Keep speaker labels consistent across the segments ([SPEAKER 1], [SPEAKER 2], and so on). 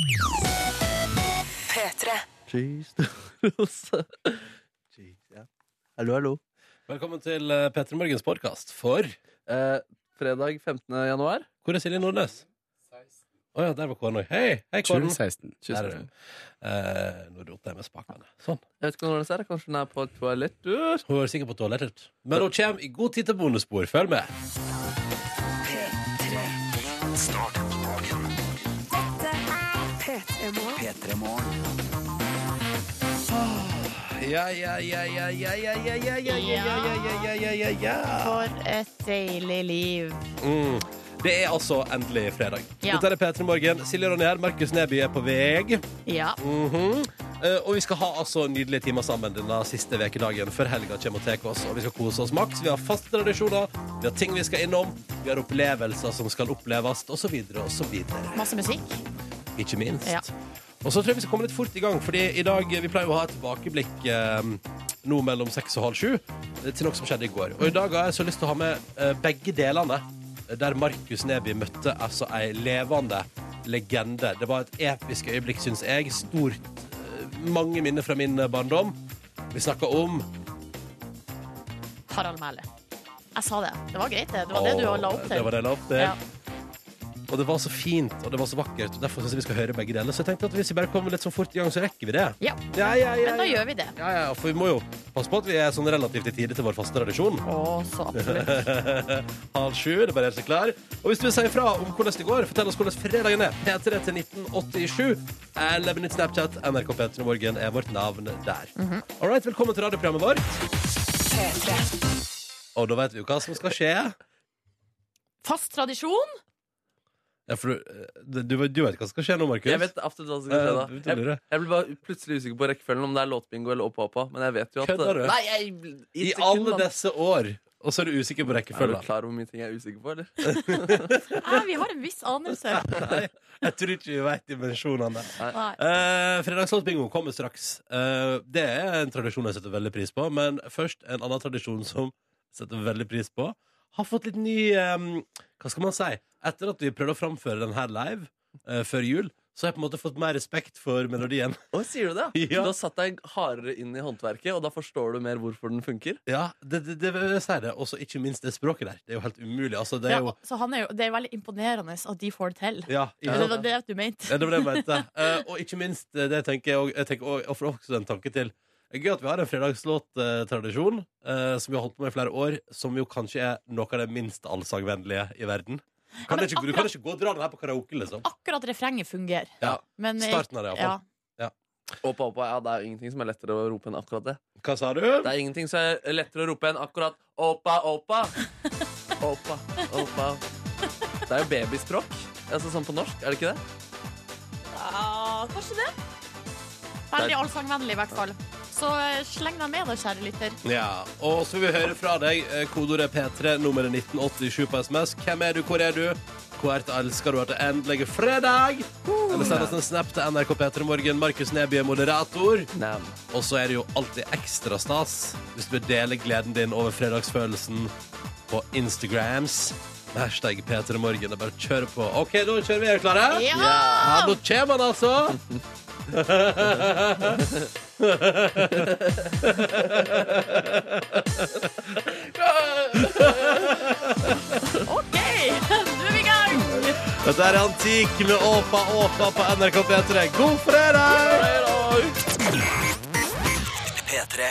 [SPEAKER 1] P3.
[SPEAKER 2] Cheese ja. Hallo, hallo.
[SPEAKER 3] Velkommen til P3 Morgens podkast for
[SPEAKER 2] Eh, fredag 15. januar.
[SPEAKER 3] Hvor er Silje Nordnes? Å ja, der var Kåren òg. Hei, hei Kåren.
[SPEAKER 4] 2016.
[SPEAKER 3] Der er. Eh, nå roter jeg med spakene. Sånn.
[SPEAKER 2] Jeg vet ikke hvordan det er. Kanskje hun er på toalettet?
[SPEAKER 3] Hun er sikkert på toalettet. Men hun kommer i god tid til bonusbord. Følg med. Ja, ja, ja, ja, ja, ja, ja, ja, ja, ja, ja, ja, ja, ja, ja.
[SPEAKER 5] For et deilig liv.
[SPEAKER 3] Mm. Det er altså endelig fredag.
[SPEAKER 5] Ja.
[SPEAKER 3] Dette er P3 Morgen. Silje Ronny her. Markus Neby er på vei.
[SPEAKER 5] Ja.
[SPEAKER 3] Mhm. Eh, og vi skal ha altså nydelige timer sammen denne siste ukedagen før helga kommer og tar oss. Og vi skal kose oss maks. Vi har faste tradisjoner, vi har ting vi skal innom, vi har opplevelser som skal oppleves, osv., osv.
[SPEAKER 5] Masse musikk.
[SPEAKER 3] Ikke minst.
[SPEAKER 5] Ja.
[SPEAKER 3] Og så tror jeg vi skal komme litt fort i gang, fordi i dag vi pleier å ha et tilbakeblikk eh, nå mellom seks og halv sju eh, til noe som skjedde i går. Og i dag har jeg så lyst til å ha med eh, begge delene, eh, der Markus Neby møtte altså ei levende legende. Det var et episk øyeblikk, syns jeg. Stort. eh, mange minner fra min barndom. Vi snakka om
[SPEAKER 5] Harald Mæhle. Jeg sa det. Det var greit, det. Det var det du la opp til.
[SPEAKER 3] Det var det jeg la opp til.
[SPEAKER 5] Ja.
[SPEAKER 3] Og det var så fint, og det var så vakkert. Og Derfor synes jeg vi skal høre begge deler. Så jeg tenkte at hvis vi bare kommer litt sånn fort i gang, så rekker vi det.
[SPEAKER 5] Ja.
[SPEAKER 3] Ja, ja, ja,
[SPEAKER 5] Men da gjør vi det.
[SPEAKER 3] Ja, ja, for vi må jo passe på at vi er sånn relativt i tide til vår faste tradisjon.
[SPEAKER 5] Å, så absolutt.
[SPEAKER 3] Halv sju, det er bare helt så klar. Og hvis du vil si ifra om hvordan det går, fortell oss hvordan fredagen er. P3 til 1987. Eller benytt Snapchat. NRK P3 Morgen er vårt navn der. All right, velkommen til radioprogrammet vårt. Og da vet vi jo hva som skal skje.
[SPEAKER 5] Fast tradisjon.
[SPEAKER 3] Ja, for du, du, du vet hva som skal skje nå, Markus?
[SPEAKER 2] Jeg vet absolutt hva som skal skje da.
[SPEAKER 3] Eh,
[SPEAKER 2] Jeg, jeg blir bare plutselig usikker på rekkefølgen, om det er låtbingo eller Oppa Oppa. Men jeg vet jo at
[SPEAKER 3] Kødder du?
[SPEAKER 2] Nei, jeg,
[SPEAKER 3] I alle disse år. Og så er du usikker på rekkefølgen.
[SPEAKER 2] Er du klar over hvor mye ting jeg er usikker på, eller?
[SPEAKER 5] Nei, vi har en viss anelse.
[SPEAKER 3] Nei, jeg tror ikke vi vet dimensjonene. Uh, Fredagslåtbingo kommer straks. Uh, det er en tradisjon jeg setter veldig pris på. Men først en annen tradisjon som jeg setter veldig pris på. Har fått litt ny eh, Hva skal man si? Etter at vi prøvde å framføre den her live eh, før jul, så har jeg på en måte fått mer respekt for melodien.
[SPEAKER 2] Å, sier du det?
[SPEAKER 3] Ja.
[SPEAKER 2] Du har satt deg hardere inn i håndverket, og da forstår du mer hvorfor den funker?
[SPEAKER 3] Ja, det, det, det vil jeg si det. Og ikke minst det språket der. Det er jo helt umulig. Altså, det er
[SPEAKER 5] Ja,
[SPEAKER 3] jo
[SPEAKER 5] så han er jo, det er veldig imponerende at de får det til.
[SPEAKER 3] Ja, ja.
[SPEAKER 5] Det var det du mente.
[SPEAKER 3] Ja, det var det jeg mente. uh, og ikke minst, eh, det tenker jeg, og, jeg tenker, og, og for også en tanke til Det er gøy at vi har en fredagslåttradisjon eh, som vi har holdt på med i flere år, som jo kanskje er noe av det minst allsangvennlige i verden. Kan
[SPEAKER 5] ja,
[SPEAKER 3] det ikke, du kan ikke gå og dra den her på karaoke, liksom.
[SPEAKER 5] Akkurat refrenget fungerer.
[SPEAKER 3] Ja.
[SPEAKER 5] Men,
[SPEAKER 3] Starten av det,
[SPEAKER 5] ja.
[SPEAKER 3] ja.
[SPEAKER 2] Oppa Oppa, ja, det er jo ingenting som er lettere å rope enn akkurat det.
[SPEAKER 3] Hva sa du?
[SPEAKER 2] Det er ingenting som er lettere å rope enn akkurat Oppa Oppa. Oppa Oppa. Det er jo babyspråk. Altså sånn på norsk, er det ikke det?
[SPEAKER 5] Ja, kanskje det. Veldig allsangvennlig, i hvert fall. Så eh, sleng deg med, da, kjære lytter.
[SPEAKER 3] Ja, og så vil vi høre fra deg. Eh, Kodeordet P3, nummeret 1987 på SMS. Hvem er du, hvor er du? Hvor elsker du at det endelig er fredag? Eller send oss en snap til NRK P3 Morgen. Markus Neby er moderator. Og så er det jo alltid ekstra stas hvis du vil dele gleden din over fredagsfølelsen på Instagrams. Hashtag P3morgen. Det er bare kjør på. OK, da kjører vi. Er dere klare?
[SPEAKER 5] Ja!
[SPEAKER 3] Ja, nå kommer han altså!
[SPEAKER 5] OK, nå er vi i gang!
[SPEAKER 3] Dette er Antik med Åpa Åpa på NRK P3. God fredag!
[SPEAKER 1] P3.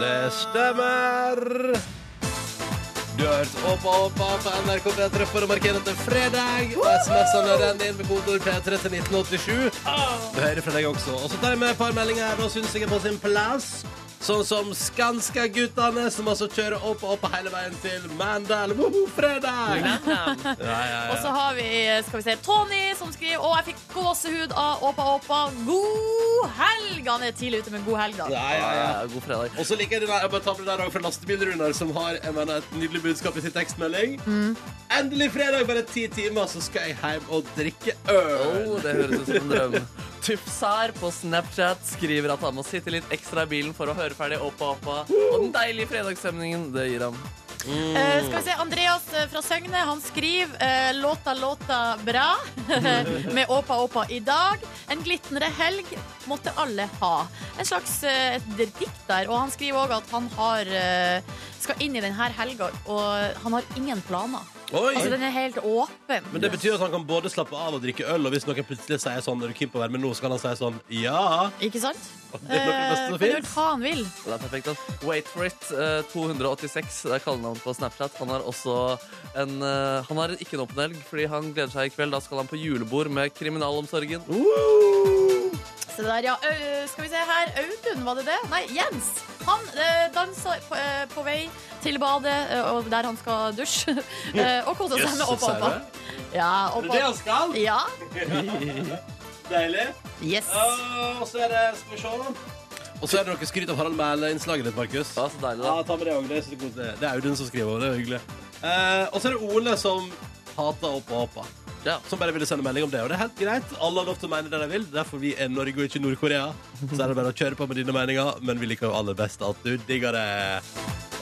[SPEAKER 3] Det stemmer. Du har hørt Åpa Åpa på NRK P3 for å markere at det er fredag. Og SMS-ene renner inn med kodeord P3 til 1987. Du hører fra deg også. Og så tar jeg med et par meldinger her. Da syns jeg er på sin plass. Sånn som Skanska-guttene, som altså kjører opp og opp hele veien til Mandal. Woho, fredag! Ja, ja,
[SPEAKER 5] Og så har vi skal vi se, Tony som skriver Å, jeg fikk gåsehud av Åpa Åpa. God helg! Han er tidlig ute med god helg, da.
[SPEAKER 3] ja, ja, ja.
[SPEAKER 2] Ja, God fredag.
[SPEAKER 3] Og så liker jeg den der, jeg bare tar med det der fra Lastebilrunar, som har jeg mener, et nydelig budskap i sin tekstmelding. Endelig fredag, bare ti timer, så skal jeg hjem og drikke øl.
[SPEAKER 2] Oh, det høres ut som en drøm. Tufsar på Snapchat skriver at han må sitte litt ekstra i bilen for å høre ferdig Oppa Oppa. Og den deilige fredagsstemningen det gir ham.
[SPEAKER 5] Eh, skal vi se, Andreas eh, fra Søgne han skriver eh, låta låta bra med Åpa Åpa i dag. En glitrende helg måtte alle ha. En slags eh, dikt der. Og han skriver òg at han har, eh, skal inn i denne helga, og han har ingen planer.
[SPEAKER 3] Oi!
[SPEAKER 5] Altså Den er helt åpen.
[SPEAKER 3] Men det betyr at han kan både slappe av og drikke øl, og hvis noen plutselig sier sånn Er du keen på å være med nå, så kan han si sånn Ja.
[SPEAKER 5] Ikke sant?
[SPEAKER 3] Det er noe
[SPEAKER 5] Eh, kan gjøre
[SPEAKER 3] finnes.
[SPEAKER 5] hva han vil.
[SPEAKER 2] Det er perfekt. ass. Wait for it. eh, 286. Det er kallenavnet på Snapchat. Han har også en eh, Han har ikke en åpen helg, fordi han gleder seg i kveld. Da skal han på julebord med kriminalomsorgen.
[SPEAKER 3] Uh!
[SPEAKER 5] Se der, ja. Ø, skal vi se her. Audun, var det det? Nei, Jens. Han uh, danser på, eh, på vei til badet, eh, og der han skal dusje. eh, og kose seg med Oppa
[SPEAKER 3] Oppa.
[SPEAKER 5] Ja,
[SPEAKER 3] oppa.
[SPEAKER 5] Det
[SPEAKER 3] Er det det han skal?
[SPEAKER 5] Ja.
[SPEAKER 3] Deilig.
[SPEAKER 5] Yes.
[SPEAKER 3] Og så er det Skal vi se. Og så er det noe skryt av Harald Mæhle-innslaget ditt, Markus.
[SPEAKER 2] Ja, så deilig, da.
[SPEAKER 3] Ja, ta med det også. Det er så. Det er Audun som skriver. Det er hyggelig. Eh, og så er det Ole som hater Oppa Åpa.
[SPEAKER 2] Ja.
[SPEAKER 3] Som bare ville sende melding om det. Og det er helt greit. Alle har lov til å mene det de vil. Derfor vi er Norge og ikke Nord-Korea. Så er det bare å kjøre på med dine meninger. Men vi liker jo aller best at du digger det.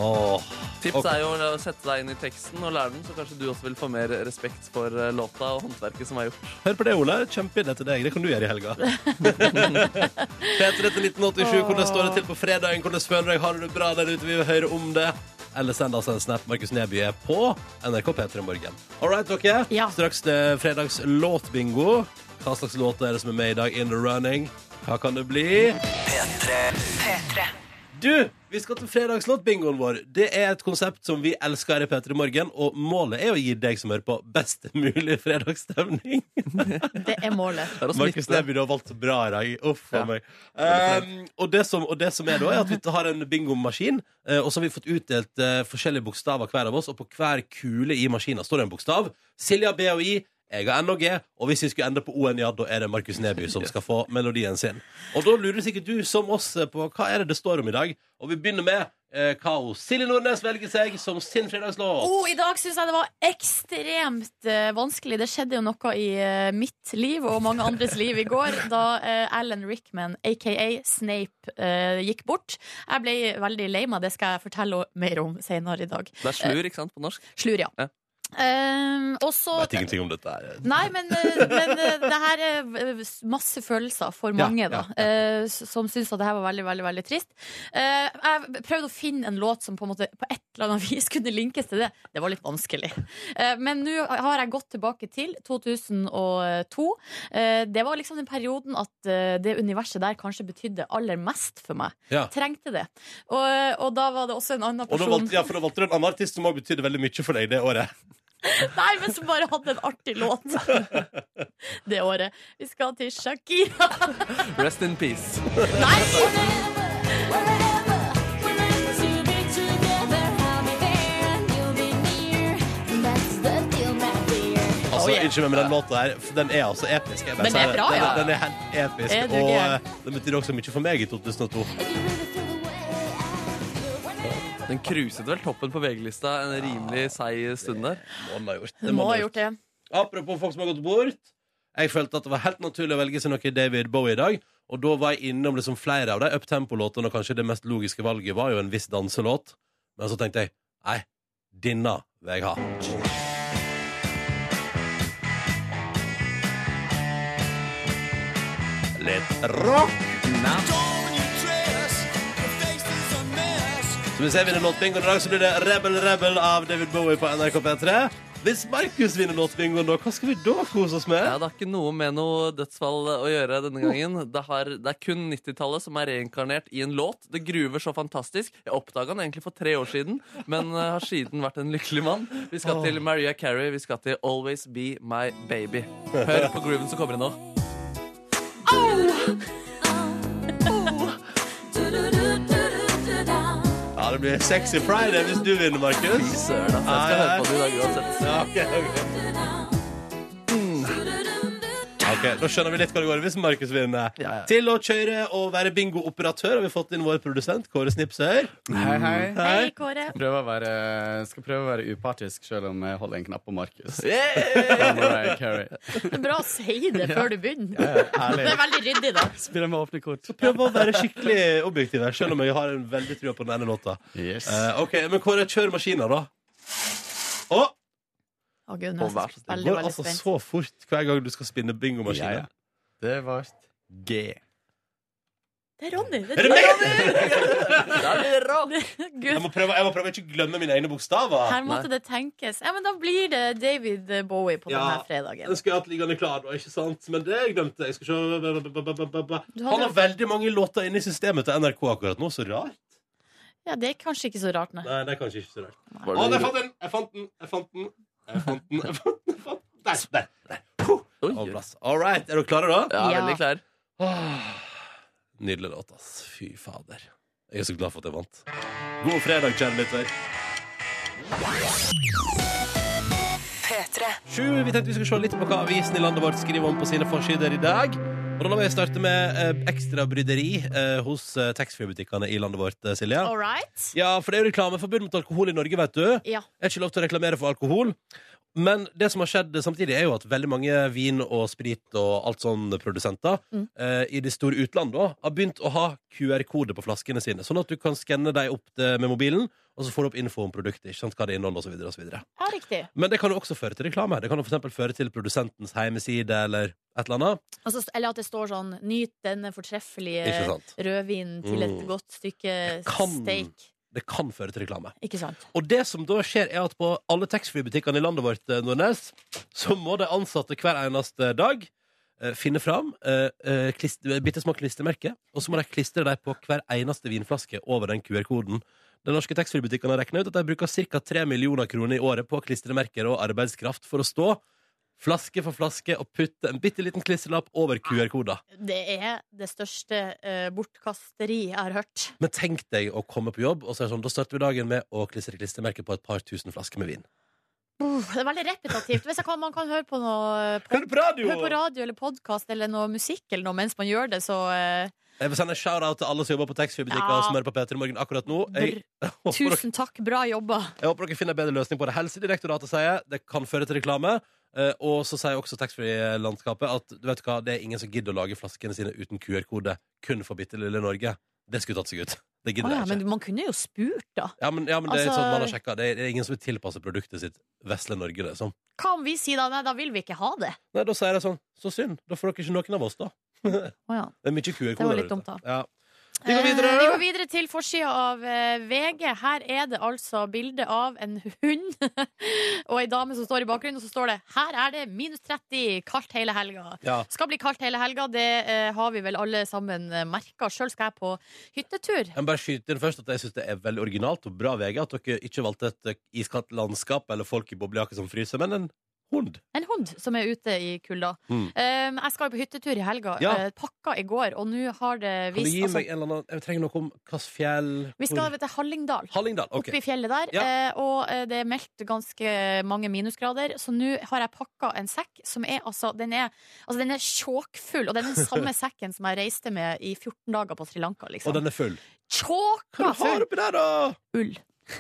[SPEAKER 3] Åh.
[SPEAKER 2] Tips er jo å sette deg inn i teksten og lære den, så kanskje du også vil få mer respekt for eh, låta og håndverket som er gjort.
[SPEAKER 3] Hør på det, Ole. Kjempeidé til deg. Det kan du gjøre i helga. P3 til 1987. Hvordan står det til på fredagen? Hvordan føler du deg? Har du det bra der ute? Vi vil høre om det. Eller send oss en snap. Markus Neby er på NRK P3 Morgen. All right, dere.
[SPEAKER 5] Ja.
[SPEAKER 3] Straks det er fredags låtbingo. Hva slags låter er det som er med i dag? In the running. Hva kan det bli? Du, vi skal til fredagslåtbingoen vår. Det er et konsept som vi elsker her i P3 Morgen, og målet er å gi deg som hører på, best mulig fredagsstemning.
[SPEAKER 5] Det er målet.
[SPEAKER 3] Markus. Neby, du har valgt bra i dag. Uff a
[SPEAKER 2] Ja.
[SPEAKER 3] meg. Um, og, det som, og det som er da, er at vi har en bingomaskin, eh, og så har vi fått utdelt uh, forskjellige bokstaver hver av oss, og på hver kule i maskinen står det en bokstav. Silja B og I. Jeg har N og G, og hvis vi skulle ende på O-en, ja, da er det Markus Neby som skal få melodien sin. Og da lurer sikkert du, som oss, på hva er det det står om i dag. Og vi begynner med eh, hva Silje Nordnes velger seg som sin fredagslåt.
[SPEAKER 5] Oh, I dag syns jeg det var ekstremt eh, vanskelig. Det skjedde jo noe i eh, mitt liv og mange andres liv i går da eh, Alan Rickman, aka Snape, eh, gikk bort. Jeg ble veldig lei meg, det skal jeg fortelle mer om senere i dag.
[SPEAKER 2] Det er slur, ikke sant, på norsk?
[SPEAKER 5] Slur, ja.
[SPEAKER 2] Ja.
[SPEAKER 5] Um, og så
[SPEAKER 3] Jeg vet ingenting om dette. her.
[SPEAKER 5] Nei, men, eh, men eh, det her er masse følelser for
[SPEAKER 3] Ja,
[SPEAKER 5] mange,
[SPEAKER 3] ja,
[SPEAKER 5] da. Uh, Som syns at det her var veldig, veldig veldig trist. Uh, Jeg prøvde å finne en låt som på en måte på et eller annet vis kunne linkes til det. Det var litt vanskelig. Uh, Men nå har jeg gått tilbake til 2002. Eh, Det var liksom den perioden at det universet der kanskje betydde aller mest for meg.
[SPEAKER 3] Ja.
[SPEAKER 5] Trengte det. Og, og da var det også en annen
[SPEAKER 3] Og da
[SPEAKER 5] person
[SPEAKER 3] valgte, ja, for da valgte du en annen artist som også betydde veldig mye for deg det året.
[SPEAKER 5] Nei, men som bare hadde en artig låt det året. Vi skal til Shakira.
[SPEAKER 2] Rest in peace.
[SPEAKER 5] Nei!
[SPEAKER 3] Altså,
[SPEAKER 5] Oh, yeah.
[SPEAKER 3] Unnskyld meg, men den låta her Den er altså episk. jeg bare
[SPEAKER 5] Den er
[SPEAKER 3] sier det.
[SPEAKER 5] bra,
[SPEAKER 3] den,
[SPEAKER 5] ja.
[SPEAKER 3] den er helt episk.
[SPEAKER 5] Er du
[SPEAKER 3] Og
[SPEAKER 5] gæren?
[SPEAKER 3] eh, den betyr også mye for meg i 2002.
[SPEAKER 2] Den cruiset vel toppen på VG-lista en rimelig seig stund der.
[SPEAKER 3] Må den ha gjort.
[SPEAKER 5] Det må ha gjort det.
[SPEAKER 3] Apropos folk som har gått bort. Jeg følte at det var helt naturlig å velge seg noe David Bowie i dag. Og da var jeg innom liksom flere av de uptempo-låtene, og kanskje det mest logiske valget var jo en viss danselåt. Men så tenkte jeg nei, denne vil jeg ha. Litt rock. Hvis jeg vinner låtbingoen i dag, så blir det Rebel Rebel av David Bowie på NRK P3. Hvis Markus vinner låtbingoen, da, hva skal vi da kose oss med?
[SPEAKER 2] Ja, Det har ikke noe med noe dødsfall å gjøre denne gangen. Det, har, det er kun 90-tallet som er reinkarnert i en låt. Det gruver så fantastisk. Jeg oppdaga den egentlig for tre år siden, men eh, har siden vært en lykkelig mann. Vi skal til Maria Carey. Vi skal til Always Be My Baby. Hør på grooven som kommer inn nå.
[SPEAKER 3] Ja, det blir Sexy Friday hvis du vinner, Markus.
[SPEAKER 2] Søren, altså. Jeg skal høre på det i dag uansett.
[SPEAKER 3] Ja, ok, ok. Ok, Da skjønner vi litt hva det går i hvis Markus vinner.
[SPEAKER 2] Ja, ja.
[SPEAKER 3] Til å kjøre og være bingooperatør har vi fått inn vår produsent Kåre Snipsøyer.
[SPEAKER 4] Hei, hei.
[SPEAKER 5] Hei, Kåre.
[SPEAKER 4] Prøver å være, skal prøve å være upartisk selv om jeg holder en knapp på Markus.
[SPEAKER 2] Yeah!
[SPEAKER 5] Det er bra å si det før du begynner.
[SPEAKER 4] Ja,
[SPEAKER 5] Det er veldig ryddig, da.
[SPEAKER 4] Spiller med åpne kort.
[SPEAKER 3] Prøv å være skikkelig objektiv her, selv om jeg har en veldig trua på den ene låta.
[SPEAKER 4] Yes.
[SPEAKER 3] Uh, ok, men Kåre, kjør maskina, da. Å,
[SPEAKER 5] Å, Gud, nå er jeg
[SPEAKER 2] så snill.
[SPEAKER 3] det går
[SPEAKER 5] veldig
[SPEAKER 3] altså
[SPEAKER 5] spent.
[SPEAKER 3] så fort hver gang du skal spinne
[SPEAKER 4] ja,
[SPEAKER 3] bingomaskinen.
[SPEAKER 4] ja. Det var G.
[SPEAKER 5] Det er Ronny. Det
[SPEAKER 3] Er
[SPEAKER 5] er? Gud,
[SPEAKER 3] Jeg må, prøve, jeg må prøve å ikke glemme mine egne bokstaver.
[SPEAKER 5] her måtte det tenkes. Ja, men Da blir det David Bowie på
[SPEAKER 3] Ja,
[SPEAKER 5] denne fredagen.
[SPEAKER 3] Den skulle jeg hatt liggende klar, da, ikke sant? Men det glemte jeg. Skal se.
[SPEAKER 5] Hadde-
[SPEAKER 3] Han har veldig mange låter inne i systemet til NRK akkurat nå. Så rart.
[SPEAKER 5] Ja, Det er kanskje ikke så rart, nei.
[SPEAKER 3] Nei, det er kanskje ikke så rart. Å,
[SPEAKER 2] det-
[SPEAKER 3] der fant jeg den! Jeg fant den! Jeg fant den! Den. Jeg fant den. Der, der, der. All right. Er dere klare, da?
[SPEAKER 2] Ja,
[SPEAKER 5] Ja.
[SPEAKER 2] veldig klar.
[SPEAKER 3] Åh, Nydelig låt, ass. Fy fader. Jeg er så glad for at jeg vant. God fredag, kjære lytter. Sju, vi tenkte vi skulle se litt på hva avisen i landet vårt skriver om på sine forsider i dag. Og da må vi starte med eh, ekstra bryderi eh, hos eh, taxfree-butikkene i landet vårt, eh, Silje.
[SPEAKER 5] All right.
[SPEAKER 3] Ja, for det er jo reklameforbud mot alkohol i Norge, vet du.
[SPEAKER 5] Ja.
[SPEAKER 3] Jeg er ikke lov til å reklamere for alkohol. Men det som har skjedd samtidig, er jo at veldig mange vin- og sprit- og alt sånn produsenter
[SPEAKER 5] Mm.
[SPEAKER 3] eh, i det store utlandet har begynt å ha QR-kode på flaskene sine, sånn at du kan skanne dem opp det med mobilen, og så får du opp info om produktet, ikke sant, hva det inneholder, osv. osv.
[SPEAKER 5] ja, riktig.
[SPEAKER 3] Men det kan jo også føre til reklame. Det kan jo for eksempel føre til produsentens hjemmeside eller et eller annet.
[SPEAKER 5] Altså, eller at det står sånn 'Nyt denne fortreffelige rødvinen til et
[SPEAKER 3] Mm.
[SPEAKER 5] godt stykke
[SPEAKER 3] Kan-
[SPEAKER 5] steak'.
[SPEAKER 3] Det kan føre til reklame.
[SPEAKER 5] Ikke sant?
[SPEAKER 3] Og det som da skjer, er at på alle taxfree-butikkene i landet vårt, eh, Nordnes, så må de ansatte hver eneste dag eh, finne fram eh, eh, bitte små klistremerker, og så må de klistre dem på hver eneste vinflaske over den QR-koden. De norske taxfree-butikken har regna ut at de bruker ca. 3 millioner kroner i året på klistremerker og arbeidskraft for å stå flaske for flaske og putte en bitte liten klistrelapp over QR-koder.
[SPEAKER 5] Det er det største uh, bortkasteri jeg har hørt.
[SPEAKER 3] Men tenk deg å komme på jobb, og så er det sånn, da starter vi dagen med å klistre klistremerker på et par tusen flasker med vin.
[SPEAKER 5] Det er veldig repetitivt. Hvis kan, man kan høre på noe
[SPEAKER 3] Hør på radio!
[SPEAKER 5] Hør på radio eller podkast eller noe musikk eller noe mens man gjør det, så eh,
[SPEAKER 3] Jeg vil sende en shout-out til alle som jobber på taxfree-butikker
[SPEAKER 5] Ja.
[SPEAKER 3] og som hører på P3 Morgen akkurat nå. Jeg, dere,
[SPEAKER 5] tusen takk, bra jobba.
[SPEAKER 3] jeg håper dere finner en bedre løsning på det. Helsedirektoratet sier det kan føre til reklame. eh, Og så sier også taxfree-landskapet at du vet hva, det er ingen som gidder å lage flaskene sine uten QR-kode kun for bitte lille Norge. Det skulle tatt seg ut. Det gidder oh,
[SPEAKER 5] ja,
[SPEAKER 3] jeg ikke.
[SPEAKER 5] men man kunne jo spurt, da.
[SPEAKER 3] Ja, men, ja, men det er
[SPEAKER 5] Altså-
[SPEAKER 3] sånn man har sjekket. Det er ingen som vil tilpasse produktet sitt vesle Norge. Liksom.
[SPEAKER 5] Hva om vi sier da nei, da vil vi ikke ha det?
[SPEAKER 3] Nei, da sier jeg sånn, så synd. Da får dere ikke noen av oss, da.
[SPEAKER 5] Å ja.
[SPEAKER 3] Det er mye QR-koder.
[SPEAKER 5] Det var litt dumt, da.
[SPEAKER 3] Ja. Vi går videre.
[SPEAKER 5] Eh, vi går videre til forsida av eh, VG. Her er det altså bilde av en hund og ei dame som står i bakgrunnen, og så står det 'Her er det minus 30, kaldt hele helga'.
[SPEAKER 3] Ja.
[SPEAKER 5] Skal bli kaldt hele helga, det eh, har vi vel alle sammen merka. Sjøl skal jeg på hyttetur.
[SPEAKER 3] Jeg må bare skyte inn først at jeg synes det er veldig originalt og bra VG at dere ikke valgte et iskaldt landskap eller folk i boblejakke som fryser, men en hund.
[SPEAKER 5] En hund som er ute i kulda.
[SPEAKER 3] Mm.
[SPEAKER 5] Um, jeg skal jo på hyttetur i helga.
[SPEAKER 3] Ja.
[SPEAKER 5] Uh, pakka i går, og nå har det
[SPEAKER 3] Kan du gi
[SPEAKER 5] altså,
[SPEAKER 3] meg en eller annen Jeg trenger noe om hvilket fjell
[SPEAKER 5] Vi skal til Hallingdal.
[SPEAKER 3] Hallingdal. okay.
[SPEAKER 5] Oppi fjellet der.
[SPEAKER 3] Ja.
[SPEAKER 5] Uh, Og eh, det er meldt ganske mange minusgrader. Så nå har jeg pakka en sekk som er altså Den er, altså, den er tjåkfull. Og det er den samme sekken som jeg reiste med i 14 dager på Sri Lanka.
[SPEAKER 3] Og
[SPEAKER 5] Liksom.
[SPEAKER 3] den er full.
[SPEAKER 5] Tjåka full!
[SPEAKER 3] der?
[SPEAKER 5] Ull.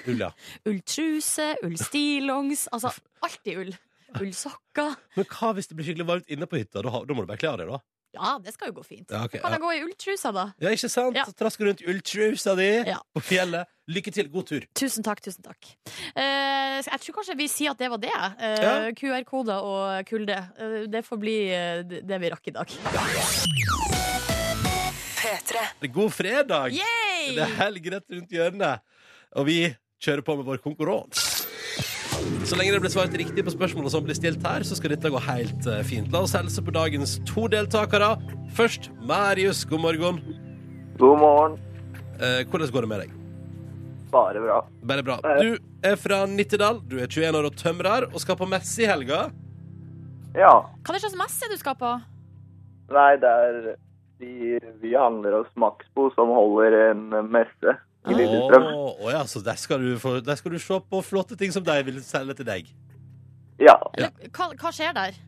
[SPEAKER 3] Ull, ja.
[SPEAKER 5] Ulltruse, ullstillongs. Altså alltid ull. Ullsokker.
[SPEAKER 3] Men hva hvis det blir skikkelig varmt inne på hytta? Da, da må du bare kle av deg, da.
[SPEAKER 5] Ja, det skal jo gå fint.
[SPEAKER 3] Ja, ok,
[SPEAKER 5] Kan
[SPEAKER 3] ja.
[SPEAKER 5] jeg gå i ulltrusa, da?
[SPEAKER 3] Ja, ikke sant?
[SPEAKER 5] Ja.
[SPEAKER 3] Traske rundt i ulltrusa di
[SPEAKER 5] Ja.
[SPEAKER 3] på fjellet. Lykke til. God tur.
[SPEAKER 5] Tusen takk, tusen takk. Uh, jeg tror kanskje vi sier at det var det. Uh,
[SPEAKER 3] Ja.
[SPEAKER 5] QR-koder og kulde. Uh, det får bli eh, det vi rakk i dag.
[SPEAKER 1] P3.
[SPEAKER 3] Det er god fredag.
[SPEAKER 5] Yay!
[SPEAKER 3] Det er helg rett rundt hjørnet. Og vi kjører på med vår konkurranse. Så lenge det blir svart riktig på spørsmålet som blir stilt her, så skal dette gå helt eh, fint. La oss helse på dagens to deltakere. Først Marius, god morgen.
[SPEAKER 6] God morgen.
[SPEAKER 3] Eh, hvordan går det med deg?
[SPEAKER 6] Bare bra.
[SPEAKER 3] Bare bra. Du er fra Nittedal, du er 21 år og tømrer, og skal på messe i helga.
[SPEAKER 6] Ja.
[SPEAKER 5] Hva er det slags messe du skal på?
[SPEAKER 6] Nei, det er de, Vi handler hos Maxbo, som holder en messe i Lillestrøm.
[SPEAKER 3] Å oh ja, så der skal, du få, der skal du se på flotte ting som de vil selge til deg.
[SPEAKER 6] Ja.
[SPEAKER 3] Ja.
[SPEAKER 5] Hva, hva skjer der?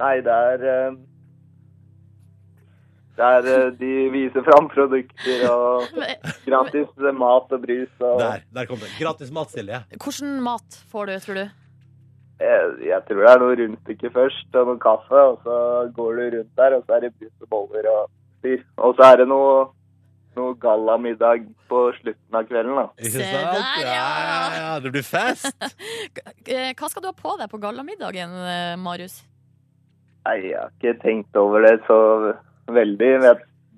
[SPEAKER 6] Nei, det er eh, Der eh, de viser fram produkter og gratis mat og brus og
[SPEAKER 3] Der, der kom det. Gratis mat, Silje.
[SPEAKER 5] Hvordan mat får du, tror du?
[SPEAKER 6] jeg, jeg tror det er noe rundstykke først og noe kaffe, og så går du rundt der, og så er det brus og boller og styr. Og så er det noe, noe gallamiddag på slutten av kvelden, da.
[SPEAKER 3] Ikke
[SPEAKER 5] Se
[SPEAKER 3] sant?
[SPEAKER 5] der, ja.
[SPEAKER 3] ja, ja. Det blir fest.
[SPEAKER 5] Eh, Hva skal du ha på deg på gallamiddagen, eh, Marius?
[SPEAKER 6] Nei, jeg har ikke tenkt over det så veldig. Det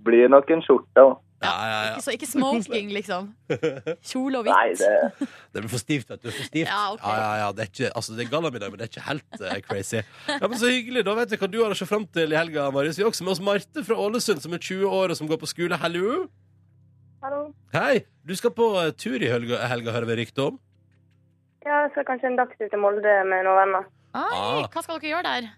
[SPEAKER 6] blir nok en skjorte. da.
[SPEAKER 3] Ja, ja, ja.
[SPEAKER 5] Ikke, så, ikke smoking, liksom. Kjole og
[SPEAKER 6] Nei, det
[SPEAKER 3] Det blir for stivt, vet du. For stivt.
[SPEAKER 5] Ja, okay.
[SPEAKER 3] ja, ja, Det er ikke, altså, det er gallamiddag, men det er ikke helt uh, crazy. Ja, men Så hyggelig. Da vet jeg hva du har å se fram til i helga, Marius. Vi er også med oss Marte fra Ålesund, som er 20 år og som går på skole. Hallo.
[SPEAKER 7] Hallo.
[SPEAKER 3] Hei. Du skal på eh, tur i helga, helga hører vi rykte om.
[SPEAKER 7] Ja, jeg skal kanskje en dagstur til Molde med noen venner.
[SPEAKER 5] Oi,
[SPEAKER 3] Ah.
[SPEAKER 5] hva skal dere gjøre der?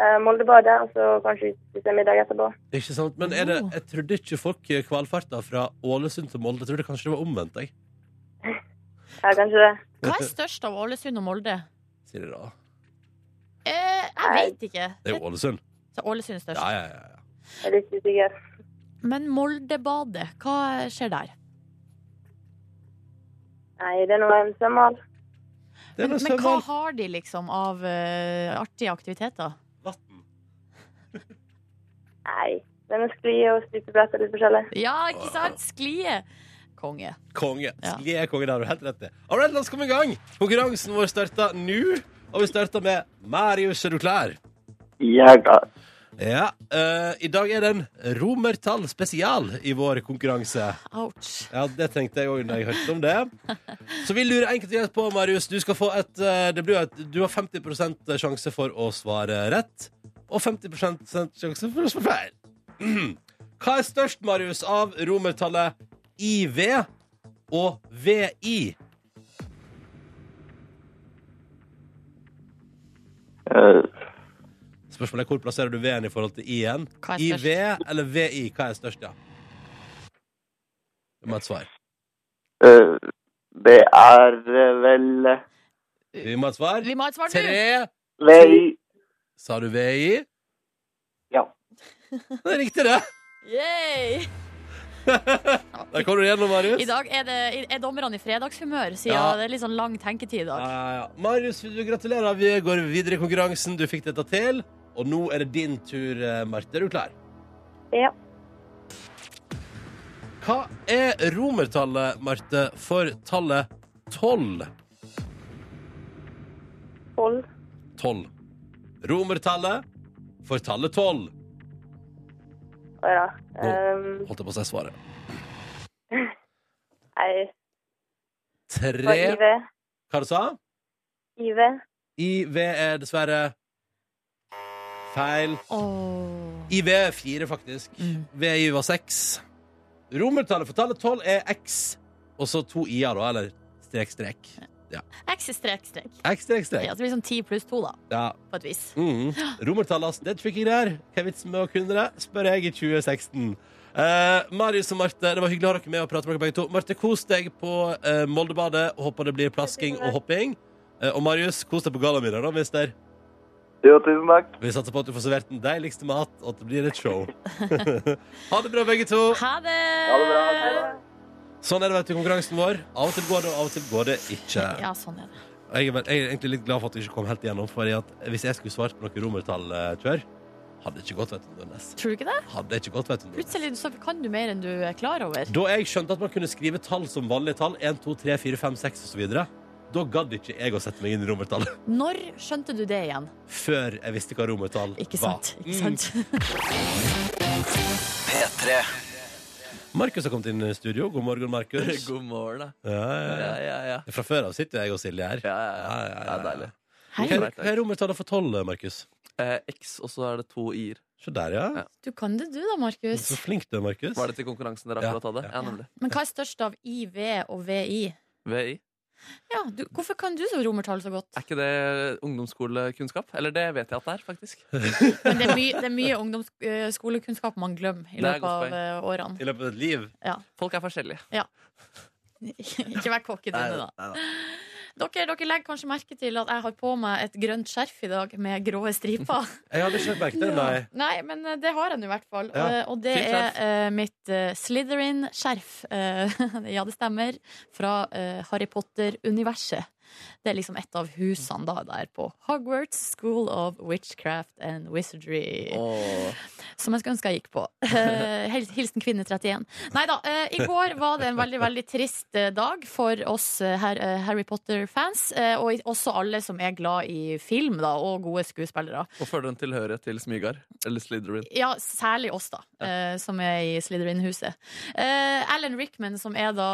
[SPEAKER 7] Eh, Moldebadet, og så kanskje spise middag etterpå.
[SPEAKER 3] Ikke sant? Men er det,
[SPEAKER 5] Oh.
[SPEAKER 3] jeg trodde ikke folk eh, kvalfarta fra Ålesund til Molde. Jeg trodde kanskje det var omvendt. Jeg.
[SPEAKER 7] Ja, kanskje det.
[SPEAKER 5] Hva er størst av Ålesund og Molde?
[SPEAKER 3] Sier de da.
[SPEAKER 5] Eh, jeg
[SPEAKER 7] Nei.
[SPEAKER 5] vet ikke.
[SPEAKER 3] Det er jo Ålesund.
[SPEAKER 5] Så Ålesund er størst.
[SPEAKER 3] Ja, ja, ja, ja.
[SPEAKER 7] Jeg er litt usikker.
[SPEAKER 5] Men Moldebadet, hva skjer der?
[SPEAKER 7] Nei, det er noe en svømmehall.
[SPEAKER 5] Men, men hva har de liksom av eh, artige aktiviteter?
[SPEAKER 3] Vann.
[SPEAKER 7] Nei, det er noe sklie og stupebrett og litt forskjellig.
[SPEAKER 5] Ja, ikke sant? Sklie. Konge.
[SPEAKER 3] Konge. Sklie er konge, det har du helt rett i. All right, la oss komme i gang. Konkurransen vår starter nå. Og vi starter med Marius, er du klar?
[SPEAKER 6] Jeg er klar.
[SPEAKER 3] Ja. eh, I dag er det en romertall spesial i vår konkurranse.
[SPEAKER 5] Ouch.
[SPEAKER 3] Ja, Det tenkte jeg òg da jeg hørte om det. Så vi lurer enkelt og greit på, Marius. Du skal få et, eh, det blir jo et Du har 50% sjanse for å svare rett, og 50 sjanse for å svare feil. Hva er størst, Marius, av romertallet IV og VI?
[SPEAKER 6] Eh,
[SPEAKER 3] Spørsmålet er hvor plasserer du V-en i forhold til I-en? IV eller VI? Hva er størst, ja? Du må ha et svar.
[SPEAKER 6] eh, det er eh, vel
[SPEAKER 3] Vi må ha et svar.
[SPEAKER 5] Vi må ha et svar!
[SPEAKER 3] Tre.
[SPEAKER 6] VI.
[SPEAKER 3] Sa du VI?
[SPEAKER 6] Ja.
[SPEAKER 3] Det er riktig, det.
[SPEAKER 5] Yay!
[SPEAKER 3] Der kommer du gjennom, Marius.
[SPEAKER 5] I dag er, det, er dommerne i fredagshumør, siden
[SPEAKER 3] Ja.
[SPEAKER 5] det er litt sånn lang tenketid i dag.
[SPEAKER 3] Ja, ja, ja. Marius, du gratulerer. Vi går videre i konkurransen. Du fikk dette til. Og nå er det din tur, eh, Marte. Er du klar?
[SPEAKER 7] Ja.
[SPEAKER 3] Hva er romertallet, Marte, for tallet tolv?
[SPEAKER 7] Tolv.
[SPEAKER 3] Tolv. Romertallet for tallet tolv.
[SPEAKER 7] Å ja. Um,
[SPEAKER 3] Holdt jeg på å si svaret.
[SPEAKER 7] nei,
[SPEAKER 3] Tre Hva sa du
[SPEAKER 7] IV.
[SPEAKER 3] IV er dessverre feil.
[SPEAKER 5] I
[SPEAKER 3] V er fire, faktisk.
[SPEAKER 5] Mm.
[SPEAKER 3] VI var seks. Romertallet for tallet tolv er X, og så to i-er, da, eller strek, strek.
[SPEAKER 5] X er strek, strek.
[SPEAKER 3] X, strek, strek.
[SPEAKER 5] Ja, det blir sånn 10 pluss 2, da,
[SPEAKER 3] Ja.
[SPEAKER 5] på et vis.
[SPEAKER 3] Mm. Romertallet. Det er tricky der. Hva er vitsen med å kunne det? Spør jeg i 2016. Eh, Marius og Marte, det var hyggelig å ha dere med og prate med dere begge to. Marte, kos deg på eh, Moldebadet. Håper det blir plasking og hopping. Eh, og Marius, kos deg på gallamiddag, da, mister.
[SPEAKER 6] Jo, tusen takk.
[SPEAKER 3] Vi satser på at du får servert den deiligste mat, og at det blir et show. ha det bra, begge to.
[SPEAKER 5] Ha det!
[SPEAKER 6] Ha det bra. Ha det.
[SPEAKER 3] Sånn er det vet du, i konkurransen vår. Av og til går det, og av og til går det ikke.
[SPEAKER 5] Ja, sånn er det.
[SPEAKER 3] Jeg er, jeg er egentlig litt glad for at du ikke kom helt igjennom. Fordi at Hvis jeg skulle svart på noe romertallkjør, hadde det ikke gått. vet du, Nordnes.
[SPEAKER 5] Tror du ikke det?
[SPEAKER 3] Hadde ikke gått, vet du.
[SPEAKER 5] Plutselig så kan du mer enn du er klar over.
[SPEAKER 3] Da jeg skjønte at man kunne skrive tall som vanlige tall, 1, 2, 3, 4, 5, 6 osv., da gadd ikke jeg å sette meg inn i romertall
[SPEAKER 5] Når skjønte du det igjen?
[SPEAKER 3] før jeg visste hva romertall
[SPEAKER 5] Ikke
[SPEAKER 3] var.
[SPEAKER 5] sant? Ikke sant?
[SPEAKER 3] Markus har kommet inn i studio. God morgen, Markus.
[SPEAKER 2] God morgen, da.
[SPEAKER 3] Ja, ja,
[SPEAKER 2] Ja,
[SPEAKER 3] ja.
[SPEAKER 2] ja, ja.
[SPEAKER 3] Fra før av sitter jeg og Silje her.
[SPEAKER 2] Ja, ja, ja.
[SPEAKER 3] Ja, ja, ja,
[SPEAKER 2] Det er deilig.
[SPEAKER 5] Hei,
[SPEAKER 3] Hva er- er romertallet for tolv, Markus?
[SPEAKER 2] Eh, X, og så er det to i-er.
[SPEAKER 3] Se der, ja.
[SPEAKER 2] Ja.
[SPEAKER 5] du kan det du da, Markus.
[SPEAKER 3] Så flink du er, Markus.
[SPEAKER 2] Var det til konkurransen dere akkurat hadde?
[SPEAKER 3] ja.
[SPEAKER 2] Ja, nemlig.
[SPEAKER 5] Men hva er størst av IV og VI?
[SPEAKER 2] VI.
[SPEAKER 5] Ja, du, hvorfor kan du så romertall så godt?
[SPEAKER 2] Er ikke det ungdomsskolekunnskap? Eller det vet jeg at det er, faktisk.
[SPEAKER 5] Men det er mye, det er mye ungdomsskolekunnskap man glemmer i løpet av eh, årene.
[SPEAKER 3] I løpet av et liv.
[SPEAKER 2] Folk er forskjellige.
[SPEAKER 5] Ikke vær kokk i denne, da. Dere, dere legger kanskje merke til at jeg har på meg et grønt skjerf i dag med grå striper.
[SPEAKER 3] Jeg hadde ikke merket det, nei.
[SPEAKER 5] Nei, men eh, det har jeg nå i hvert fall.
[SPEAKER 3] Ja.
[SPEAKER 5] Eh, Og det er eh, mitt uh, Slytherin-skjerf. Uh, ja, det stemmer. Fra uh, Harry Potter-universet. Det er liksom et av husene da der på Hogwarts School of Witchcraft and Wizardry.
[SPEAKER 2] Oh.
[SPEAKER 5] Som jeg skulle ønske jeg gikk på. Eh, Hilsen kvinne 31. Nei da. eh, I går var det en veldig veldig trist eh, dag for oss Harry Potter-fans. Og i- også alle som er glad i film da, og gode skuespillere.
[SPEAKER 2] Og føler en tilhørighet til Smygar? Eller Slytherin?
[SPEAKER 5] Ja, særlig oss, da, eh, som er i Slytherin-huset. Eh, Alan Rickman, som er da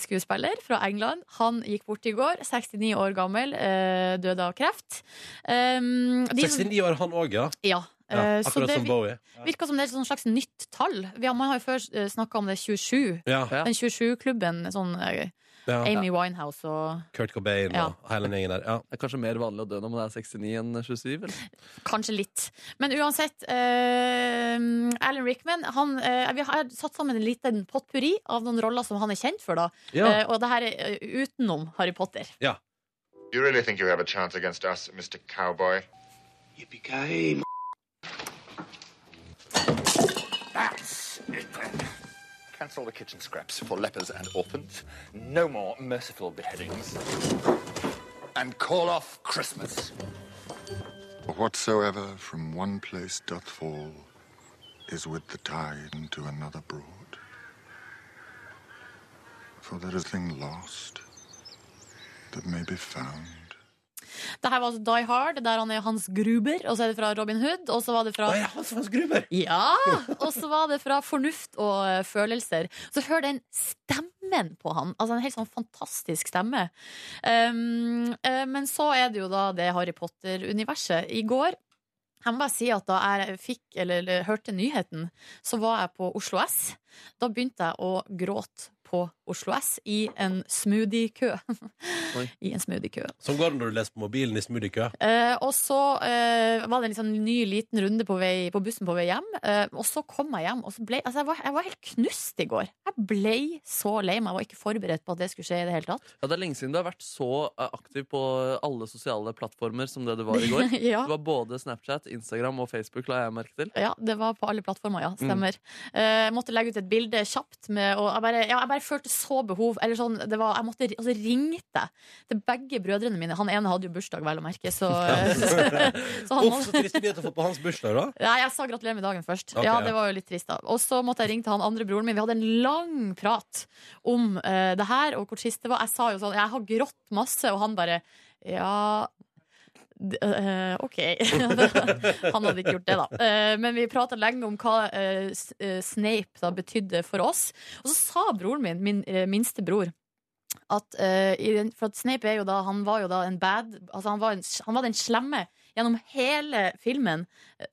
[SPEAKER 5] skuespiller fra England, han gikk bort i går. 69 år gammel, uh, døde av kreft. Um, de
[SPEAKER 3] 69 år han òg, ja.
[SPEAKER 5] Ja.
[SPEAKER 3] ja.
[SPEAKER 5] eh, så
[SPEAKER 3] Akkurat
[SPEAKER 5] det
[SPEAKER 3] som Bowie.
[SPEAKER 5] virker som det er et sånn slags nytt tall. Vi har, man har jo før uh, snakka om det 27.
[SPEAKER 3] Ja.
[SPEAKER 2] Ja.
[SPEAKER 5] Den 27-klubben. Sånn eh,
[SPEAKER 3] ja.
[SPEAKER 5] Amy Winehouse og
[SPEAKER 3] Kurt Cobain
[SPEAKER 5] Ja.
[SPEAKER 3] og hele den gjengen der. Ja.
[SPEAKER 2] Det er kanskje mer vanlig å dø når man er 69 enn 27? Eller?
[SPEAKER 5] Kanskje litt. Men uansett, uh, Alan Rickman han, uh, Vi har satt sammen en liten potpurri av noen roller som han er kjent for. da
[SPEAKER 3] Ja.
[SPEAKER 5] Eh, Og det her er utenom Harry Potter. Ja.
[SPEAKER 8] Do You really think you have a chance against us, Mr. Cowboy?
[SPEAKER 9] Yippee-ki-yay, Cancel the kitchen scraps for lepers and orphans. No more merciful beheadings. And call off Christmas.
[SPEAKER 8] Whatsoever from one place doth fall is with the tide into another broad. For there is thing lost that may be found.
[SPEAKER 5] Det her var altså Die Hard, der han er Hans Gruber. Og så er det fra Robin Hood. Og så var det fra
[SPEAKER 3] Å ja, Hans Hans Gruber!
[SPEAKER 5] Ja! Og så var det fra Fornuft og eh, følelser. Så hør den stemmen på han. Altså En helt sånn fantastisk stemme. Um, uh, men så er det jo da det Harry Potter-universet. I går jeg må bare si at Da jeg fikk, eller, eller hørte nyheten, så var jeg på Oslo S. Da begynte jeg å gråte på Oslo S i en smoothie-kø. I en smoothie-kø.
[SPEAKER 3] Sånn går det når du leser på mobilen i smoothie-kø.
[SPEAKER 5] Eh, og så eh, var det en liksom ny liten runde på, vei, på bussen på vei hjem. Eh, og så kom jeg hjem, og så ble, altså jeg, var, jeg var helt knust i går. Jeg ble så lei meg. Jeg var ikke forberedt på at det skulle skje i det hele tatt.
[SPEAKER 2] Ja, det er lenge siden du har vært så eh, aktiv på alle sosiale plattformer som det du var i går.
[SPEAKER 5] ja.
[SPEAKER 2] Det var både Snapchat, Instagram og Facebook, la jeg merke til.
[SPEAKER 5] Ja, det var på alle plattformer,
[SPEAKER 3] Mm.
[SPEAKER 5] ja. Stemmer. Eh, Jeg måtte legge ut et bilde kjapt, med, og jeg bare, ja, jeg bare følte så behov. Eller sånn, det var, jeg måtte, altså ringte til begge brødrene mine. Han ene hadde jo bursdag, vel å merke, så, så han
[SPEAKER 3] Uff, så trist nyhet å få på hans bursdag, da.
[SPEAKER 5] Nei, jeg sa gratulerer med dagen først.
[SPEAKER 3] Okay,
[SPEAKER 5] ja,
[SPEAKER 3] ja.
[SPEAKER 5] det var jo litt trist da Og så måtte jeg ringe til han andre broren min. Vi hadde en lang prat om uh, det her og hvor trist det var. Jeg sa jo sånn Jeg har grått masse, og han bare Ja eh, OK. han hadde ikke gjort det, da. Uh, men vi prata lenge om hva uh, Snape da betydde for oss. Og så sa broren min, min minste bror at, den, for at Snape er jo da Han var jo da en bad Altså han var, en, han var den slemme gjennom hele filmen.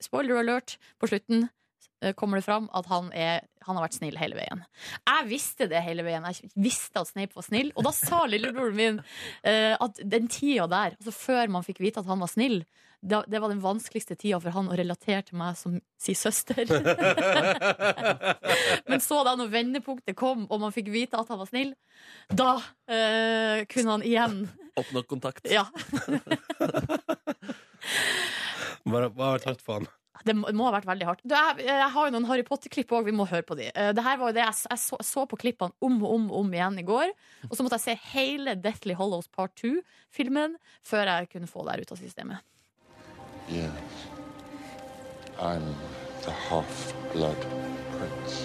[SPEAKER 5] Spoiler alert, på slutten kommer det fram at han, er, han har vært snill hele veien. Jeg visste det hele veien. Jeg visste at Snape var snill. Og da sa lillebroren min uh, at den tida der, altså før man fikk vite at han var snill, da, det var den vanskeligste tida for han å relatere til meg som si søster. Men så da når vendepunktet kom, og man fikk vite at han var snill, da eh, kunne han igjen
[SPEAKER 2] Oppnå kontakt.
[SPEAKER 5] Ja.
[SPEAKER 3] Hva har vært hardt for han.
[SPEAKER 5] Det må, må ha vært veldig hardt. Du, jeg, jeg har jo noen Harry Potter-klipp òg, vi må høre på de. Eh, Det her var jo det jeg, jeg så, så på klippene om og om, om igjen i går. Og så måtte jeg se hele Deathly Hollows Part 2-filmen før jeg kunne få det her ut av systemet.
[SPEAKER 8] Yes. I'm the half-blood prince.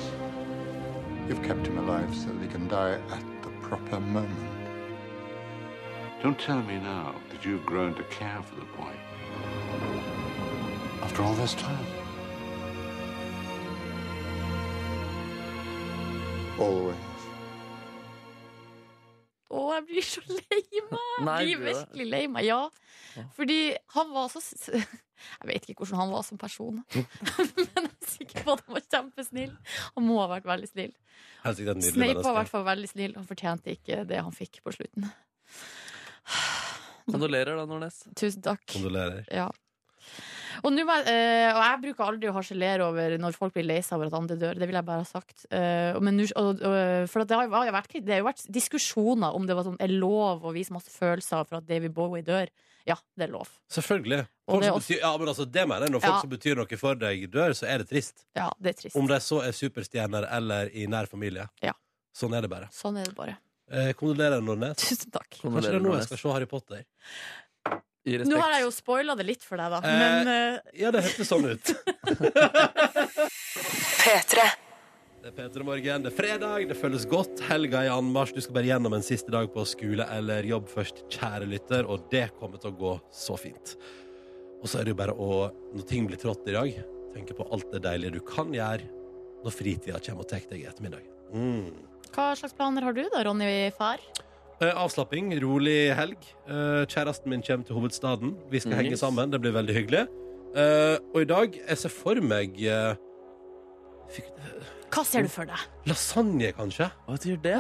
[SPEAKER 8] You've kept him alive so that he can die at the proper moment.
[SPEAKER 10] Don't tell me now that you've grown to care for the boy.
[SPEAKER 8] After all this time. Always.
[SPEAKER 5] Å, jeg blir så lei meg! Jeg blir virkelig lei meg, ja. Fordi han var så Jeg vet ikke hvordan han var som person, men jeg er sikker på at han var kjempesnill. Han må ha vært veldig snill. Snape var i hvert fall veldig snill. Han fortjente ikke det han fikk på slutten.
[SPEAKER 2] Kondolerer da, Nordnes.
[SPEAKER 5] Tusen takk.
[SPEAKER 3] Kondolerer.
[SPEAKER 5] Ja. Og, jeg, eh, og jeg bruker aldri å harselere over når folk blir lei seg over at andre dør. Det vil jeg bare ha sagt. Eh, men og, og, for at det har, jo- har vært, det har jo vært diskusjoner om det var sånn, er lov å vise masse følelser for at David Bowie dør. Ja, det er lov.
[SPEAKER 3] Selvfølgelig. Folk
[SPEAKER 5] det
[SPEAKER 3] som
[SPEAKER 5] også-
[SPEAKER 3] betyr, ja, men altså, det mener jeg. Når folk
[SPEAKER 5] Ja.
[SPEAKER 3] som betyr noe for deg, dør, så er det trist.
[SPEAKER 5] Ja, det er trist.
[SPEAKER 3] Om de så er superstjerner eller i nær familie.
[SPEAKER 5] Ja.
[SPEAKER 3] Sånn er det bare.
[SPEAKER 5] Sånn er det bare.
[SPEAKER 3] Eh, kondolerer, Nordnes.
[SPEAKER 5] Tusen takk.
[SPEAKER 3] Kanskje det er nå jeg skal se Harry Potter.
[SPEAKER 2] I
[SPEAKER 5] Nå har jeg jo spoila det litt for deg, da.
[SPEAKER 3] Eh,
[SPEAKER 5] Men eh,
[SPEAKER 3] Ja, det hørtes sånn ut.
[SPEAKER 1] P3.
[SPEAKER 3] Det er Peter Morgen, det er fredag, det føles godt. Helga er i anmarsj. Du skal bare gjennom en siste dag på skole eller jobb først, kjære lytter, og det kommer til å gå så fint. Og så er det jo bare å, når ting blir trådt i dag, tenke på alt det deilige du kan gjøre når fritida kommer og tar deg i ettermiddag. Mm.
[SPEAKER 5] hva slags planer har du da, Ronny far?
[SPEAKER 3] Eh, Avslapping, rolig helg. Eh, Kjæresten min kommer til hovedstaden. Vi skal
[SPEAKER 2] mm.
[SPEAKER 3] henge sammen. Det blir veldig hyggelig. Eh, og i dag Jeg ser for meg fikk-
[SPEAKER 5] Hva ser du for deg?
[SPEAKER 3] lasagne, kanskje.
[SPEAKER 2] Hva betyr det?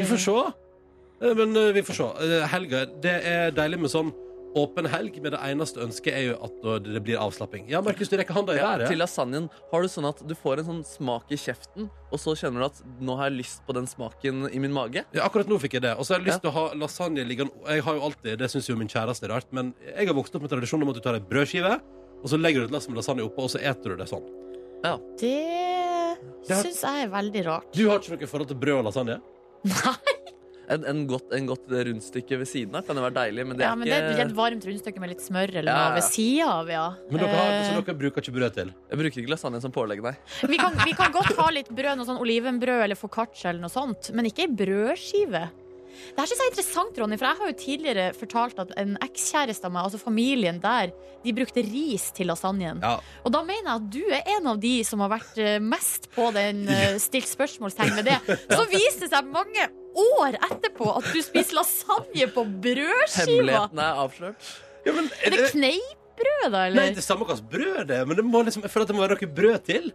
[SPEAKER 3] Vi får se. Men vi får se. Helga, det er deilig med sånn åpen helg, med det eneste ønsket er jo at det blir avslapping. Ja, Markus, du rekker handa i
[SPEAKER 2] Ja,
[SPEAKER 3] været.
[SPEAKER 2] til lasagnen har du sånn at du får en sånn smak i kjeften, og så kjenner du at nå har jeg lyst på den smaken i min mage.
[SPEAKER 3] Ja, akkurat nå fikk jeg det. Og så har jeg lyst til å ha lasagne liggende Jeg har jo alltid, Det syns jo min kjæreste er rart, men jeg har vokst opp med tradisjonen om at du tar ei brødskive, og så legger du et lass med lasagne oppå, og så eter du det sånn.
[SPEAKER 5] Det
[SPEAKER 3] Ja.
[SPEAKER 5] syns jeg er veldig rart.
[SPEAKER 3] Du har ikke noe forhold til brød og lasagne?
[SPEAKER 2] En, en, godt, en godt rundstykke ved siden av kan jo være deilig, men det er
[SPEAKER 5] Ja,
[SPEAKER 2] er
[SPEAKER 5] men det er et varmt rundstykke med litt smør eller noe
[SPEAKER 2] ja.
[SPEAKER 5] ved sida av, ja.
[SPEAKER 3] Men dere, har,
[SPEAKER 5] Eh,
[SPEAKER 3] så dere bruker ikke brød til?
[SPEAKER 2] Jeg bruker ikke lasagne som pålegg, nei.
[SPEAKER 5] vi, kan, vi kan godt ha litt brød, noe sånn olivenbrød eller foccaccia eller noe sånt, men ikke ei brødskive. Det her synes jeg er interessant, Ronny, for jeg har jo tidligere fortalt at en ekskjæreste av meg, altså familien der, de brukte ris til lasagnen.
[SPEAKER 3] Ja.
[SPEAKER 5] Og da mener jeg at du er en av de som har vært eh, mest på den eh, stilt spørsmålstegn ved det. Så viste det seg mange år etterpå at du spiser lasagne på brødskiva.
[SPEAKER 2] Hemmeligheten er avslørt.
[SPEAKER 3] Ja, men,
[SPEAKER 5] Er det kneippbrød, da,
[SPEAKER 3] Nei, det er samme hva slags brød det er, men det må liksom, jeg føler at det må være noe brød til.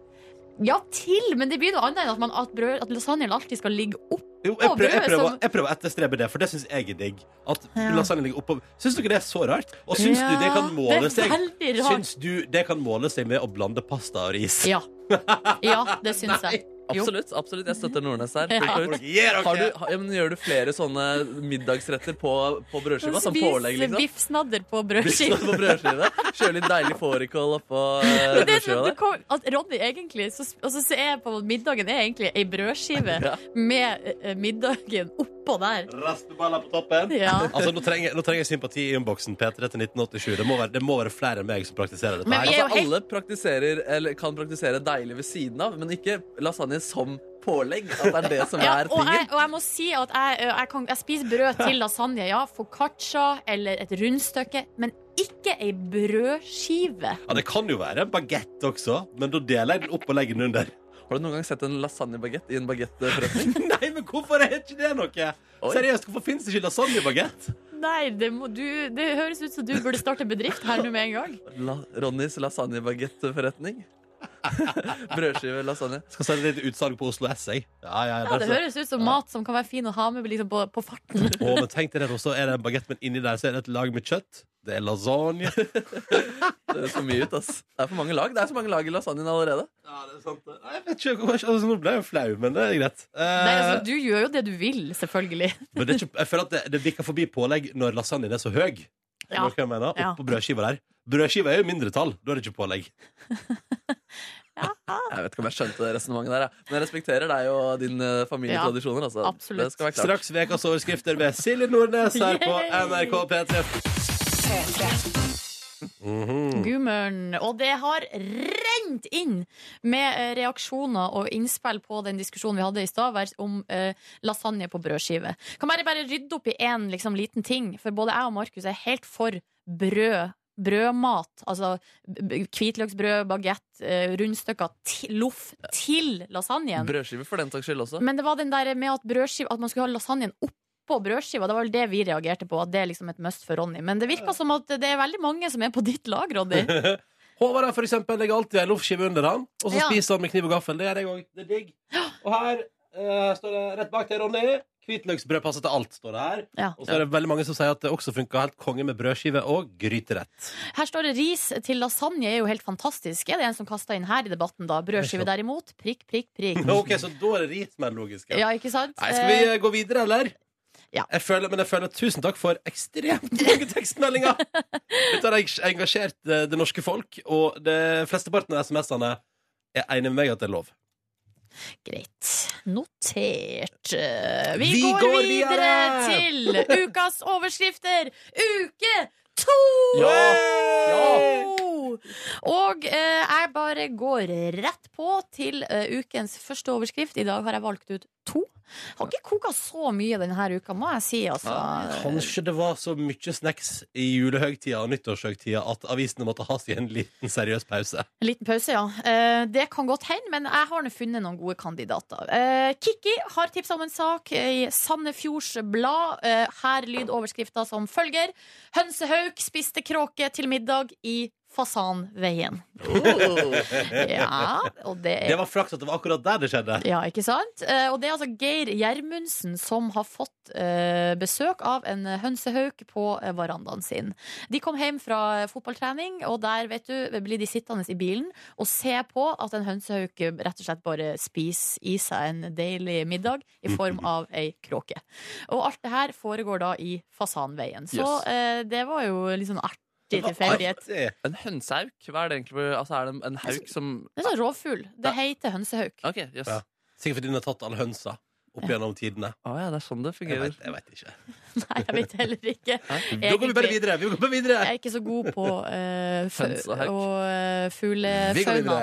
[SPEAKER 5] Ja, til, men det blir noe annet enn at, man, at, brød, at lasagnen alltid skal ligge opp.
[SPEAKER 3] brødet. jeg, prøver, jeg, prøver, jeg prøver å etterstrebe det, for det syns jeg er digg. At
[SPEAKER 5] Ja.
[SPEAKER 3] lasagnen ligger oppå Syns dere det er så rart? Og syns du det kan måle seg. Syns du det kan måle seg med å blande pasta og ris?
[SPEAKER 5] Ja. ja, det syns jeg.
[SPEAKER 2] Absolutt. absolutt, Jeg støtter Nordnes her.
[SPEAKER 5] Ja.
[SPEAKER 2] Har du, ja, men gjør du flere sånne middagsretter på, på brødskiva? Som pålegg, liksom?
[SPEAKER 5] Biff biffsnadder på
[SPEAKER 2] Biffsnadder
[SPEAKER 5] brødskive.
[SPEAKER 2] på brødskive. Kjøre litt deilig fårikål oppå eh,
[SPEAKER 5] Det
[SPEAKER 2] brødskiva
[SPEAKER 5] sånn, kom, at Ronny egentlig så, Og så ser jeg på middagen er egentlig ei brødskive
[SPEAKER 2] Ja.
[SPEAKER 5] med eh, middagen oppå der.
[SPEAKER 3] Raspeballer på toppen.
[SPEAKER 5] Ja.
[SPEAKER 3] Altså, nå trenger, nå trenger jeg sympati i innboksen. P3 til 1987. Det må, være, det må være flere enn meg som praktiserer dette.
[SPEAKER 5] Men
[SPEAKER 3] her
[SPEAKER 2] Altså, alle praktiserer, eller kan praktisere deilig ved siden av, men ikke lasagne som pålegg. At det er det som
[SPEAKER 5] Ja,
[SPEAKER 2] er
[SPEAKER 5] og, jeg, og jeg må si at jeg, jeg, kan, jeg spiser brød til lasagne, ja. Foccaccia eller et rundstykke, men ikke ei brødskive.
[SPEAKER 3] Ja, Det kan jo være en bagett også, men da deler jeg den opp og legger den under.
[SPEAKER 2] Har du noen gang sett en lasagnebagett i en bagettforretning?
[SPEAKER 3] Nei, men hvorfor er ikke det noe?
[SPEAKER 2] Oi.
[SPEAKER 3] Seriøst, hvorfor finnes det ikke lasagnebagett?
[SPEAKER 5] Nei, det, må, du, det høres ut som du burde starte bedrift her nå med en gang.
[SPEAKER 2] La, Ronnys lasagnebagettforretning? Brødskive lasagne.
[SPEAKER 3] Skal sende litt utsalg på Oslo S, jeg. Ja, ja,
[SPEAKER 5] Ja, det høres ut som mat som kan være fin å ha med liksom, på, på farten.
[SPEAKER 3] Å, men tenk deg det, så er det en bagett, men inni der så er det et lag med kjøtt. Det er lasagne.
[SPEAKER 2] Det er så mye ut, ass. Det er for mange lag. Det er så mange lag i lasagnen allerede.
[SPEAKER 3] Ja, det er sant det. Nei, Jeg vet ikke, altså, Nå ble jeg jo flau, men det er greit. Eh,
[SPEAKER 5] Nei, altså, du gjør jo det du vil, selvfølgelig.
[SPEAKER 3] men det er ikke, jeg føler at det, det bikker forbi pålegg når lasagnen er så høy.
[SPEAKER 5] Ja.
[SPEAKER 3] Oppå brødskiva der. Brødskiva er jo mindretall. Da er det ikke pålegg.
[SPEAKER 2] Jeg vet ikke om jeg skjønte det resonnementet der, jeg. men jeg respekterer deg og din eh, familietradisjoner. Altså.
[SPEAKER 5] absolutt.
[SPEAKER 2] Det skal være klart.
[SPEAKER 3] Straks ukas overskrifter med Silje Nordnes her på NRK P3. Mhm.
[SPEAKER 5] Gudmøren. Og det har rent inn med eh, reaksjoner og innspill på den diskusjonen vi hadde i stad om eh, lasagne på brødskive. Kan bare, bare rydde opp i én liksom, liten ting, for både jeg og Markus er helt for brød. Brødmat, altså hvitløksbrød, bagett, eh, rundstykker, loff til lasagnen.
[SPEAKER 2] Brødskive for den saks skyld også.
[SPEAKER 5] Men det var den der med at, brødskive, at man skulle ha lasagnen oppå brødskiva. Det var vel det vi reagerte på, at det er liksom et must for Ronny. Men det virka som at det er veldig mange som er på ditt lag, Ronny.
[SPEAKER 3] Håvard for eksempel, legger alltid ei loffskive under han, og så
[SPEAKER 5] Ja.
[SPEAKER 3] spiser han med kniv og gaffel. Det gjør jeg òg. Det er digg. Og her uh, står det rett bak til Ronny Hvitløksbrød passer til alt, står det her.
[SPEAKER 5] Ja.
[SPEAKER 3] Og så er det veldig mange som sier at det også funker helt konge med brødskive og gryterett.
[SPEAKER 5] Her står det ris til lasagne er jo helt fantastisk. Er det en som kasta inn her i debatten, da? Brødskive derimot? Prikk, prikk, prikk.
[SPEAKER 3] Ok, Så da er det ris som er logisk.
[SPEAKER 5] Ja, ikke sant?
[SPEAKER 3] Nei, skal vi
[SPEAKER 5] eh,
[SPEAKER 3] gå videre, eller?
[SPEAKER 5] Ja.
[SPEAKER 3] Jeg føler, men jeg føler Tusen takk for ekstremt mange tekstmeldinger! Dette har engasjert eh, det norske folk, og det flesteparten av SMS-ene er enig med meg at det er lov.
[SPEAKER 5] Greit. Notert. Eh, Vi,
[SPEAKER 3] Vi
[SPEAKER 5] går,
[SPEAKER 3] går
[SPEAKER 5] videre
[SPEAKER 3] videre!
[SPEAKER 5] til ukas overskrifter. Uke to! Og eh, jeg bare går rett på til eh, ukens første overskrift. I dag har jeg valgt ut to. Har ikke koka så mye denne uka, må jeg si. Altså.
[SPEAKER 3] Kanskje det var så mye snacks i julehøgtida og nyttårshøgtida at avisene måtte ha seg en liten seriøs pause.
[SPEAKER 5] En liten pause, ja. Eh, det kan godt hende, men jeg har nå funnet noen gode kandidater. Eh, Kikki har tipsa om en sak i Sandefjords Blad. Eh, her lyder overskrifta som følger. Hønsehauk spiste kråke til middag i Fasanveien. Ja, og det er
[SPEAKER 3] Det var flaks at det var akkurat der det skjedde.
[SPEAKER 5] ja, ikke sant? Eh, og det er altså Geir Gjermundsen som har fått eh, besøk av en hønsehauk på eh, verandaen sin. De kom hjem fra fotballtrening, og der vet du, blir de sittende i bilen og se på at en hønsehauk rett og slett bare spiser i seg en deilig middag i form av ei kråke. Og alt det her foregår da i Fasanveien. Så
[SPEAKER 2] Yes.
[SPEAKER 5] det var jo litt sånn artig tilfeldighet.
[SPEAKER 2] En hønsehauk? Hva er det egentlig? Altså, er det en hauk som
[SPEAKER 5] Det er sånn rovfugl. Det heter hønsehauk.
[SPEAKER 2] OK, yes.
[SPEAKER 3] Ja. Sikkert fordi den har tatt alle hønsa opp gjennom tidene.
[SPEAKER 2] Å ja, det er sånn det fungerer.
[SPEAKER 3] vet, jeg veit ikke.
[SPEAKER 5] Nei, jeg vet heller ikke.
[SPEAKER 3] Da går vi bare videre. Vi går videre.
[SPEAKER 5] Jeg er ikke så god på uh,
[SPEAKER 2] og
[SPEAKER 5] uh,
[SPEAKER 3] Vi går
[SPEAKER 5] fuglefauna.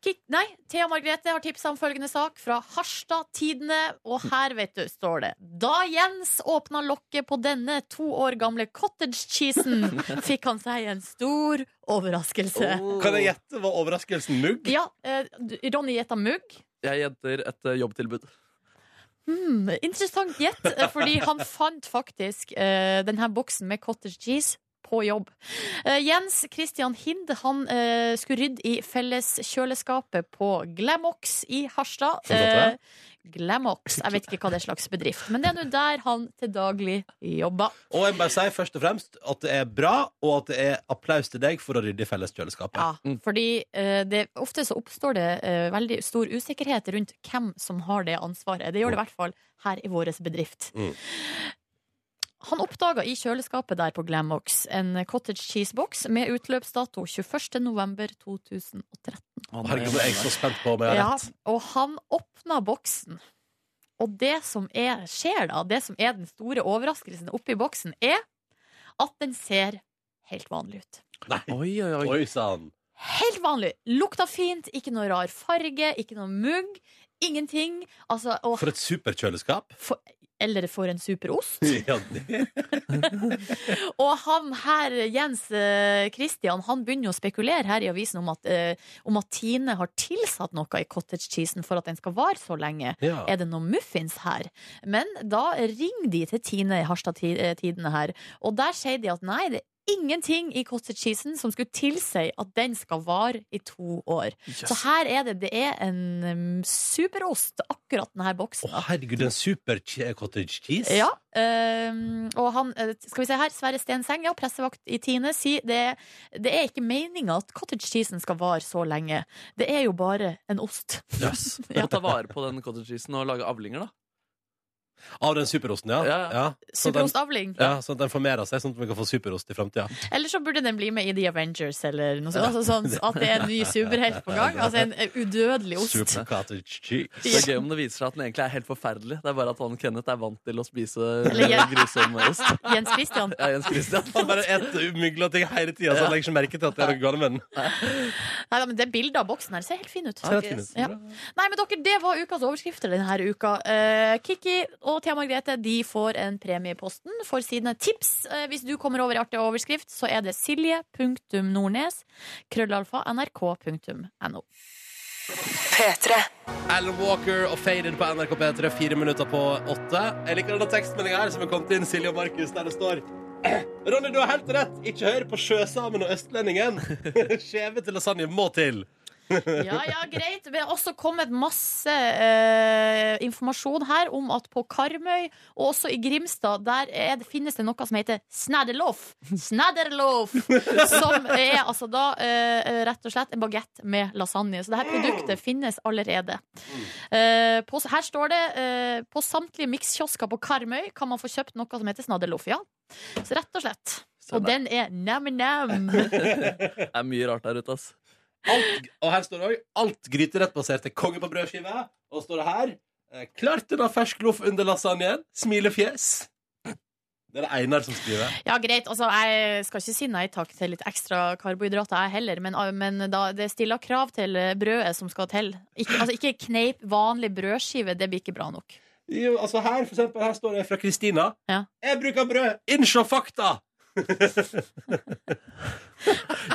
[SPEAKER 5] Kik- Nei, Thea Margrethe har tipsa om følgende sak fra Harstad Tidende, og her, vet du, står det Da Jens åpna lokket på denne to år gamle cottage cheesen, fikk han seg en stor overraskelse.
[SPEAKER 3] Kan jeg gjette hva overraskelsen mugg?
[SPEAKER 5] Ja, eh, Ronny gjetta mugg.
[SPEAKER 2] Jeg gjetter et eh, jobbtilbud.
[SPEAKER 5] Hmm, interessant gjett, eh, fordi han fant faktisk eh, denne boksen med cottage cheese på jobb. Eh, Jens Christian Hind han eh, skulle rydde i felleskjøleskapet på Glamox i Harstad.
[SPEAKER 3] Det
[SPEAKER 5] Eh, Glamox, jeg vet ikke hva det er slags bedrift, men det er nå der han til daglig jobber.
[SPEAKER 3] Og jeg bare sier først og fremst at det er bra, og at det er applaus til deg for å rydde i felleskjøleskapet.
[SPEAKER 5] Ja, fordi uh, det, ofte så oppstår det uh, veldig stor usikkerhet rundt hvem som har det ansvaret. Det gjør det i hvert fall her i vår bedrift.
[SPEAKER 3] Mm.
[SPEAKER 5] Han oppdaga i kjøleskapet der på Glamox en cottage cheese-boks med utløpsdato 21.11.2013.
[SPEAKER 3] Herregud, jeg er så spent på om jeg har
[SPEAKER 5] Ja, og han åpna boksen. Og det som er, skjer da, det som er den store overraskelsen oppi boksen, er at den ser helt vanlig ut.
[SPEAKER 3] Nei.
[SPEAKER 2] Oi, oi, oi.
[SPEAKER 3] Oi sann.
[SPEAKER 5] Helt vanlig. Lukta fint, ikke noe rar farge, ikke noe mugg. Ingenting. Altså, og,
[SPEAKER 3] For et superkjøleskap.
[SPEAKER 5] for, eller for en superost.
[SPEAKER 3] Ja.
[SPEAKER 5] Og han her, Jens eh, Christian, han begynner jo å spekulere her i avisen om at, eh, om at Tine har tilsatt noe i cottage cheesen for at den skal vare så lenge.
[SPEAKER 3] Ja.
[SPEAKER 5] Er det noen muffins her? Men da ringer de til Tine i Harstad Ti- eh, Tidende her, og der sier de at nei, det ingenting i cottage cheesen som skulle tilsi at den skal vare i to år. Så her er det, det er en um, superost, akkurat denne boksen.
[SPEAKER 3] Å, herregud, en super cottage cheese.
[SPEAKER 5] Ja, ehm, og han, eh, skal vi se her, Sverre Stenseng, ja, pressevakt i Tine, sier det, det er ikke meninga at cottage cheesen skal vare så lenge. Det er jo bare en ost.
[SPEAKER 2] Yes.
[SPEAKER 5] Ja.
[SPEAKER 2] Ta vare på den cottage cheesen og lage avlinger, da.
[SPEAKER 3] Av den superosten, ja.
[SPEAKER 2] Ja,
[SPEAKER 3] ja. Sånn at den,
[SPEAKER 5] Superostavling.
[SPEAKER 3] ja, sånn at den formerer seg, sånn at vi kan få superost i framtida.
[SPEAKER 5] Eller så burde den bli med i The Avengers, eller noe sånt. Altså, sånn at det er en ny superhelt på gang. Altså en udødelig ost.
[SPEAKER 3] Super cottage cheese.
[SPEAKER 2] Det er gøy om det viser seg at den egentlig er helt forferdelig. Det er bare at han Kenneth er vant til å spise
[SPEAKER 5] Eller
[SPEAKER 2] grusom ost.
[SPEAKER 5] Jens Christian.
[SPEAKER 2] Ja, Jens Christian.
[SPEAKER 3] Han bare eter umygla ting hele tida, så han legger ikke merke til at det er noe galt med den.
[SPEAKER 5] Nei, men det bildet av boksen her ser helt fin ut.
[SPEAKER 3] Ser helt fin ut.
[SPEAKER 5] Ja. Nei, men dere, Det var ukas overskrifter denne uka. Eh, Kikki og Thea Margrethe de får en premie i posten for sine tips. Eh, hvis du kommer over i artig overskrift, så er det silje.nordnes krøllalfa nrk.no.
[SPEAKER 1] P3.
[SPEAKER 3] Alan Walker og Faded på NRK P3, fire minutter på åtte. Jeg liker denne tekstmeldinga her som er kommet inn, Silje og Markus, der det står Ronny, du har helt rett. Ikke hør på Sjøsamen og Østlendingen. Skjeve til lasagne må til.
[SPEAKER 5] Ja, ja, greit. Vi har også kommet masse eh, informasjon her om at på Karmøy, og også i Grimstad, der er det, finnes det noe som heter snadderloff. Snadderloff! Som er altså da eh, rett og slett en bagett med lasagne. Så det her produktet finnes allerede. Eh, på, her står det eh, på samtlige mikskiosker på Karmøy kan man få kjøpt noe som heter snadderloff. Ja. Så rett og slett. Og den er nam-nam.
[SPEAKER 2] Det er mye rart der ute, ass.
[SPEAKER 3] Alt, og her står det òg alt gryterettbaserte konge på brødskive. Og står det her Klarte Klart det da fersk loff under lasagnen. Smilefjes. Det er det Einar som skriver.
[SPEAKER 5] Ja, greit. Altså, jeg skal ikke si nei takk til litt ekstra karbohydrater, jeg heller. Men, men da, det stiller krav til brødet som skal til. Ikke, altså, ikke kneip vanlig brødskive. Det blir ikke bra nok.
[SPEAKER 3] Jo, altså her, for eksempel, her står det fra Kristina.
[SPEAKER 5] Ja.
[SPEAKER 3] Jeg bruker brød! Innsjå fakta!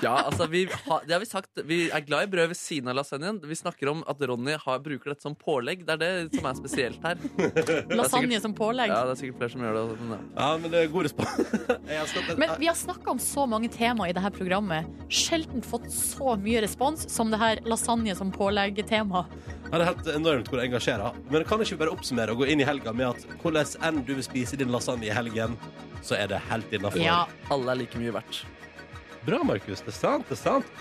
[SPEAKER 2] Ja, altså, vi har, det har vi sagt. Vi er glad i brød ved siden av lasagnen. Vi snakker om at Ronny har, bruker dette som pålegg. Det er det som er spesielt her. Er
[SPEAKER 5] Lasagne
[SPEAKER 2] sikkert-
[SPEAKER 5] som pålegg.
[SPEAKER 2] Ja, det er sikkert flere som gjør det. Men, ja.
[SPEAKER 3] Ja, men det er god respons.
[SPEAKER 5] Men vi har snakka om så mange tema i dette programmet. Sjelden fått så mye respons som det her lasagne som pålegg-tema.
[SPEAKER 3] Ja, det er helt enormt hvor det engasjerer. Men kan ikke vi bare oppsummere og gå inn i helga med at hvordan enn du vil spise din lasagne i helgen, så er det helt innafor.
[SPEAKER 5] Ja.
[SPEAKER 2] Alle er like mye verdt.
[SPEAKER 3] Bra, Markus. Det er sant. det er sant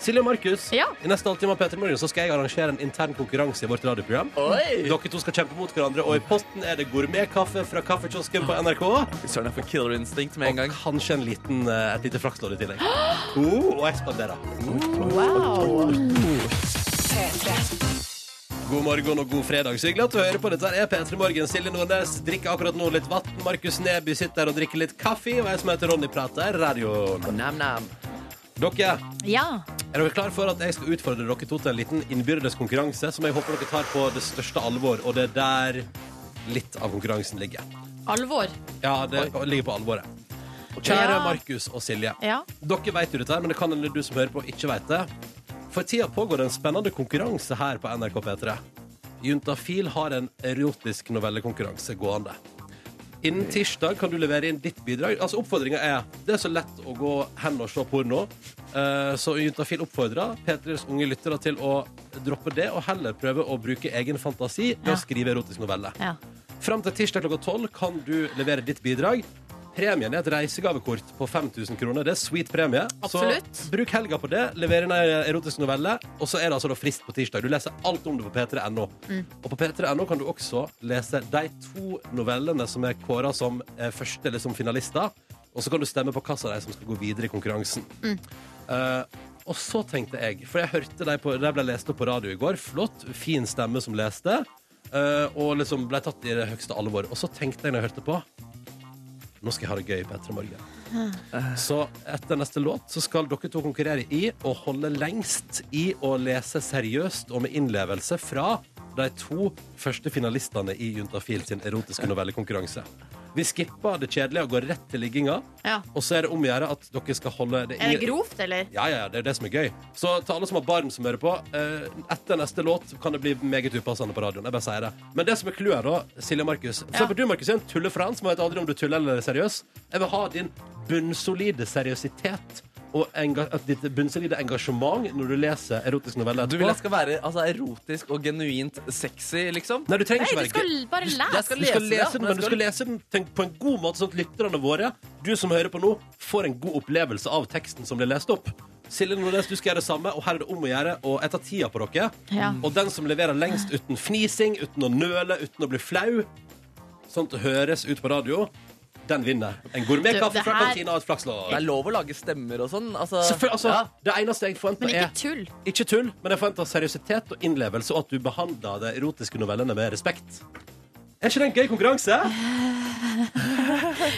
[SPEAKER 3] Silje og Markus,
[SPEAKER 5] Ja.
[SPEAKER 3] i neste halvtime av Peter Morgen så skal jeg arrangere en intern konkurranse i vårt radioprogram.
[SPEAKER 2] Oi!
[SPEAKER 3] Dere to skal kjempe mot hverandre, og i posten er det gourmetkaffe fra kaffekiosken på NRK.
[SPEAKER 2] Søren, jeg får killer instinct med en gang.
[SPEAKER 3] Og kanskje en liten, eh, et lite flakslodd i tillegg. Oh, og jeg spanderer.
[SPEAKER 5] Wow.
[SPEAKER 3] God morgen og god fredag. Så hyggelig at du hører på. Dette er P3 Morgen. Silje Nordnes drikker akkurat nå litt vann. Markus Neby sitter her og drikker litt kaffe. Og jeg som heter Ronny prater. Radioen.
[SPEAKER 2] Nam-nam.
[SPEAKER 3] Dere,
[SPEAKER 5] Ja.
[SPEAKER 3] er dere klar for at jeg skal utfordre dere to til en liten innbyrdes konkurranse som jeg håper dere tar på det største alvor, og det er der litt av konkurransen ligger.
[SPEAKER 5] Alvor.
[SPEAKER 3] Ja, det ligger på alvoret. Kjære
[SPEAKER 5] Ja.
[SPEAKER 3] Markus og Silje.
[SPEAKER 5] Ja.
[SPEAKER 3] Dere vet jo dette, men det kan hende du som hører på, ikke vet det. For tida pågår det en spennende konkurranse her på NRK P3. Juntafil har en erotisk novellekonkurranse gående. Innen tirsdag kan du levere inn ditt bidrag. Altså Oppfordringa er det er så lett å gå hen og se porno. Eh, Så Juntafil oppfordrer P3s unge lyttere til å droppe det og heller prøve å bruke egen fantasi ved
[SPEAKER 5] Ja.
[SPEAKER 3] å skrive erotisk novelle.
[SPEAKER 5] Ja.
[SPEAKER 3] Fram til tirsdag klokka tolv kan du levere ditt bidrag. Premien er et reisegavekort på 5000 kroner. Det er sweet premie.
[SPEAKER 5] Absolutt.
[SPEAKER 3] Så bruk helga på det. Lever inn ei erotisk novelle. Og så er det altså frist på tirsdag. Du leser alt om det på p3.no.
[SPEAKER 5] Mm.
[SPEAKER 3] Og på p3.no kan du også lese de to novellene som er kåra som første eller som finalister. Og så kan du stemme på hvilken av de som skal gå videre i konkurransen.
[SPEAKER 5] Mm.
[SPEAKER 3] Uh, og så tenkte jeg, for jeg hørte de, på, de ble lest opp på radio i går. Flott, fin stemme som leste. Uh, og liksom ble tatt i det høyeste alvor. Og så tenkte jeg når jeg hørte på Nå skal jeg ha det gøy på Etter morgen. Så etter neste låt så skal dere to konkurrere i å holde lengst i å lese seriøst og med innlevelse fra de to første finalistene i Juntafil sin erotiske novellekonkurranse. Vi skipper det kjedelige og går rett til ligginga.
[SPEAKER 5] Ja.
[SPEAKER 3] Og så er det om å gjøre at dere skal holde det
[SPEAKER 5] Er det grovt, eller?
[SPEAKER 3] ja, ja, det er det som er gøy. Så til alle som har barn som hører på, eh, etter neste låt kan det bli meget upassende på radioen. Jeg bare sier det. Men det som er clouet, da, Silje Markus For
[SPEAKER 5] Ja.
[SPEAKER 3] du, Markus, er en tullefrans. Man vet aldri om du tuller eller er seriøs. Jeg vil ha din bunnsolide seriøsitet og enga at ditt bunnsolide engasjement når du leser erotisk novelle.
[SPEAKER 2] Du vil jeg
[SPEAKER 3] etterpå.
[SPEAKER 2] skal være altså, erotisk og genuint sexy, liksom?
[SPEAKER 3] Nei, du trenger
[SPEAKER 5] Nei,
[SPEAKER 3] ikke
[SPEAKER 5] du
[SPEAKER 3] være
[SPEAKER 5] skal bare
[SPEAKER 2] Jeg
[SPEAKER 5] lese.
[SPEAKER 2] skal
[SPEAKER 3] Du skal
[SPEAKER 2] lese skal
[SPEAKER 3] lese den,
[SPEAKER 2] men
[SPEAKER 3] du
[SPEAKER 2] skal-
[SPEAKER 3] skal lese den tenk, på en god måte, sånn at lytterne våre, du som hører på nå, får en god opplevelse av teksten som blir lest opp. Silje Nordnes, du skal gjøre det samme, og her er det om å gjøre Og jeg tar tida på dere.
[SPEAKER 5] Ja.
[SPEAKER 3] Og den som leverer lengst uten fnising, uten å nøle, uten å bli flau, sånn at det høres ut på radio, den vinner. En gourmetkaffe fra kantina og et flakslodd.
[SPEAKER 2] Det er lov å lage stemmer og sånn. Altså,
[SPEAKER 3] Selvfølgelig, altså,
[SPEAKER 2] ja.
[SPEAKER 3] Det eneste jeg forventer,
[SPEAKER 5] Men
[SPEAKER 3] er
[SPEAKER 5] ikke tull.
[SPEAKER 3] ikke tull, men jeg forventer seriøsitet og innlevelse, og at du behandler de erotiske novellene med respekt. Er ikke det en gøy konkurranse?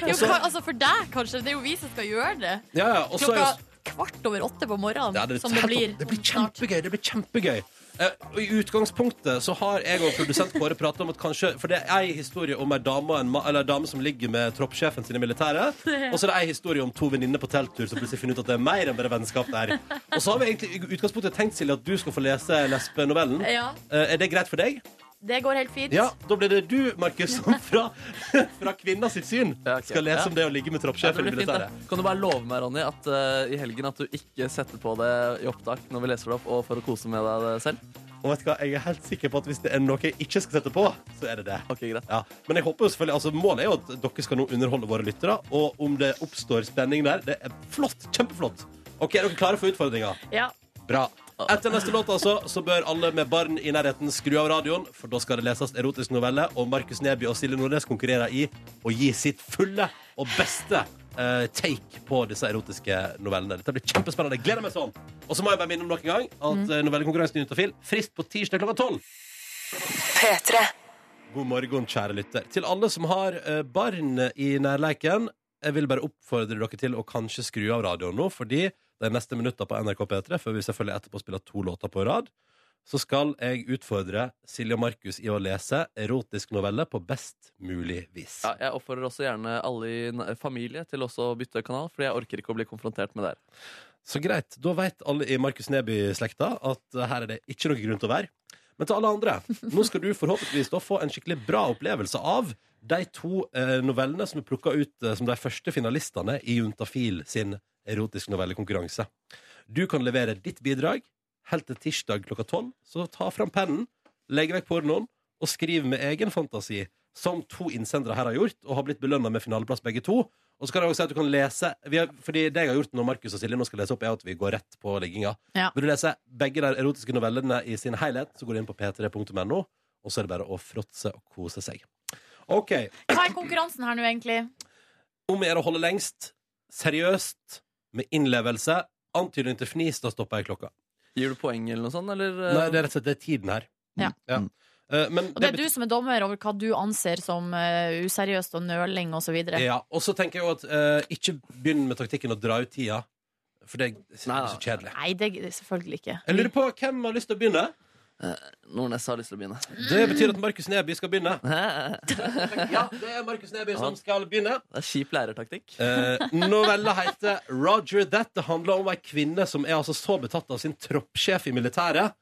[SPEAKER 5] Jo,
[SPEAKER 3] så-
[SPEAKER 5] altså For deg, kanskje. Det er jo vi som skal gjøre det.
[SPEAKER 3] Ja, ja. Og er
[SPEAKER 5] Klokka kvart over åtte på morgenen.
[SPEAKER 3] Ja, det,
[SPEAKER 5] som det blir.
[SPEAKER 3] det blir kjempegøy. Det blir kjempegøy. Eh, I utgangspunktet så har jeg og produsent Kåre prata om at kanskje For det er ei historie om ei dame, og en ma- eller ei dame som ligger med troppssjefen sin i militæret. Og så er det ei historie om to venninner på telttur som plutselig finner ut at det er mer enn bare vennskap der. Og så har vi egentlig i utgangspunktet tenkt Silje, at du skal få lese lesbenovellen.
[SPEAKER 5] Ja.
[SPEAKER 3] Eh, er det greit for deg?
[SPEAKER 5] Det går helt fint.
[SPEAKER 3] Ja, Da blir det du, Markus, som fra, fra kvinna sitt syn
[SPEAKER 2] ok.
[SPEAKER 3] skal lese
[SPEAKER 2] Ja.
[SPEAKER 3] om det å ligge med
[SPEAKER 2] Ja, det
[SPEAKER 3] i
[SPEAKER 2] blir fint, det.
[SPEAKER 3] militæret.
[SPEAKER 2] Kan du bare love meg, Ronny, at eh, i helgen at du ikke setter på det i opptak når vi leser det opp, og for å kose med deg selv?
[SPEAKER 3] Og vet du hva, Jeg er helt sikker på at hvis det er noe jeg ikke skal sette på, så er det det.
[SPEAKER 2] Ok, greit.
[SPEAKER 3] Ja. Men jeg håper jo selvfølgelig, altså målet er jo at dere skal nå underholde våre lyttere. Og om det oppstår spenning der, det er flott. Kjempeflott. OK, er dere klare for utfordringa?
[SPEAKER 5] Ja.
[SPEAKER 3] Bra. Etter neste låt altså, så bør alle med barn i nærheten skru av radioen, for da skal det leses erotisk novelle, og Markus Neby og Silje Nordnes konkurrerer i å gi sitt fulle og beste uh, take på disse erotiske novellene. Dette blir kjempespennende. Jeg gleder meg sånn. Og så må jeg bare minne om nok en gang at mm. novellekonkurransen i Juntafil frist på tirsdag klokka tolv.
[SPEAKER 1] P3.
[SPEAKER 3] God morgen, kjære lytter. Til alle som har eh, barn i nærleiken, jeg vil bare oppfordre dere til å kanskje skru av radioen nå, fordi de neste minutter på NRK P3, før vi selvfølgelig etterpå spiller to låter på rad, så skal jeg utfordre Silje og Markus i å lese erotisk novelle på best mulig vis.
[SPEAKER 2] Ja, jeg oppfordrer også gjerne alle i familie til også å bytte kanal, fordi jeg orker ikke å bli konfrontert med det her.
[SPEAKER 3] Så greit, da vet alle i Markus Neby-slekta at eh, her er det ikke noe grunn til å være. Men til alle andre, nå skal du forhåpentligvis da få en skikkelig bra opplevelse av de to eh, novellene som er plukka ut eh, som de første finalistene i Juntafil sin erotisk novellekonkurranse. Du kan levere ditt bidrag helt til tirsdag klokka tolv. Så ta fram pennen, legg vekk pornoen og skriv med egen fantasi, som to innsendere her har gjort, og har blitt belønna med finaleplass begge to. Og så kan jeg også si at du kan lese vi har, Fordi det jeg har gjort når Markus og Silje nå skal lese opp, er at vi går rett på ligginga.
[SPEAKER 5] Ja.
[SPEAKER 3] Vil du lese begge de erotiske novellene i sin helhet, så går du inn på p3.no, og så er det bare å fråtse og kose seg. OK.
[SPEAKER 5] Hva er konkurransen her nå, egentlig?
[SPEAKER 3] Om å gjøre å holde lengst, seriøst, med innlevelse. Antydning til fnis, da stopper jeg klokka.
[SPEAKER 2] Gir du poeng eller noe sånt, eller? eh?
[SPEAKER 3] Nei, det er rett og slett det er tiden her.
[SPEAKER 5] Ja.
[SPEAKER 3] Eh, Men
[SPEAKER 5] Og det er du som er dommer over hva du anser som uh, useriøst og nøling osv.
[SPEAKER 3] Ja, og så tenker jeg jo at uh, ikke begynn med taktikken å dra ut tida. For det er så kjedelig.
[SPEAKER 5] Nei, det er selvfølgelig ikke.
[SPEAKER 3] Jeg lurer på hvem har lyst til å begynne.
[SPEAKER 2] Nordnes har lyst til å begynne.
[SPEAKER 3] Det betyr at Markus Neby skal begynne. Ja, det er Markus Neby som skal begynne.
[SPEAKER 2] Det er kjip lærertaktikk.
[SPEAKER 3] Eh, novella heter Roger That. Det handler om ei kvinne som er altså så betatt av sin troppssjef i militæret.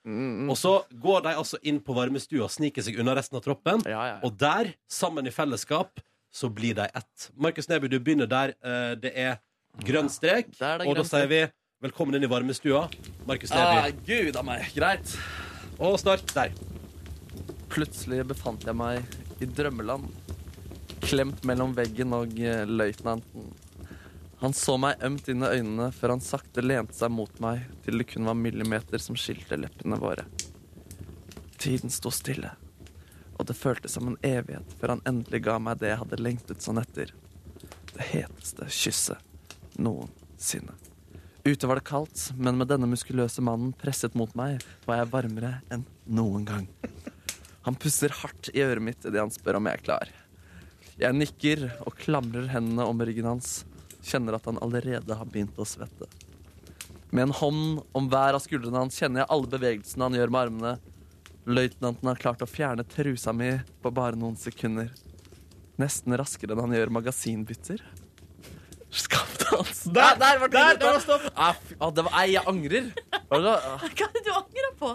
[SPEAKER 3] Og så går de altså inn på varmestua og sniker seg unna resten av troppen. Og der, sammen i fellesskap, så blir de ett. Markus Neby, du begynner der. Eh, det er grønn strek.
[SPEAKER 2] det
[SPEAKER 3] og da sier vi velkommen inn i varmestua. Markus
[SPEAKER 2] Ah,
[SPEAKER 3] Neby.
[SPEAKER 2] Gud a meg. Greit.
[SPEAKER 3] Og start der.
[SPEAKER 2] Plutselig befant jeg meg i drømmeland. Klemt mellom veggen og eh, løytnanten. Han så meg ømt inn i øynene før han sakte lente seg mot meg til det kun var millimeter som skilte leppene våre. Tiden sto stille, og det føltes som en evighet før han endelig ga meg det jeg hadde lengtet sånn etter. Det heteste kysset noensinne. Ute var det kaldt, men med denne muskuløse mannen presset mot meg, var jeg varmere enn noen gang. Han puster hardt i øret mitt idet han spør om jeg er klar. Jeg nikker og klamrer hendene om ryggen hans, kjenner at han allerede har begynt å svette. Med en hånd om hver av skuldrene hans kjenner jeg alle bevegelsene han gjør med armene. Løytnanten har klart å fjerne trusa mi på bare noen sekunder. Nesten raskere enn han gjør magasinbytter. Skapte hans
[SPEAKER 3] Der,
[SPEAKER 2] der var
[SPEAKER 3] der, der var stopp.
[SPEAKER 2] Ah, ah, det var, ei jeg angrer. Var det, ah,
[SPEAKER 5] Hva er det du angrer på?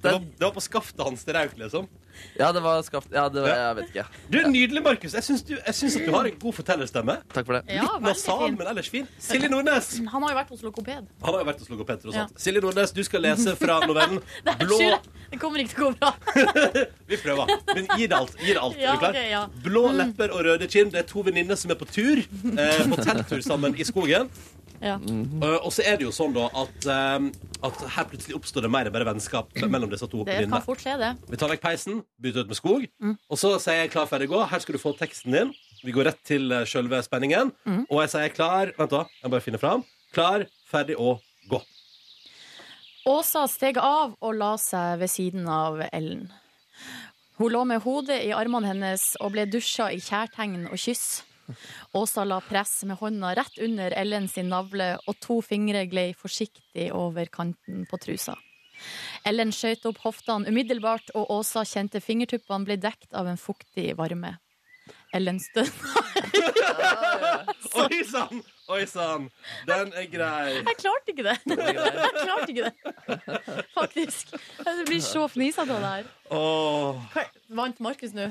[SPEAKER 3] Det var, det var på skaftet hans til rauk, liksom.
[SPEAKER 2] Ja, det var skaft... Ja, det var, jeg vet ikke.
[SPEAKER 3] Du er Nydelig, Markus. Jeg syns, du, jeg syns at du har en god fortellerstemme.
[SPEAKER 2] Takk for det.
[SPEAKER 5] Ja,
[SPEAKER 3] Litt nasal,
[SPEAKER 5] fin.
[SPEAKER 3] men ellers fin. Silje Nordnes.
[SPEAKER 5] Han har jo vært hos logoped.
[SPEAKER 3] Han har jo vært hos logoped. tross
[SPEAKER 5] Ja.
[SPEAKER 3] Silje Nordnes, du skal lese fra novellen Blå
[SPEAKER 5] det kommer ikke til å gå bra.
[SPEAKER 3] Vi prøver. Men gi det alt. Gi det alt.
[SPEAKER 5] Ja,
[SPEAKER 3] er du klar?
[SPEAKER 5] Okay, ja.
[SPEAKER 3] Blå lepper og røde kinn. Det er to venninner som er på tur. Eh, på telttur sammen i skogen.
[SPEAKER 5] Ja.
[SPEAKER 3] Eh, og så er det jo sånn da at, uh, at her plutselig oppstår det mer enn bare vennskap mellom disse to
[SPEAKER 5] Det kan
[SPEAKER 3] venninnene.
[SPEAKER 5] fort skje, det.
[SPEAKER 3] Vi tar vekk peisen, bytter ut med skog, og så sier jeg klar, ferdig, gå. Her skal du få teksten din. Vi går rett til uh, sjølve spenningen. Og jeg sier klar Vent, da. Jeg bare finne fram. Klar, ferdig og gå.
[SPEAKER 5] Åsa steg av og la seg ved siden av Ellen. Hun lå med hodet i armene hennes og ble dusja i kjærtegn og kyss. Åsa la press med hånda rett under Ellen sin navle, og to fingre glei forsiktig over kanten på trusa. Ellen skjøt opp hoftene umiddelbart, og Åsa kjente fingertuppene bli dekt av en fuktig varme. Ellen stønna.
[SPEAKER 3] Oi sann! Oi sann! Den er grei.
[SPEAKER 5] Jeg klarte ikke det. Jeg klarte ikke det. Faktisk. Det blir så fnisete av det her.
[SPEAKER 3] Åh.
[SPEAKER 5] Vant Markus nå?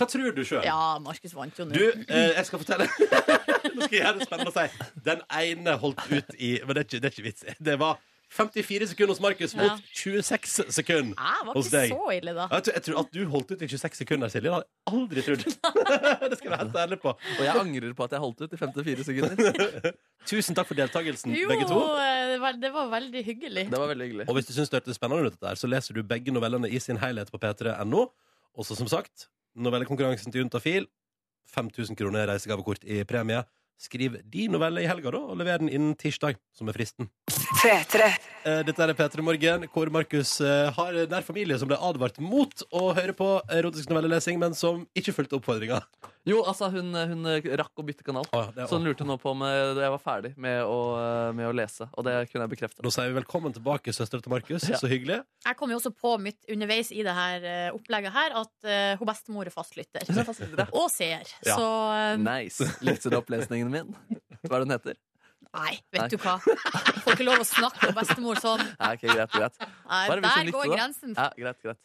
[SPEAKER 3] Hva tror du sjøl?
[SPEAKER 5] Ja, Markus vant jo nå.
[SPEAKER 3] Du, eh, jeg skal fortelle Nå skal jeg gjøre det spennende å si. Den ene holdt ut i Men det er ikke, det er ikke vits. Det var 54 sekunder hos Markus
[SPEAKER 5] Ja.
[SPEAKER 3] mot 26 sekunder
[SPEAKER 5] Ah, var
[SPEAKER 3] hos
[SPEAKER 5] ikke så ille, da.
[SPEAKER 3] Jeg tror, jeg tror at du holdt ut i 26 sekunder, Silje. Det hadde jeg aldri trodd. det skal jeg være helt ærlig på.
[SPEAKER 2] Og jeg angrer på at jeg holdt ut i 54 sekunder.
[SPEAKER 3] Tusen takk for deltakelsen,
[SPEAKER 5] Jo,
[SPEAKER 3] begge to.
[SPEAKER 5] Jo, det var, det var veldig hyggelig.
[SPEAKER 2] Det var veldig hyggelig.
[SPEAKER 3] Og hvis du syns det hørtes spennende ut, så leser du begge novellene i sin helhet på p3.no. Også som sagt, novellekonkurransen til Juntafil. 5000 kroner reisegavekort i premie. Skriv din novelle i helga, da, og lever den innen tirsdag, som er fristen.
[SPEAKER 1] P3.
[SPEAKER 3] Eh, Dette er P3 Morgen, hvor Markus eh, har nær familie som ble advart mot å høre på erotisk novellelesing, men som ikke fulgte oppfordringa.
[SPEAKER 2] Jo, altså, hun, hun rakk å bytte kanal.
[SPEAKER 3] ah, er-
[SPEAKER 2] Så hun lurte nå på om eh, jeg var ferdig med å, med å lese. Og det kunne jeg bekrefte.
[SPEAKER 3] Da sier vi velkommen tilbake, søstera til Markus.
[SPEAKER 2] Ja.
[SPEAKER 3] Så hyggelig.
[SPEAKER 5] Jeg kom jo også på mitt underveis i det her opplegget her at uh, hun bestemor er fastlytter. Og seer.
[SPEAKER 2] Ja.
[SPEAKER 5] Så eh,
[SPEAKER 2] Nice. Likte du opplesningen min? Hva er det den heter?
[SPEAKER 5] nei, vet du hva. Jeg Får ikke lov å snakke om bestemor sånn.
[SPEAKER 2] Nei, ok, greit, greit.
[SPEAKER 5] Nei,
[SPEAKER 2] Bare
[SPEAKER 5] der
[SPEAKER 2] likte
[SPEAKER 5] går
[SPEAKER 2] det.
[SPEAKER 5] grensen.
[SPEAKER 2] Ja, greit, greit.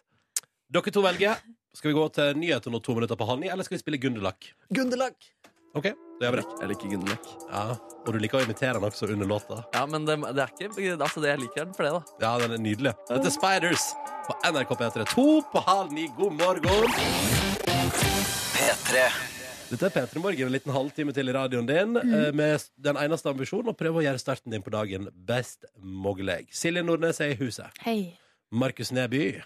[SPEAKER 3] Dere to velger. Skal vi gå til nyheter nå to minutter på halv ni, eller skal vi spille Gunderlach?
[SPEAKER 2] Gunderlach.
[SPEAKER 3] OK, da gjør vi det.
[SPEAKER 2] Jeg liker Gunderlach.
[SPEAKER 3] Ja, Og du liker å imitere den også under låta.
[SPEAKER 2] Ja, men det, det er ikke Altså, det jeg liker den for det, da.
[SPEAKER 3] Ja, den er nydelig. Dette er Spiders på NRK P3. To på halv ni. God morgen.
[SPEAKER 11] P3.
[SPEAKER 3] Dette er P3 Morgen, en liten halvtime til i radioen din, eh, med den eneste ambisjonen å prøve å gjøre starten din på dagen best mulig. Silje Nordnes er i huset.
[SPEAKER 5] Hei.
[SPEAKER 3] Markus Neby.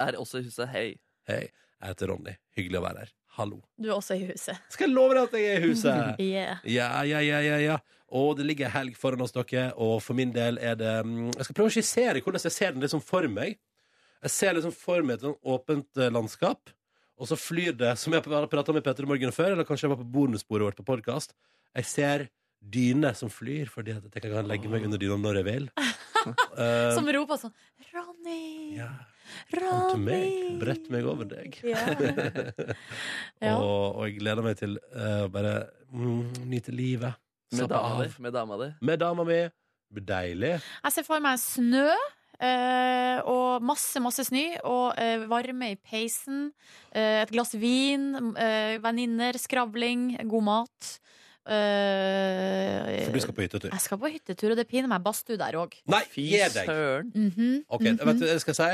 [SPEAKER 2] Er også i huset. Hei.
[SPEAKER 3] Hei. Jeg heter Ronny. Hyggelig å være her. Hallo.
[SPEAKER 5] Du er også i huset.
[SPEAKER 3] Skal jeg love deg at jeg er i huset?
[SPEAKER 5] Yeah.
[SPEAKER 3] Ja, ja, ja, ja, ja. Og det ligger helg foran oss, dere. Og for min del er det mm, Jeg skal prøve å skissere hvordan jeg ser den liksom for meg. Jeg ser liksom for meg et sånn åpent eh, landskap. Og så flyr det, som jeg har prata med Petter i morgen før, eller kanskje jeg var på bonussporet vårt på podkast. Jeg ser dyner som flyr, fordi at jeg kan legge meg under dyna når jeg vil. uh,
[SPEAKER 5] Som roper sånn Ronny!
[SPEAKER 3] Ja. Kom til meg,
[SPEAKER 5] Ronny!
[SPEAKER 3] brett meg over deg.
[SPEAKER 5] Ja. Ja.
[SPEAKER 3] og, og jeg gleder meg til eh, å bare mm, nyte livet.
[SPEAKER 2] Med dama di. Med dama di.
[SPEAKER 3] Med dama mi. Deilig.
[SPEAKER 5] Jeg ser for meg snø. Eh, og masse, masse snø. Og eh, varme i peisen. eh, et glass vin. Venninner, skravling, god mat. Uh,
[SPEAKER 3] For du skal på hyttetur.
[SPEAKER 5] Jeg skal på hyttetur, og det piner meg badstue der òg.
[SPEAKER 3] Nei, gi deg!
[SPEAKER 5] Mhm,
[SPEAKER 3] Ok, vet du hva jeg skal si?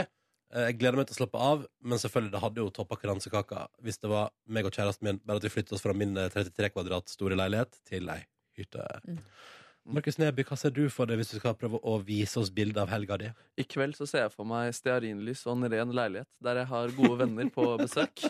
[SPEAKER 3] Eh, Jeg gleder meg til å slappe av, men selvfølgelig, det hadde jo toppa kransekaka hvis det var meg og kjæresten min, bare at vi flyttet oss fra min eh, 33 kvadrat store leilighet til ei hytte. Markus Neby, hva ser du for deg hvis du skal prøve å vise oss bilde av helga di?
[SPEAKER 2] I kveld så ser jeg for meg stearinlys og en ren leilighet der jeg har gode venner på besøk.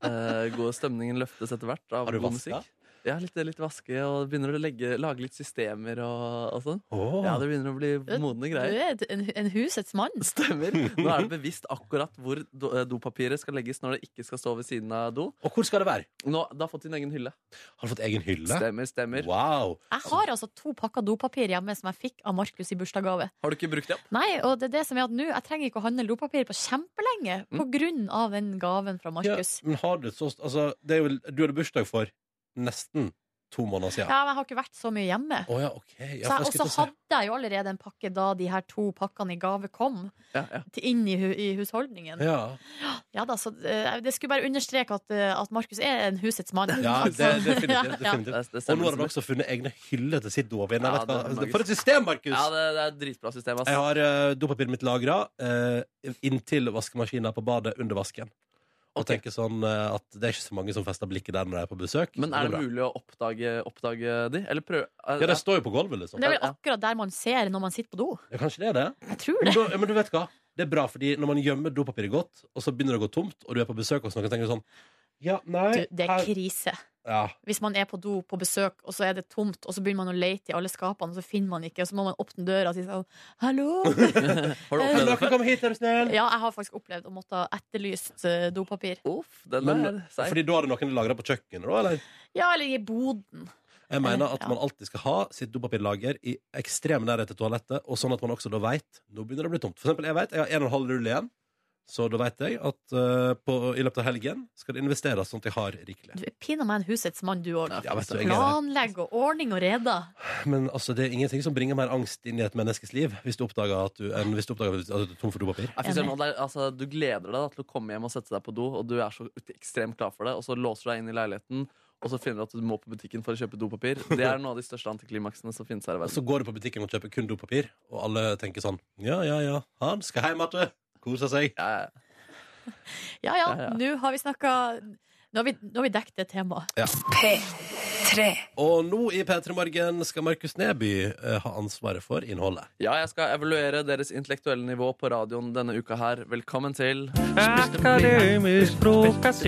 [SPEAKER 2] Eh, gode stemningen løftes etter hvert av
[SPEAKER 3] Har du
[SPEAKER 2] god musikk. Ja, litt, litt vaske, og begynner å legge, lage litt systemer og, og sånn.
[SPEAKER 3] Oh.
[SPEAKER 2] Ja, det begynner å bli modne
[SPEAKER 5] Du er en, en husets mann.
[SPEAKER 2] Stemmer. Nå er det bevisst akkurat hvor do, eh, dopapiret skal legges når det ikke skal stå ved siden av do.
[SPEAKER 3] Og hvor skal det være?
[SPEAKER 2] Nå, det har fått sin egen hylle.
[SPEAKER 3] Har du fått egen hylle?
[SPEAKER 2] Stemmer, stemmer.
[SPEAKER 3] Wow.
[SPEAKER 5] Jeg har altså to pakker dopapir hjemme som jeg fikk av Markus i bursdagsgave.
[SPEAKER 2] Har du ikke brukt det opp?
[SPEAKER 5] Nei, og det er det som er at nå Jeg trenger ikke å handle dopapir på kjempelenge
[SPEAKER 2] Mm.
[SPEAKER 5] på grunn av den gaven fra
[SPEAKER 3] Ja,
[SPEAKER 5] Markus.
[SPEAKER 3] men har du så Altså, det er jo, du hadde bursdag for nesten to måneder siden. Ja.
[SPEAKER 5] men jeg har ikke vært så mye hjemme.
[SPEAKER 3] Oh, ja, okay. Ja,
[SPEAKER 5] så jeg,
[SPEAKER 3] jeg
[SPEAKER 5] og så hadde jeg jo allerede en pakke da de her to pakkene i gave kom.
[SPEAKER 2] Ja,
[SPEAKER 5] inn i, hu, i husholdningen.
[SPEAKER 3] Ja.
[SPEAKER 5] Ja da, så eh, Det skulle bare understreke at, eh, at Markus er en husets mann.
[SPEAKER 3] Ja, det, definitivt. Definitivt.
[SPEAKER 2] Det- det
[SPEAKER 3] Og nå har han også funnet egne hyller til sitt hva?
[SPEAKER 2] magisk.
[SPEAKER 3] For et system, Markus!
[SPEAKER 2] Ja, det, det er et dritbra system. Ass.
[SPEAKER 3] Jeg har uh, dopapiret mitt lagra inntil vaskemaskina på badet under vasken. Og tenker sånn eh, at det er ikke så mange som fester blikket der når jeg er på besøk.
[SPEAKER 2] Men er det
[SPEAKER 3] bra.
[SPEAKER 2] mulig å oppdage, oppdage de? Eller prøve
[SPEAKER 3] Ja, det står jo på gulvet, liksom.
[SPEAKER 5] Det er vel akkurat der man ser når man sitter på do.
[SPEAKER 3] Ja, kanskje det er det?
[SPEAKER 5] Jeg tror det.
[SPEAKER 3] Men, men du vet hva? Det er bra, fordi når man gjemmer dopapiret godt, og så begynner det å gå tomt, og du er på besøk hos noen, tenker du sånn Ja, nei
[SPEAKER 5] Du, det er
[SPEAKER 3] her-
[SPEAKER 5] krise.
[SPEAKER 3] ja.
[SPEAKER 5] Hvis man er på do på besøk, og så er det tomt, og så begynner man å lete i alle skapene, og så finner man ikke, og så må man åpne døra og si sånn Hallo!
[SPEAKER 2] Har du opplevd det?
[SPEAKER 3] Kom hit, er du snill!
[SPEAKER 5] Ja, jeg har faktisk opplevd å måtte ha etterlyst eh, dopapir.
[SPEAKER 2] Uff, den
[SPEAKER 3] Men,
[SPEAKER 2] er seig.
[SPEAKER 3] fordi da er det noen lagra på kjøkkenet, da, eller?
[SPEAKER 5] Ja, eller i boden.
[SPEAKER 3] Jeg mener at man alltid skal ha sitt dopapirlager i ekstrem nærhet til toalettet, og sånn at man også da veit Nå begynner det å bli tomt. For eksempel, jeg vet, jeg har en og en halv rull igjen. Så da vet jeg at uh, på, i løpet av helgen skal det investeres sånn at jeg har rikelig.
[SPEAKER 5] Du er pinadø meg en husets mann, du òg.
[SPEAKER 3] Ja, er.
[SPEAKER 5] Planlegg og ordning og reder.
[SPEAKER 3] Men altså, det er ingenting som bringer mer angst inn i et menneskes liv hvis du oppdager at du, enn hvis du oppdager at du er tom for dopapir.
[SPEAKER 2] Altså, du gleder deg da, til å komme hjem og sette deg på do, og du er så ekstremt klar for det, og så låser du deg inn i leiligheten, og så finner du at du må på butikken for å kjøpe dopapir. Det er noe av de største antiklimaksene som finnes her i
[SPEAKER 3] Og så går du på butikken og kjøper kun dopapir, og alle tenker sånn Ja, ja, ja, han skal hjem igjen. Koser seg.
[SPEAKER 5] Ja ja,
[SPEAKER 3] Ja, ja.
[SPEAKER 5] nå har vi snakka Nå har vi, nå har vi dekket det temaet.
[SPEAKER 1] P3.
[SPEAKER 3] Og nå i P3 Morgen skal Markus Neby eh, ha ansvaret for innholdet.
[SPEAKER 2] Ja, jeg skal evaluere deres intellektuelle nivå på radioen denne uka her. Velkommen til
[SPEAKER 11] Akademisk frokost.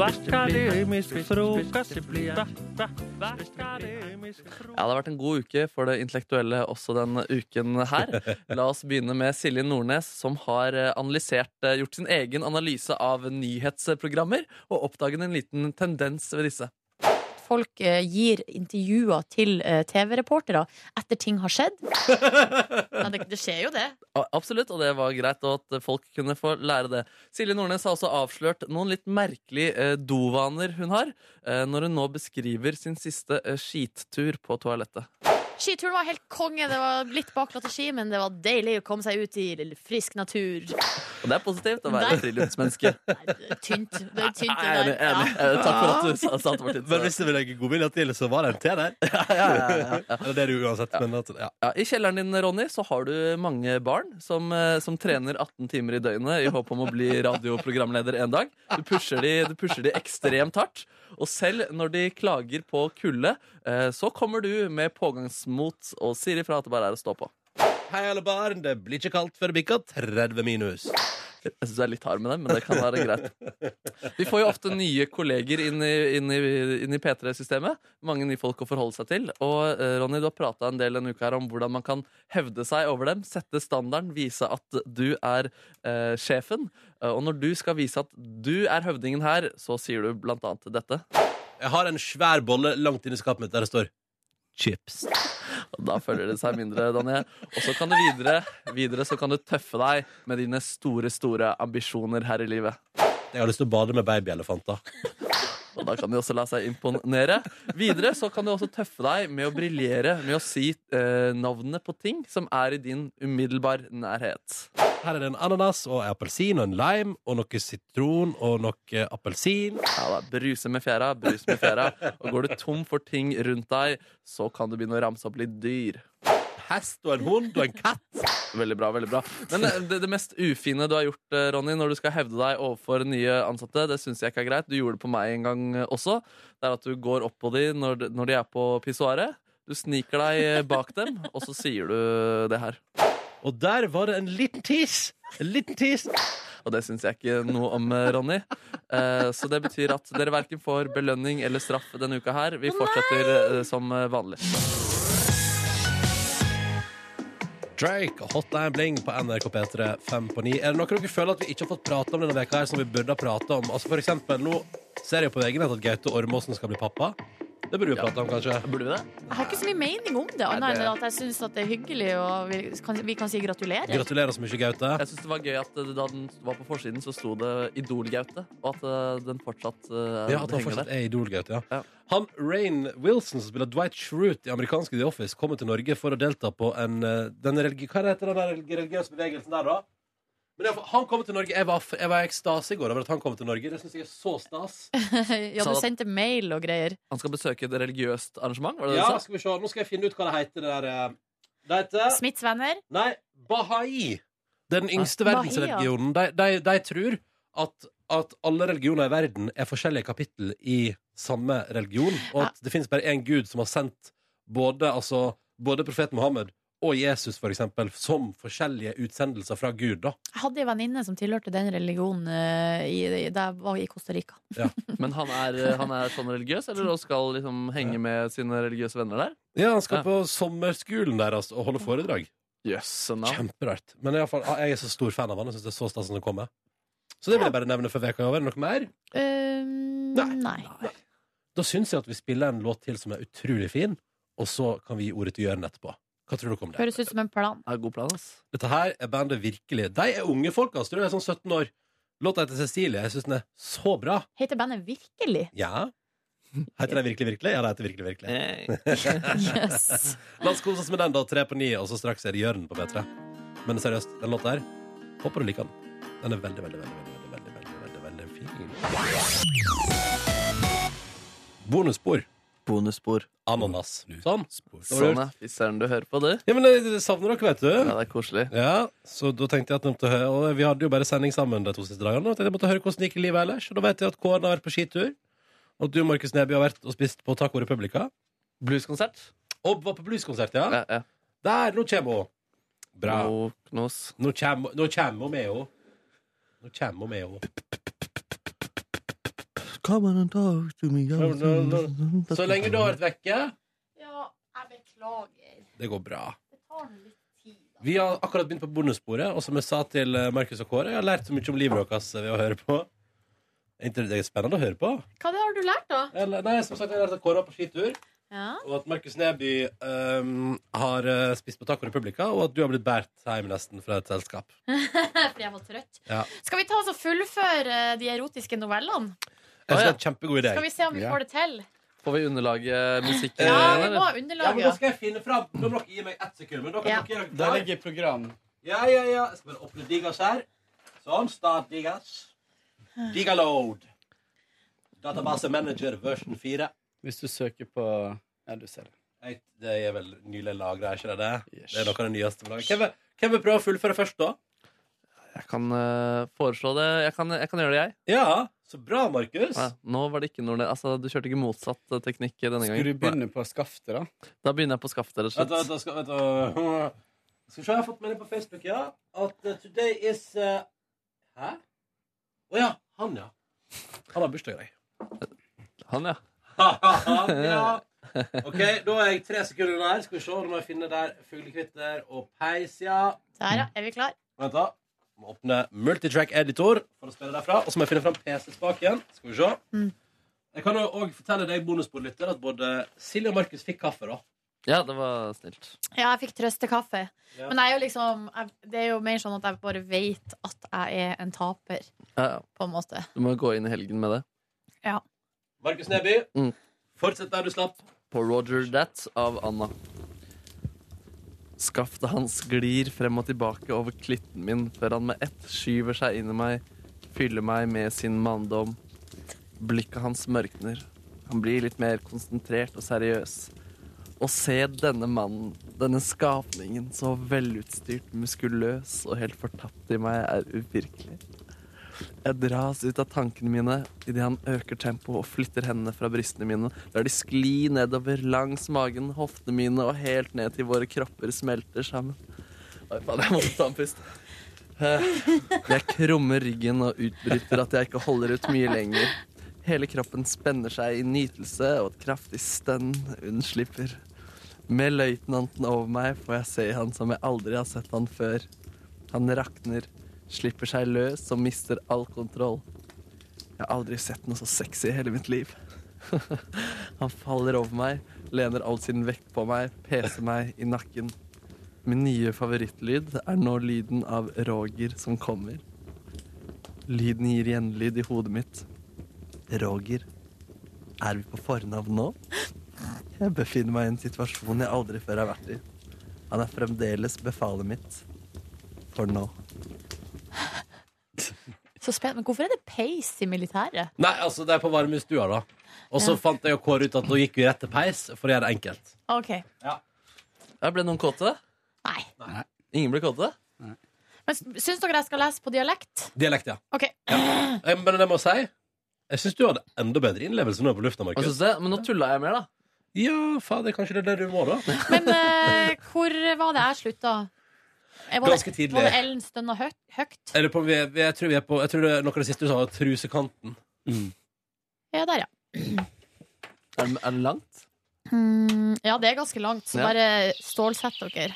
[SPEAKER 11] Akademisk frokost bli ha-ha. Akademisk
[SPEAKER 2] Ja, det har vært en god uke for det intellektuelle også denne uken her. La oss begynne med Silje Nordnes, som har eh, analysert, eh, gjort sin egen analyse av nyhetsprogrammer, og oppdaget en liten tendens ved disse.
[SPEAKER 5] Folk eh, gir intervjuer til eh, TV-reportere etter ting har skjedd. Ja, det, det skjer jo det.
[SPEAKER 2] Absolutt, og det var greit, at folk kunne få lære det. Silje Nordnes har også avslørt noen litt merkelige eh, dovaner hun har, eh, når hun nå beskriver sin siste eh, skittur på toalettet.
[SPEAKER 5] Skituren var helt konge. Det var litt baklatte ski, men det var deilig å komme seg ut i frisk natur.
[SPEAKER 2] Og det er positivt å være friluftsmenneske.
[SPEAKER 5] Tynt. Det er tynt, det
[SPEAKER 2] Enig,
[SPEAKER 5] der.
[SPEAKER 2] enig.
[SPEAKER 5] Ja.
[SPEAKER 2] Takk for at du sa, det Martin.
[SPEAKER 3] Men hvis du vil legge godvilje til, så var det en te der.
[SPEAKER 2] ja, ja, ja.
[SPEAKER 3] Eller det er det uansett. Men at, ja.
[SPEAKER 2] Ja, I kjelleren din, Ronny, så har du mange barn som, eh, som trener 18 timer i døgnet i håp om å bli radioprogramleder en dag. Du pusher de, du pusher de ekstremt hardt. Og selv når de klager på kulde, eh, så kommer du med pågangsmot og sier ifra at det bare er å stå på.
[SPEAKER 3] Hei, alle barn. Det blir ikke kaldt før det bikker 30 minus.
[SPEAKER 2] Jeg syns du er litt hard med dem, men det kan være greit. Vi får jo ofte nye kolleger inn i, inn i, inn i P3-systemet. Mange nye folk å forholde seg til. Og eh, Ronny, du har prata en del denne uka her om hvordan man kan hevde seg over dem. Sette standarden, vise at du er eh, sjefen. Eh, Og når du skal vise at du er høvdingen her, så sier du blant annet dette.
[SPEAKER 3] Jeg har en svær bolle langt inni skapet mitt der det står chips.
[SPEAKER 2] Da føler det seg mindre, Daniel. Og så kan du videre, videre så kan du tøffe deg med dine store, store ambisjoner her i livet.
[SPEAKER 3] Jeg har lyst til å bade med babyelefanter.
[SPEAKER 2] Og da kan de også la seg imponere. Videre så kan du også tøffe deg med å briljere med å si eh, navnene på ting som er i din umiddelbar nærhet.
[SPEAKER 3] Her er det en ananas og en appelsin og en lime og noe sitron og noe appelsin.
[SPEAKER 2] Ja, da, Bruse med fjæra, brus med fjæra. Og går du tom for ting rundt deg, så kan du begynne å ramse opp litt dyr.
[SPEAKER 3] Hest og en hund og en katt.
[SPEAKER 2] Veldig bra. veldig bra Men eh, det, det mest ufine du har gjort, eh, Ronny, når du skal hevde deg overfor nye ansatte, det syns jeg ikke er greit. Du gjorde det på meg en gang eh, også. Det er at du går opp på dem når, når de er på pissoaret. Du sniker deg bak dem, og så sier du det her.
[SPEAKER 3] Og der var det en liten tis. En liten tis.
[SPEAKER 2] Og det syns jeg ikke noe om, Ronny. Eh, Så det betyr at dere verken får belønning eller straff denne uka her. Vi fortsetter eh, som vanlig.
[SPEAKER 3] Drake og Hotline Bling på NRK P3 fem på ni. Er det noe dere føler at vi ikke har fått prate om denne veka her som vi burde ha prata om? Altså for eksempel, nå ser jeg på VG-nett at Gaute Ormåsen skal bli pappa. Det burde vi prate om, kanskje.
[SPEAKER 2] Burde vi det?
[SPEAKER 5] Jeg har ikke så mye mening om det, annet enn at jeg syns det er hyggelig, og vi kan, vi kan si gratulerer.
[SPEAKER 3] Gratulerer så mye, Gaute.
[SPEAKER 2] Jeg syns det var gøy at eh, da den var på forsiden, så sto det Idol-Gaute. Og at eh, den fortsatt uh,
[SPEAKER 3] Ja, at han
[SPEAKER 2] henger
[SPEAKER 3] fortsatt
[SPEAKER 2] der.
[SPEAKER 3] er Idol-Gaute, ja.
[SPEAKER 2] Ja.
[SPEAKER 3] Han Rain Wilson, som spiller Dwight Schrute i amerikanske The Office, kommer til Norge for å delta på en eh, den religi Hva heter den der religiøse bevegelsen der, da? Men i han kommer til Norge. Jeg var, jeg var i ekstase i går over at han kommer til Norge. Det syns jeg er så stas.
[SPEAKER 5] ja, du sendte mail og greier.
[SPEAKER 2] Han skal besøke et religiøst arrangement? var det det
[SPEAKER 3] Ja,
[SPEAKER 2] det
[SPEAKER 3] skal vi se. Nå skal jeg finne ut hva det heter. Det der eh, Det heter
[SPEAKER 5] Smiths venner.
[SPEAKER 3] Nei, Bahai. Den yngste verdensreligionen. De, de, de tror at, at alle religioner i verden er forskjellige kapittel i samme religion, og at det finnes bare én gud som har sendt både, altså, både profeten Mohammed og Jesus, for eksempel, som forskjellige utsendelser fra Gud. da.
[SPEAKER 5] Jeg hadde en venninne som tilhørte den religionen uh, i, i, da jeg var i Costa Rica.
[SPEAKER 2] Men han er, han er sånn religiøs, eller og skal liksom henge med sine religiøse venner der?
[SPEAKER 3] Ja, Han skal
[SPEAKER 2] Ja.
[SPEAKER 3] på sommerskolen deres og holde foredrag.
[SPEAKER 2] Yes, no.
[SPEAKER 3] Kjemperart. Men i fall, jeg er så stor fan av han. Jeg synes det er så stas han kommer. Så det vil jeg bare nevne før veka er over. Noe mer?
[SPEAKER 5] Um, nei.
[SPEAKER 3] Da syns jeg at vi spiller en låt til som er utrolig fin, og så kan vi gi ordet til Jørn etterpå. Hva tror dere om det?
[SPEAKER 5] Høres ut som en plan.
[SPEAKER 2] Ja, god plan, ass.
[SPEAKER 3] Dette her er bandet virkelig. De er unge folk, altså. De er sånn 17 år. Låta heter Cecilie. Jeg syns den er så bra.
[SPEAKER 5] Heter bandet Virkelig?
[SPEAKER 3] Ja. Heter det virkelig, virkelig? Ja, det heter virkelig, virkelig.
[SPEAKER 5] Yes.
[SPEAKER 3] La oss kose oss med den, da. Tre på ni, og så straks er det Jørn på P3. Men seriøst, den låta her, håper du liker den. Den er veldig, veldig, veldig, veldig, veldig, veldig, veldig, veldig fin. Bonusspor.
[SPEAKER 2] Bonusspor.
[SPEAKER 3] Ananas. Sånn.
[SPEAKER 2] Sånn, ja. Fy søren, du hører på, du.
[SPEAKER 3] Ja, men jeg savner dere, vet du.
[SPEAKER 2] Ja, det er koselig.
[SPEAKER 3] Ja, så da tenkte jeg at jeg måtte høre Og vi hadde jo bare sending sammen de to siste dagene. Og tenkte jeg måtte høre hvordan det gikk i livet ellers. Og da vet jeg at Kåren har vært på skitur. Og at du, Markus Neby, har vært og spist på Taco Republica.
[SPEAKER 2] Blueskonsert.
[SPEAKER 3] Og var på blueskonsert, ja.
[SPEAKER 2] Ja, ja.
[SPEAKER 3] Der, nå kommer hun. Bra. Nå nå kommer hun med henne. Nå kommer hun med henne.
[SPEAKER 2] Come on and talk to me.
[SPEAKER 3] Så lenge du har vært vekke,
[SPEAKER 5] Ja, jeg beklager.
[SPEAKER 3] det går bra.
[SPEAKER 5] Det tar litt.
[SPEAKER 3] Vi har akkurat begynt på bonussporet, og som jeg sa til eh, Markus og Kåre, jeg har lært så mye om livet deres ved å høre på. Det Er spennende å høre på?
[SPEAKER 5] Hva det har du lært, da?
[SPEAKER 3] Eller, nei, som sagt, jeg har lært at Kåre var på skitur,
[SPEAKER 5] Ja.
[SPEAKER 3] og at Markus Neby um, har eh, spist på Taco Republica, og at du har blitt båret hjem nesten fra et selskap.
[SPEAKER 5] Fordi jeg var trøtt.
[SPEAKER 3] Ja.
[SPEAKER 5] Skal vi ta oss og fullføre eh, de erotiske novellene?
[SPEAKER 3] Jeg synes det er en kjempegod idé.
[SPEAKER 5] Skal vi se om vi får det til?
[SPEAKER 2] Får vi underlage musikk?
[SPEAKER 5] Ja, vi må ha
[SPEAKER 3] Ja, men
[SPEAKER 5] underlaget.
[SPEAKER 3] da skal jeg finne fram. Nå må dere gi meg ett sekund. Men da kan
[SPEAKER 5] Ja.
[SPEAKER 3] dere gjøre
[SPEAKER 4] Der
[SPEAKER 3] klar.
[SPEAKER 4] ligger program.
[SPEAKER 3] Ja, ja, ja. Jeg skal bare åpne Digas her. Sånn. Start Digas. Digaload. Database Manager version 4.
[SPEAKER 4] Hvis du søker på Ja, du ser det.
[SPEAKER 3] Jeg, det er vel nylig lagra, er ikke det det?
[SPEAKER 4] Yes.
[SPEAKER 3] Det er noe av det nyeste. på laget. Hvem vil, hvem vil prøve å fullføre først, da?
[SPEAKER 2] Jeg kan uh, foreslå det. Jeg kan, jeg kan gjøre det, jeg.
[SPEAKER 3] Ja, så bra, Markus.
[SPEAKER 2] Ja, nå var det ikke noe, Altså, du kjørte ikke motsatt eh, teknikk denne gangen.
[SPEAKER 4] Skulle du begynne på skaftet, da?
[SPEAKER 2] Da begynner jeg på skaftet, rett og
[SPEAKER 3] Vent, vent,
[SPEAKER 2] slett.
[SPEAKER 3] skal, vent, uh, skal vi se, jeg har fått melding på Facebook, ja. At uh, today is uh, Hæ? Å ja. Han, ja. Han har bursdag i dag.
[SPEAKER 2] Han, ja.
[SPEAKER 3] Han, ja. OK, da er jeg tre sekunder der. Skal vi se, nå må jeg finne der fuglekvitter og peis, ja.
[SPEAKER 5] Der, ja. Er vi klar?
[SPEAKER 3] Vent, da. Må åpne multitrack editor for å spille derfra. Og så må jeg finne fram PC-spaken. Skal vi se.
[SPEAKER 5] Mm.
[SPEAKER 3] Jeg kan jo òg fortelle deg, bonusbordlytter, at både Silje og Markus fikk kaffe, da.
[SPEAKER 2] Ja, det var snilt.
[SPEAKER 5] Ja, jeg fikk trøstekaffe.
[SPEAKER 3] Ja.
[SPEAKER 5] Men jeg er jo liksom jeg, Det er jo mer sånn at jeg bare vet at jeg er en taper,
[SPEAKER 2] Ja, ja.
[SPEAKER 5] på en måte.
[SPEAKER 2] Du må gå inn i helgen med det.
[SPEAKER 5] Ja.
[SPEAKER 3] Markus Neby,
[SPEAKER 2] Mm.
[SPEAKER 3] fortsett der du slapp.
[SPEAKER 2] På Roger That av Anna. Skaftet hans glir frem og tilbake over klitten min før han med ett skyver seg inn i meg, fyller meg med sin manndom. Blikket hans mørkner. Han blir litt mer konsentrert og seriøs. Å se denne mannen, denne skapningen, så velutstyrt, muskuløs og helt fortapt i meg, er uvirkelig. Jeg dras ut av tankene mine idet han øker tempoet og flytter hendene fra brystene mine. Lar de skli nedover langs magen, hoftene mine og helt ned til våre kropper smelter sammen. Oi, faen, jeg måtte ta en pust. Eh, Jeg krummer ryggen og utbryter at jeg ikke holder ut mye lenger. Hele kroppen spenner seg i nytelse, og et kraftig stønn unnslipper. Med løytnanten over meg får jeg se han som jeg aldri har sett han før. Han rakner, slipper seg løs og mister all kontroll. Jeg har aldri sett noe så sexy i hele mitt liv. Han faller over meg, lener all sin vekt på meg, peser meg i nakken. Min nye favorittlyd er nå lyden av Roger som kommer. Lyden gir gjenlyd i hodet mitt. Roger, er vi på fornavn nå? Jeg befinner meg i en situasjon jeg aldri før har vært i. Han er fremdeles befalet mitt. For nå.
[SPEAKER 5] Så spennende. Men hvorfor er det peis i militæret?
[SPEAKER 3] Nei, altså, det er på varmestua, da. Og så
[SPEAKER 5] Ja.
[SPEAKER 3] fant jeg og Kåre ut at nå gikk vi rett til peis, for å gjøre det enkelt.
[SPEAKER 5] OK.
[SPEAKER 2] Ja, ble noen kåte?
[SPEAKER 5] Nei. Nei.
[SPEAKER 2] Ingen ble kåte?
[SPEAKER 5] Men syns dere jeg skal lese på dialekt?
[SPEAKER 3] Dialekt, ja.
[SPEAKER 5] OK.
[SPEAKER 3] Eh, Men det må jeg si Jeg syns du hadde enda bedre innlevelse nå på lufta,
[SPEAKER 2] Hva
[SPEAKER 3] Markus.
[SPEAKER 2] synes du? Men nå tulla jeg mer, da.
[SPEAKER 3] Ja, fader, kanskje det er det du må, da.
[SPEAKER 5] Men eh, hvor var det jeg slutta? Var
[SPEAKER 3] Ganske tidlig.
[SPEAKER 5] Var det Ellen stønna hø høyt?
[SPEAKER 3] Eller på, vi, vi, jeg, tror vi er på, jeg tror det er noe av det siste du sa, var trusekanten.
[SPEAKER 5] Ja, der, ja.
[SPEAKER 2] Er det, er det langt?
[SPEAKER 5] Mm, ja, det er ganske langt, så
[SPEAKER 2] Ja.
[SPEAKER 5] bare stålsett dere.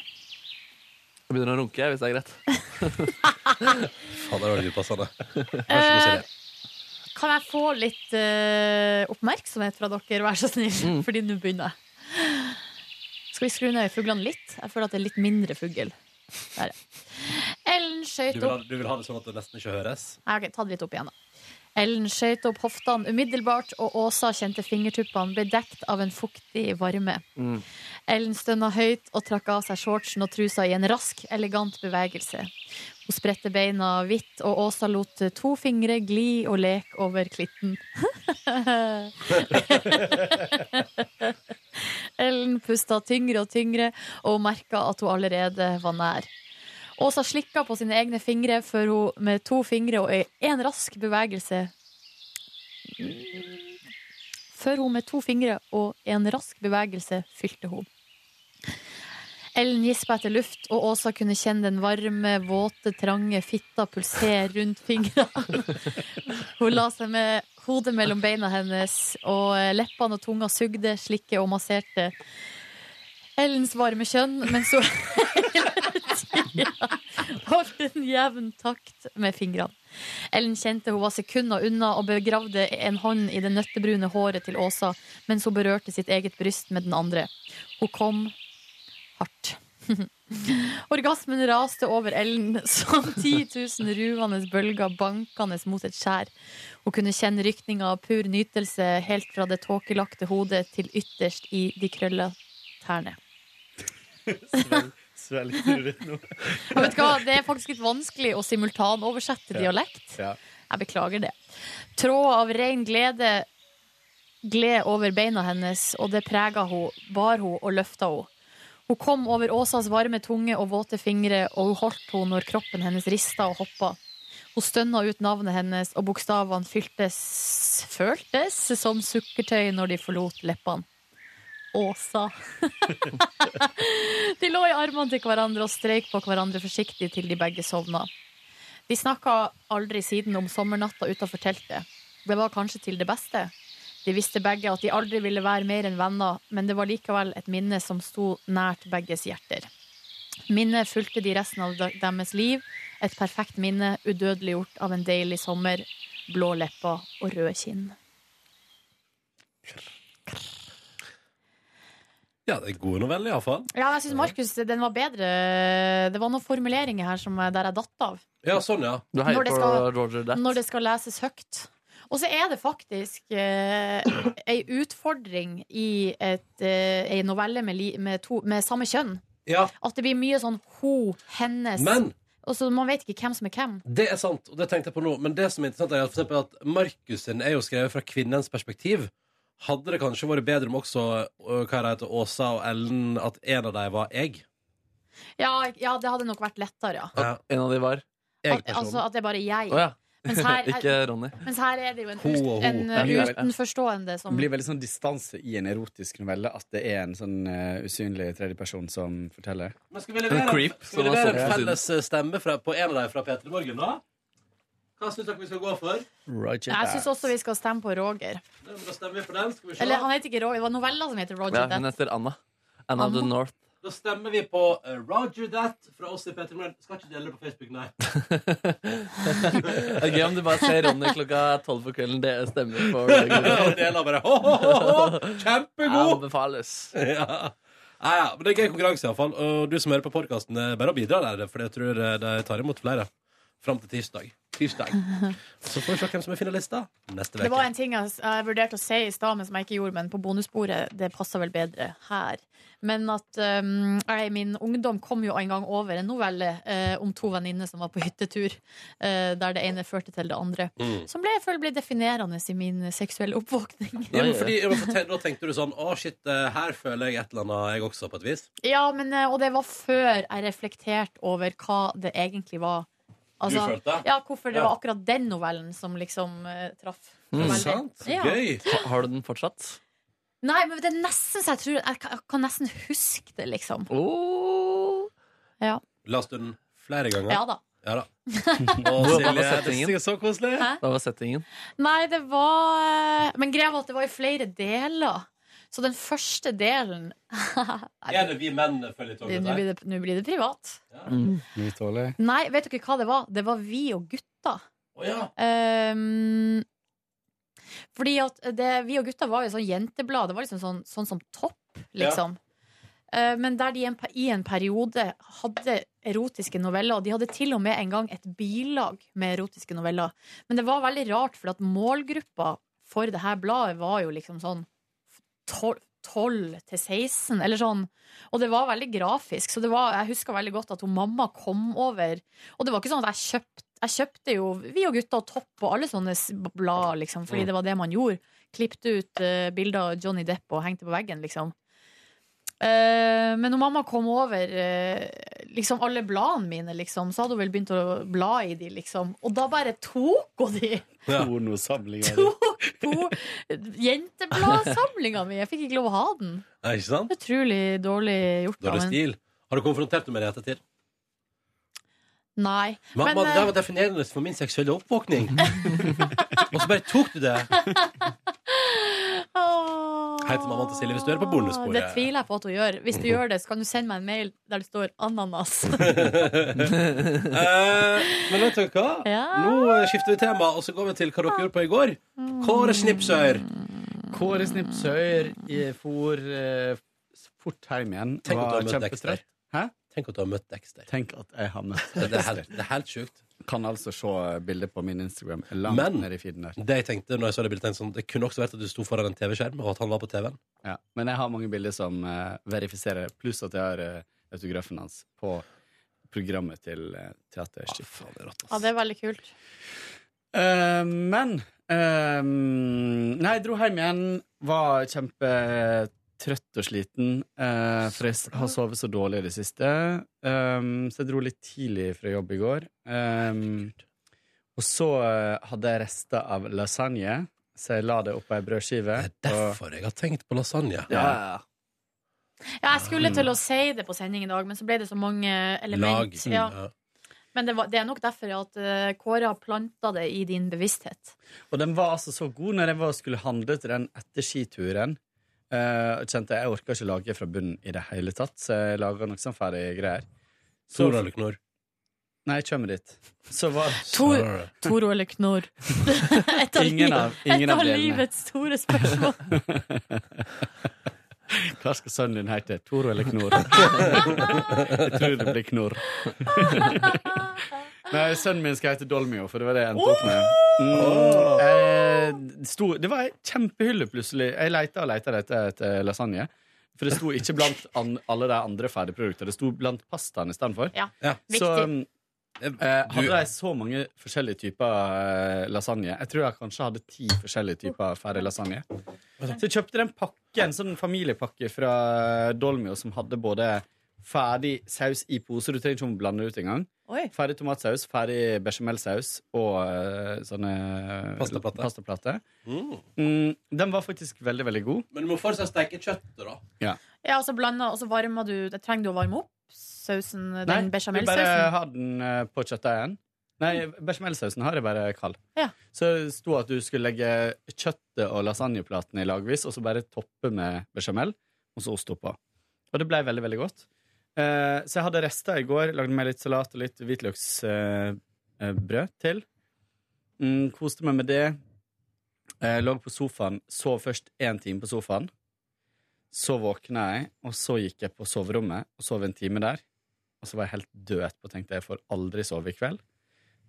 [SPEAKER 2] Jeg begynner å runke, hvis det er greit.
[SPEAKER 3] Faen, det var det upassende. Vær
[SPEAKER 5] Eh,
[SPEAKER 3] Silje.
[SPEAKER 5] kan jeg få litt uh, oppmerksomhet fra dere, vær så snill?
[SPEAKER 2] Mm.
[SPEAKER 5] Fordi nå begynner jeg. Skal vi skru ned fuglene litt? Jeg føler at det er litt mindre fugl. Der, ja. Ellen
[SPEAKER 3] Du
[SPEAKER 5] skøyt opp
[SPEAKER 3] du vil ha det sånn at det nesten ikke høres?
[SPEAKER 5] Nei, ok, ta det litt opp igjen, da. Ellen skøyt opp hoftene umiddelbart, og Åsa kjente fingertuppene ble dekt av en fuktig varme.
[SPEAKER 2] Mm.
[SPEAKER 5] Ellen stønna høyt og trakk av seg shortsen og trusa i en rask, elegant bevegelse. Hun spredte beina vidt, og Åsa lot to fingre gli og leke over klitten. Ellen pusta tyngre og tyngre og merka at hun allerede var nær. Åsa slikka på sine egne fingre før hun med to fingre og en rask bevegelse Før hun med to fingre og en rask bevegelse fylte hun. Ellen gispa etter luft, og Åsa kunne kjenne den varme, våte, trange fitta pulsere rundt fingrene. Hun la seg med hodet mellom beina hennes, og leppene og tunga sugde, slikket og masserte Ellens varme kjønn, mens hun hele tida holdt en jevn takt med fingrene. Ellen kjente hun var sekunder unna og begravde en hånd i det nøttebrune håret til Åsa mens hun berørte sitt eget bryst med den andre. Hun kom hardt. Orgasmen raste over Ellen som 10 000 ruvende bølger bankende mot et skjær. Hun kunne kjenne rykninga av pur nytelse helt fra det tåkelagte hodet til ytterst i de krølla tærne.
[SPEAKER 4] Svelg nå?
[SPEAKER 5] Vet du hva, Det er faktisk litt vanskelig å simultanoversette dialekt.
[SPEAKER 4] Ja.
[SPEAKER 5] Jeg beklager det. Tråd av ren glede gled over beina hennes, og det prega hun, bar hun og løfta hun. Hun kom over Åsas varme tunge og våte fingre, og hun holdt henne når kroppen hennes rista og hoppa. Hun stønna ut navnet hennes, og bokstavene fyltes føltes som sukkertøy når de forlot leppene. Åsa. de lå i armene til hverandre og streik på hverandre forsiktig til de begge sovna. De snakka aldri siden om sommernatta utafor teltet. Det var kanskje til det beste. De visste begge at de aldri ville være mer enn venner, men det var likevel et minne som sto nært begges hjerter. Minnet fulgte de resten av deres liv. Et perfekt minne, udødeliggjort av en deilig sommer, blå lepper og røde kinn.
[SPEAKER 3] Ja, det er gode noveller, iallfall.
[SPEAKER 5] Ja, jeg syns Markus den var bedre. Det var noen formuleringer her som der jeg datt av.
[SPEAKER 3] Ja, sånn, ja.
[SPEAKER 2] Du heier på
[SPEAKER 5] skal-
[SPEAKER 2] Roger That.
[SPEAKER 5] Når det skal leses høyt. Og så er det faktisk eh, ei utfordring i et, eh, ei novelle med, li, med, to, med samme kjønn.
[SPEAKER 3] Ja,
[SPEAKER 5] At det blir mye sånn ho, hennes
[SPEAKER 3] men
[SPEAKER 5] Og så Man vet ikke hvem som er hvem.
[SPEAKER 3] det er sant, og det tenkte jeg på nå. Men det som er interessant, er at, for eksempel at Markus sin er jo skrevet fra kvinnens perspektiv. Hadde det kanskje vært bedre om også hva det heter, Åsa og Ellen, at en av dem var jeg?
[SPEAKER 5] Ja, ja, det hadde nok vært lettere, ja.
[SPEAKER 3] Ja.
[SPEAKER 2] En av de var
[SPEAKER 5] At, altså at det er bare jeg.
[SPEAKER 2] Oh, ja.
[SPEAKER 5] Mens her,
[SPEAKER 2] Ikke Ronny.
[SPEAKER 5] mens her er det jo en,
[SPEAKER 4] Ho ho.
[SPEAKER 5] en uh, utenforstående som
[SPEAKER 4] Det blir veldig sånn distanse i en erotisk novelle at det er en sånn uh, usynlig tredjeperson som forteller.
[SPEAKER 3] Men skal vi
[SPEAKER 2] En creep,
[SPEAKER 3] skal vi levere en felles eh, stemme fra, på en av dem fra P3 Morgen, da? Hva syns dere vi skal gå for?
[SPEAKER 4] Roger
[SPEAKER 5] Jeg syns også vi skal stemme på Roger.
[SPEAKER 3] Da stemmer vi på den. Skal vi se.
[SPEAKER 5] Eller han heter ikke Roger, det var novella som heter Roger
[SPEAKER 2] Ja, hun heter Anna. Anna of the North.
[SPEAKER 3] Da stemmer vi på eh, Roger That fra oss i P3 Morgen. Skal ikke dele det på Facebook, nei.
[SPEAKER 2] Det er gøy om du bare ser Ronny klokka tolv på kvelden. Det stemmer på Roger.
[SPEAKER 3] Og deler bare ho, ho, ho, ho. Kjempegod!
[SPEAKER 2] Anbefales.
[SPEAKER 3] Ja. Ja, ja, men Det er gøy konkurranse, iallfall. Og du som hører på podkasten, bare å bidra der, for jeg tror eh, de tar imot flere. Fram til tirsdag. Tirsdag. Så får vi se hvem som er finalister neste
[SPEAKER 5] Det var en ting jeg, jeg vurderte å si i stad, men som jeg ikke gjorde, men på bonussporet, det passer vel bedre her. Men at um, jeg min ungdom kom jo en gang over en novelle uh, om to venninner som var på hyttetur, uh, der det ene førte til det andre.
[SPEAKER 3] Mm.
[SPEAKER 5] Som ble, jeg føler ble definerende i min seksuelle oppvåkning.
[SPEAKER 3] Ja, men fordi, Da tenkte du sånn Å, shit, eh, her føler jeg et eller annet, jeg også, på et vis.
[SPEAKER 5] Ja, men, og det var før jeg reflekterte over hva det egentlig var. Altså,
[SPEAKER 3] Du følte?
[SPEAKER 5] Ja, hvorfor det
[SPEAKER 3] Ja.
[SPEAKER 5] var akkurat den novellen som liksom uh, traff.
[SPEAKER 2] Mm.
[SPEAKER 3] Sant?
[SPEAKER 5] Ja.
[SPEAKER 3] Gøy.
[SPEAKER 2] Ha- Har du den fortsatt?
[SPEAKER 5] Nei, men det er nesten så jeg tror Jeg kan, jeg kan nesten huske det, liksom.
[SPEAKER 2] Oh.
[SPEAKER 5] Ja,
[SPEAKER 3] Leste du den flere ganger?
[SPEAKER 5] ja da.
[SPEAKER 3] Ja da. Og
[SPEAKER 2] var
[SPEAKER 3] Silje, det er så koselig.
[SPEAKER 5] Hæ?
[SPEAKER 2] Hva var settingen?
[SPEAKER 5] Nei, det var Men greia var at det var i flere deler. Så den første delen
[SPEAKER 3] Er det vi menn følger
[SPEAKER 5] Nå
[SPEAKER 3] toget
[SPEAKER 5] blir, det- nå blir det privat.
[SPEAKER 4] Vi tåler
[SPEAKER 5] Nei, vet dere hva det var? Det var vi og gutta.
[SPEAKER 3] Å ja.
[SPEAKER 5] Ehm, fordi at det, Vi og gutta var jo sånn jenteblad. Det var liksom sånn, sånn som Topp, liksom. eh, men der de en, pe- i en periode hadde erotiske noveller. Og de hadde til og med en gang et bilag med erotiske noveller. Men det var veldig rart, for at målgruppa for det her bladet var jo liksom sånn 12 12 til 16, eller sånn. Og det var veldig grafisk. Så det var, jeg husker veldig godt at hun mamma kom over. Og det var ikke sånn at jeg kjøpte jeg kjøpte jo Vi og gutta og Topp og alle sånne blad, liksom, fordi
[SPEAKER 12] Mm.
[SPEAKER 5] det var det man gjorde. Klippte ut uh, bilder av Johnny Depp og hengte på veggen, liksom. Eh, men når mamma kom over uh, liksom alle bladene mine, liksom, så hadde hun vel begynt å bla i de, liksom. Og da bare tok hun de!
[SPEAKER 4] Pornosamlinger.
[SPEAKER 5] To jentebladsamlinga mi! Jeg fikk ikke lov å ha den.
[SPEAKER 3] Nei, ikke sant?
[SPEAKER 5] Utrolig dårlig gjort. Men-
[SPEAKER 3] stil. Har du konfrontert henne med det i ettertid?
[SPEAKER 5] Nei.
[SPEAKER 3] Mamma,
[SPEAKER 5] Men,
[SPEAKER 3] det
[SPEAKER 5] eh,
[SPEAKER 3] var definerende for min seksuelle oppvåkning. Og så bare tok du det. Hei til mammaen til Silje hvis du er på bonussporet.
[SPEAKER 5] Det tviler jeg på at hun gjør. Hvis du gjør det, så kan du sende meg en mail der det står 'ananas'.
[SPEAKER 3] Eh, men vet dere hva?
[SPEAKER 5] Ja.
[SPEAKER 3] Nå eh, skifter vi tema, og så går vi til hva dere gjorde på i går. Kåre Snipsøyr.
[SPEAKER 4] Kåre Snipsøyr i- for eh, fort hjem igjen.
[SPEAKER 3] Tenk at du har møtt Dexter.
[SPEAKER 4] Hæ?
[SPEAKER 3] Tenk at du har møtt Dexter.
[SPEAKER 4] Tenk at jeg har møtt
[SPEAKER 3] Det er helt, det er helt sjukt.
[SPEAKER 4] Kan altså se bilder på min Instagram langt
[SPEAKER 3] Men
[SPEAKER 4] nede i feeden der.
[SPEAKER 3] det jeg tenkte når jeg så det bildet, sånn, det kunne også vært at du sto foran en TV-skjerm, og at han var på TV-en.
[SPEAKER 4] Ja, men jeg har mange bilder som uh, verifiserer, pluss at jeg har uh, autografen hans på programmet til uh, Teaterskift.
[SPEAKER 5] Ja, det er veldig kult.
[SPEAKER 4] Uh, men eh, Nei, jeg dro hjem igjen. Var kjempetrøtt og sliten. eh, for jeg har sovet så dårlig i det siste. Um, så jeg dro litt tidlig fra jobb i går. Um, og så eh, hadde jeg rester av lasagne, så jeg la det oppå ei brødskive.
[SPEAKER 3] Det er derfor jeg har tenkt på lasagne.
[SPEAKER 4] Ja.
[SPEAKER 5] Ja, jeg skulle til å si det på sending i dag, men så ble det så mange element.
[SPEAKER 3] Lag.
[SPEAKER 5] Ja.
[SPEAKER 3] Ja.
[SPEAKER 5] Men det, var, det er nok derfor at eh, Kåre har planta det i din bevissthet.
[SPEAKER 4] Og den var altså så god når jeg var og skulle handle til den etter skituren. Uh, kjente jeg jeg orka ikke lage fra bunnen i det hele tatt, så jeg laga noe sånn ferdig greier. Så-
[SPEAKER 3] Tor eller Knorr?
[SPEAKER 4] Nei, jeg kommer dit. Så var
[SPEAKER 5] Tor, Toro eller Knorr? Et av,
[SPEAKER 4] Ingen av- ingen
[SPEAKER 5] et
[SPEAKER 4] av
[SPEAKER 5] av livets store spørsmål.
[SPEAKER 4] Hva skal sønnen din hete? Toro eller Knorr? jeg tror det blir Knorr. Nei, sønnen min skal hete Dolmio, for det var det jeg endte opp med. Mm, eh, det sto, det var ei kjempehylle plutselig. Jeg leita og leita etter, etter lasagne. For det sto ikke blant an, alle de andre ferdigproduktene. Det sto blant pastaen istedenfor.
[SPEAKER 5] Ja,
[SPEAKER 4] Så
[SPEAKER 5] viktig.
[SPEAKER 4] eh, hadde de så mange forskjellige typer eh, lasagne. Jeg tror jeg kanskje hadde ti forskjellige typer ferdig lasagne. Så jeg kjøpte den pakken, en sånn familiepakke fra Dolmio som hadde både ferdig saus i pose, du trenger ikke å blande det ut engang.
[SPEAKER 5] Oi.
[SPEAKER 4] Ferdig tomatsaus, ferdig bechamelsaus og uh, sånne
[SPEAKER 3] Pastaplater.
[SPEAKER 4] pastaplater.
[SPEAKER 3] Mm.
[SPEAKER 4] Mm, den var faktisk veldig, veldig god.
[SPEAKER 3] Men du må fortsatt steke kjøttet, da.
[SPEAKER 4] Ja.
[SPEAKER 5] Ja, og så blanda, og så varmer du det Trenger du å varme opp sausen,
[SPEAKER 4] Nei,
[SPEAKER 5] den
[SPEAKER 4] du bare har den uh, på kjøttdeigen. Nei, bechamelsausen har jeg bare kald.
[SPEAKER 5] Ja.
[SPEAKER 4] Så det sto at du skulle legge kjøttet og lasagneplaten i lagvis, og så bare toppe med bechamel, og så ost oppå. Og det ble veldig, veldig godt. Eh, så jeg hadde rester i går. Lagde meg litt salat og litt hvitløksbrød eh, til. Mm, koste meg med det. Eh, lå på sofaen. Sov først én time på sofaen. Så våkna jeg, og så gikk jeg på soverommet og sov en time der. Og så var jeg helt død etterpå og tenkte jeg får aldri sove i kveld.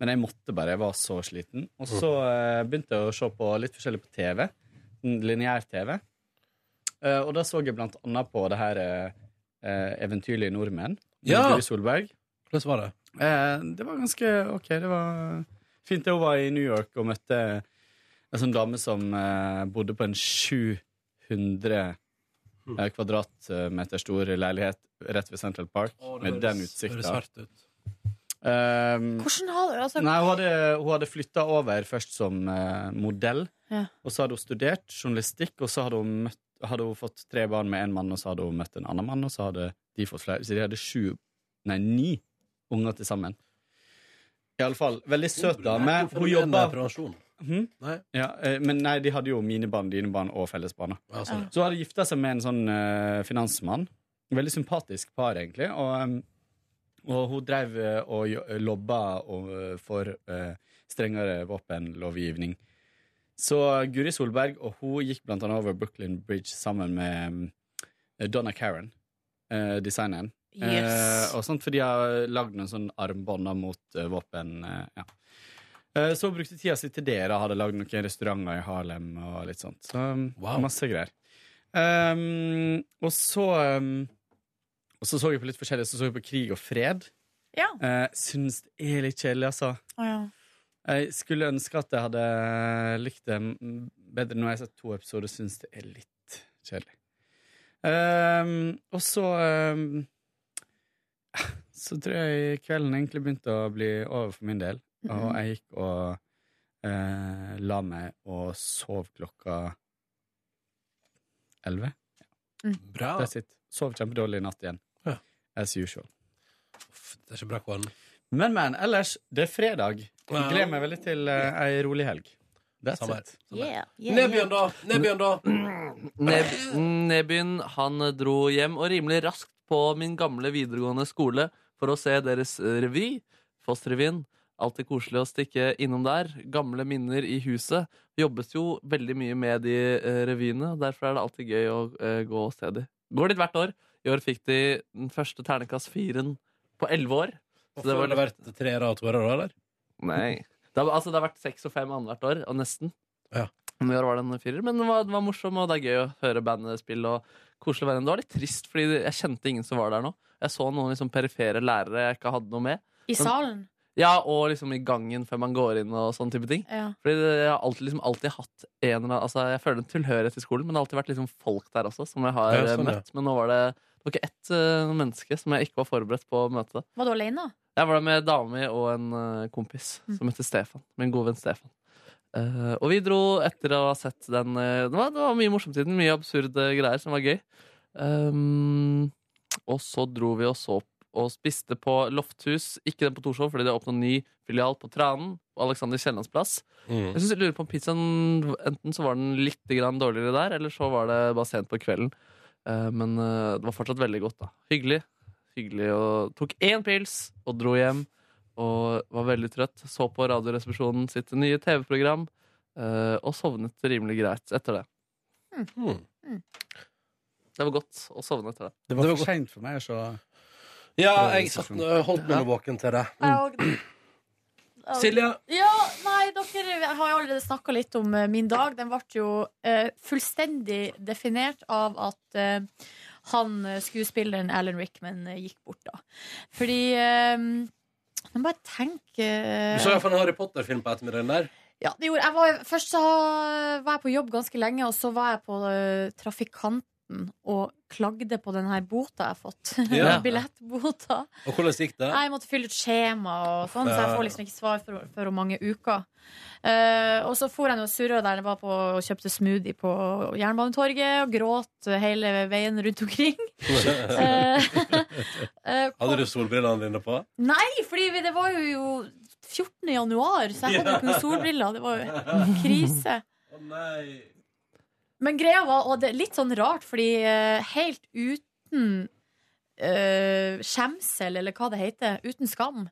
[SPEAKER 4] Men jeg måtte bare, jeg var så sliten. Og så eh, begynte jeg å se på litt forskjellig på TV. Lineær-TV. Eh, og da så jeg blant annet på det her eh, Eventyrlige nordmenn.
[SPEAKER 3] Ja!
[SPEAKER 4] Guri Solberg.
[SPEAKER 3] Hvordan var det?
[SPEAKER 4] Eh, det var ganske OK. Det var fint. Hun var i New York og møtte en sånn dame som eh, bodde på en 700 eh, kvadratmeter stor leilighet rett ved Central Park,
[SPEAKER 3] Åh, det
[SPEAKER 4] med
[SPEAKER 3] høres-
[SPEAKER 4] den utsikta. Um,
[SPEAKER 5] Hvordan har du altså,
[SPEAKER 4] Nei, hun hadde, hun hadde flytta over først som uh, modell.
[SPEAKER 5] Ja.
[SPEAKER 4] Og så hadde hun studert journalistikk, og så hadde hun, møtt, hadde hun fått tre barn med én mann, og så hadde hun møtt en annen mann, og så hadde de fått flere. Så de hadde sju, nei, ni unger til sammen. I alle fall, veldig søt dame. Hun jobba Hmm?
[SPEAKER 3] Nei.
[SPEAKER 4] Ja, eh, men nei, de hadde jo mine barn, dine barn og fellesbarna.
[SPEAKER 3] Ja, sånn.
[SPEAKER 4] Så hun hadde gifta seg med en sånn uh, finansmann. Veldig sympatisk par, egentlig. Og, um, og hun drev og lobba og, for uh, strengere våpenlovgivning. Så Guri Solberg og hun gikk blant annet over Brooklyn Bridge sammen med Donna Karen. Designeren designen.
[SPEAKER 5] Yes.
[SPEAKER 4] Eh, og sånt, for de har lagd noen sånn armbånder mot eh, våpen. Eh, ja. Eh, så brukte tida si til det. da Hadde lagd noen restauranter i Harlem og litt sånt. Så wow. masse greier. Um, og så um, Og så så jeg på litt forskjellig. Så så jeg på Krig og fred.
[SPEAKER 5] Ja.
[SPEAKER 4] Uh, syns det er litt kjedelig, altså.
[SPEAKER 5] Oh, ja.
[SPEAKER 4] Jeg skulle ønske at jeg hadde likt det bedre. bedre når jeg har sett to episoder. Syns det er litt kjedelig. Um, og så um, Så tror jeg kvelden egentlig begynte å bli over for min del. Og
[SPEAKER 5] Mhm.
[SPEAKER 4] jeg gikk og uh, la meg og sov klokka elleve.
[SPEAKER 3] Bra.
[SPEAKER 4] Det er sitt Sov kjempedårlig i natt igjen.
[SPEAKER 3] Ja.
[SPEAKER 4] As usual.
[SPEAKER 3] Det er ikke bra, Kåren.
[SPEAKER 4] Men, men, ellers, det er fredag. Jeg gleder meg veldig til uh, ei rolig helg. That's
[SPEAKER 3] Samme
[SPEAKER 4] it.
[SPEAKER 5] Yeah,
[SPEAKER 3] Nebjørn, da? Nebyen, da?
[SPEAKER 2] Neb Nebyen han dro hjem og rimelig raskt på min gamle videregående skole for å se deres eh, revy, Foss-revyen. Alltid koselig å stikke innom der. Gamle minner i huset. Jobbes jo veldig mye med de eh, revyene, derfor er det alltid gøy å uh, gå og se de. Går dit hvert år. I år fikk de den første ternekast firen på elleve år. Så
[SPEAKER 3] Hvorfor var det vært treere og toere, da, eller?
[SPEAKER 2] Nei. Det har, altså, det har vært seks og fem annethvert år, og nesten.
[SPEAKER 3] Ja.
[SPEAKER 2] Men i år var det en firer. Men den var, den var morsom, og det er gøy å høre bandet spille. Og koselig å være. Det var litt trist, fordi jeg kjente ingen som var der nå. Jeg så noen liksom perifere lærere jeg ikke hadde noe med.
[SPEAKER 5] I
[SPEAKER 2] Men-
[SPEAKER 5] salen?
[SPEAKER 2] Ja, og liksom i gangen før man går inn og sånne type ting.
[SPEAKER 5] Ja.
[SPEAKER 2] Fordi det- jeg har alltid, liksom, alltid hatt en eller annen Altså, jeg føler en tilhørighet til skolen, men det har alltid vært liksom folk der også, som jeg har
[SPEAKER 3] Ja,
[SPEAKER 2] eh,
[SPEAKER 3] sånn, ja.
[SPEAKER 2] møtt. Men nå var det det var ikke ett uh, menneske som jeg ikke var forberedt på å møte.
[SPEAKER 5] Var du alene?
[SPEAKER 2] Jeg var der med dama dame og en uh, kompis som heter Stefan. Min gode venn Stefan. Uh, og vi dro etter å ha sett den det, var, det var mye morsomt i den. Mye absurde greier som var gøy. Um, og så dro vi og så og spiste på Lofthus. Ikke den på Torshov, fordi det er åpnet ny filial på Tranen. På Alexander Kiellands plass.
[SPEAKER 3] Mm.
[SPEAKER 2] Jeg synes jeg lurer på om pizzaen Enten så var den litt grann dårligere der, eller så var det bare sent på kvelden. Eh, men eh, det var fortsatt veldig godt, da. Hyggelig. Hyggelig og tok én pils og dro hjem. Og var veldig trøtt. Så på Radioresepsjonen sitt nye TV-program. eh, og sovnet rimelig greit etter det.
[SPEAKER 3] Mm.
[SPEAKER 2] Det var godt å sovne etter det.
[SPEAKER 4] Det var for seint for meg å se.
[SPEAKER 3] Ja, jeg satt, holdt meg våken til det. Silje?
[SPEAKER 5] Ja, nei, dere har jo allerede snakka litt om eh, min dag. Den ble jo eh, fullstendig definert av at eh, han eh, skuespilleren Alan Rickman eh, gikk bort, da. Fordi eh, må bare tenke
[SPEAKER 3] Du så iallfall en Harry Potter-film på ettermiddagen der.
[SPEAKER 5] Ja, det gjorde jeg. Var, først så var jeg på jobb ganske lenge, og så var jeg på eh, Trafikanten og klagde på den her bota jeg har fått.
[SPEAKER 3] Ja.
[SPEAKER 5] Billettbota.
[SPEAKER 3] Og hvordan gikk det?
[SPEAKER 5] Jeg måtte fylle ut skjema og sånn, så jeg får liksom ikke svar for om mange uker. Uh, og så for jeg nå surra der jeg var på og kjøpte smoothie på Jernbanetorget og gråt hele veien rundt omkring. uh, eh,
[SPEAKER 3] Hadde du solbrillene dine på?
[SPEAKER 5] Nei, for det var jo 14. januar, så jeg hadde jo ikke noen solbriller. Det var jo krise.
[SPEAKER 3] Å nei.
[SPEAKER 5] Men greia var, og det er litt sånn rart, fordi eh, helt uten uh, skjemsel, eller hva det heter, uten skam,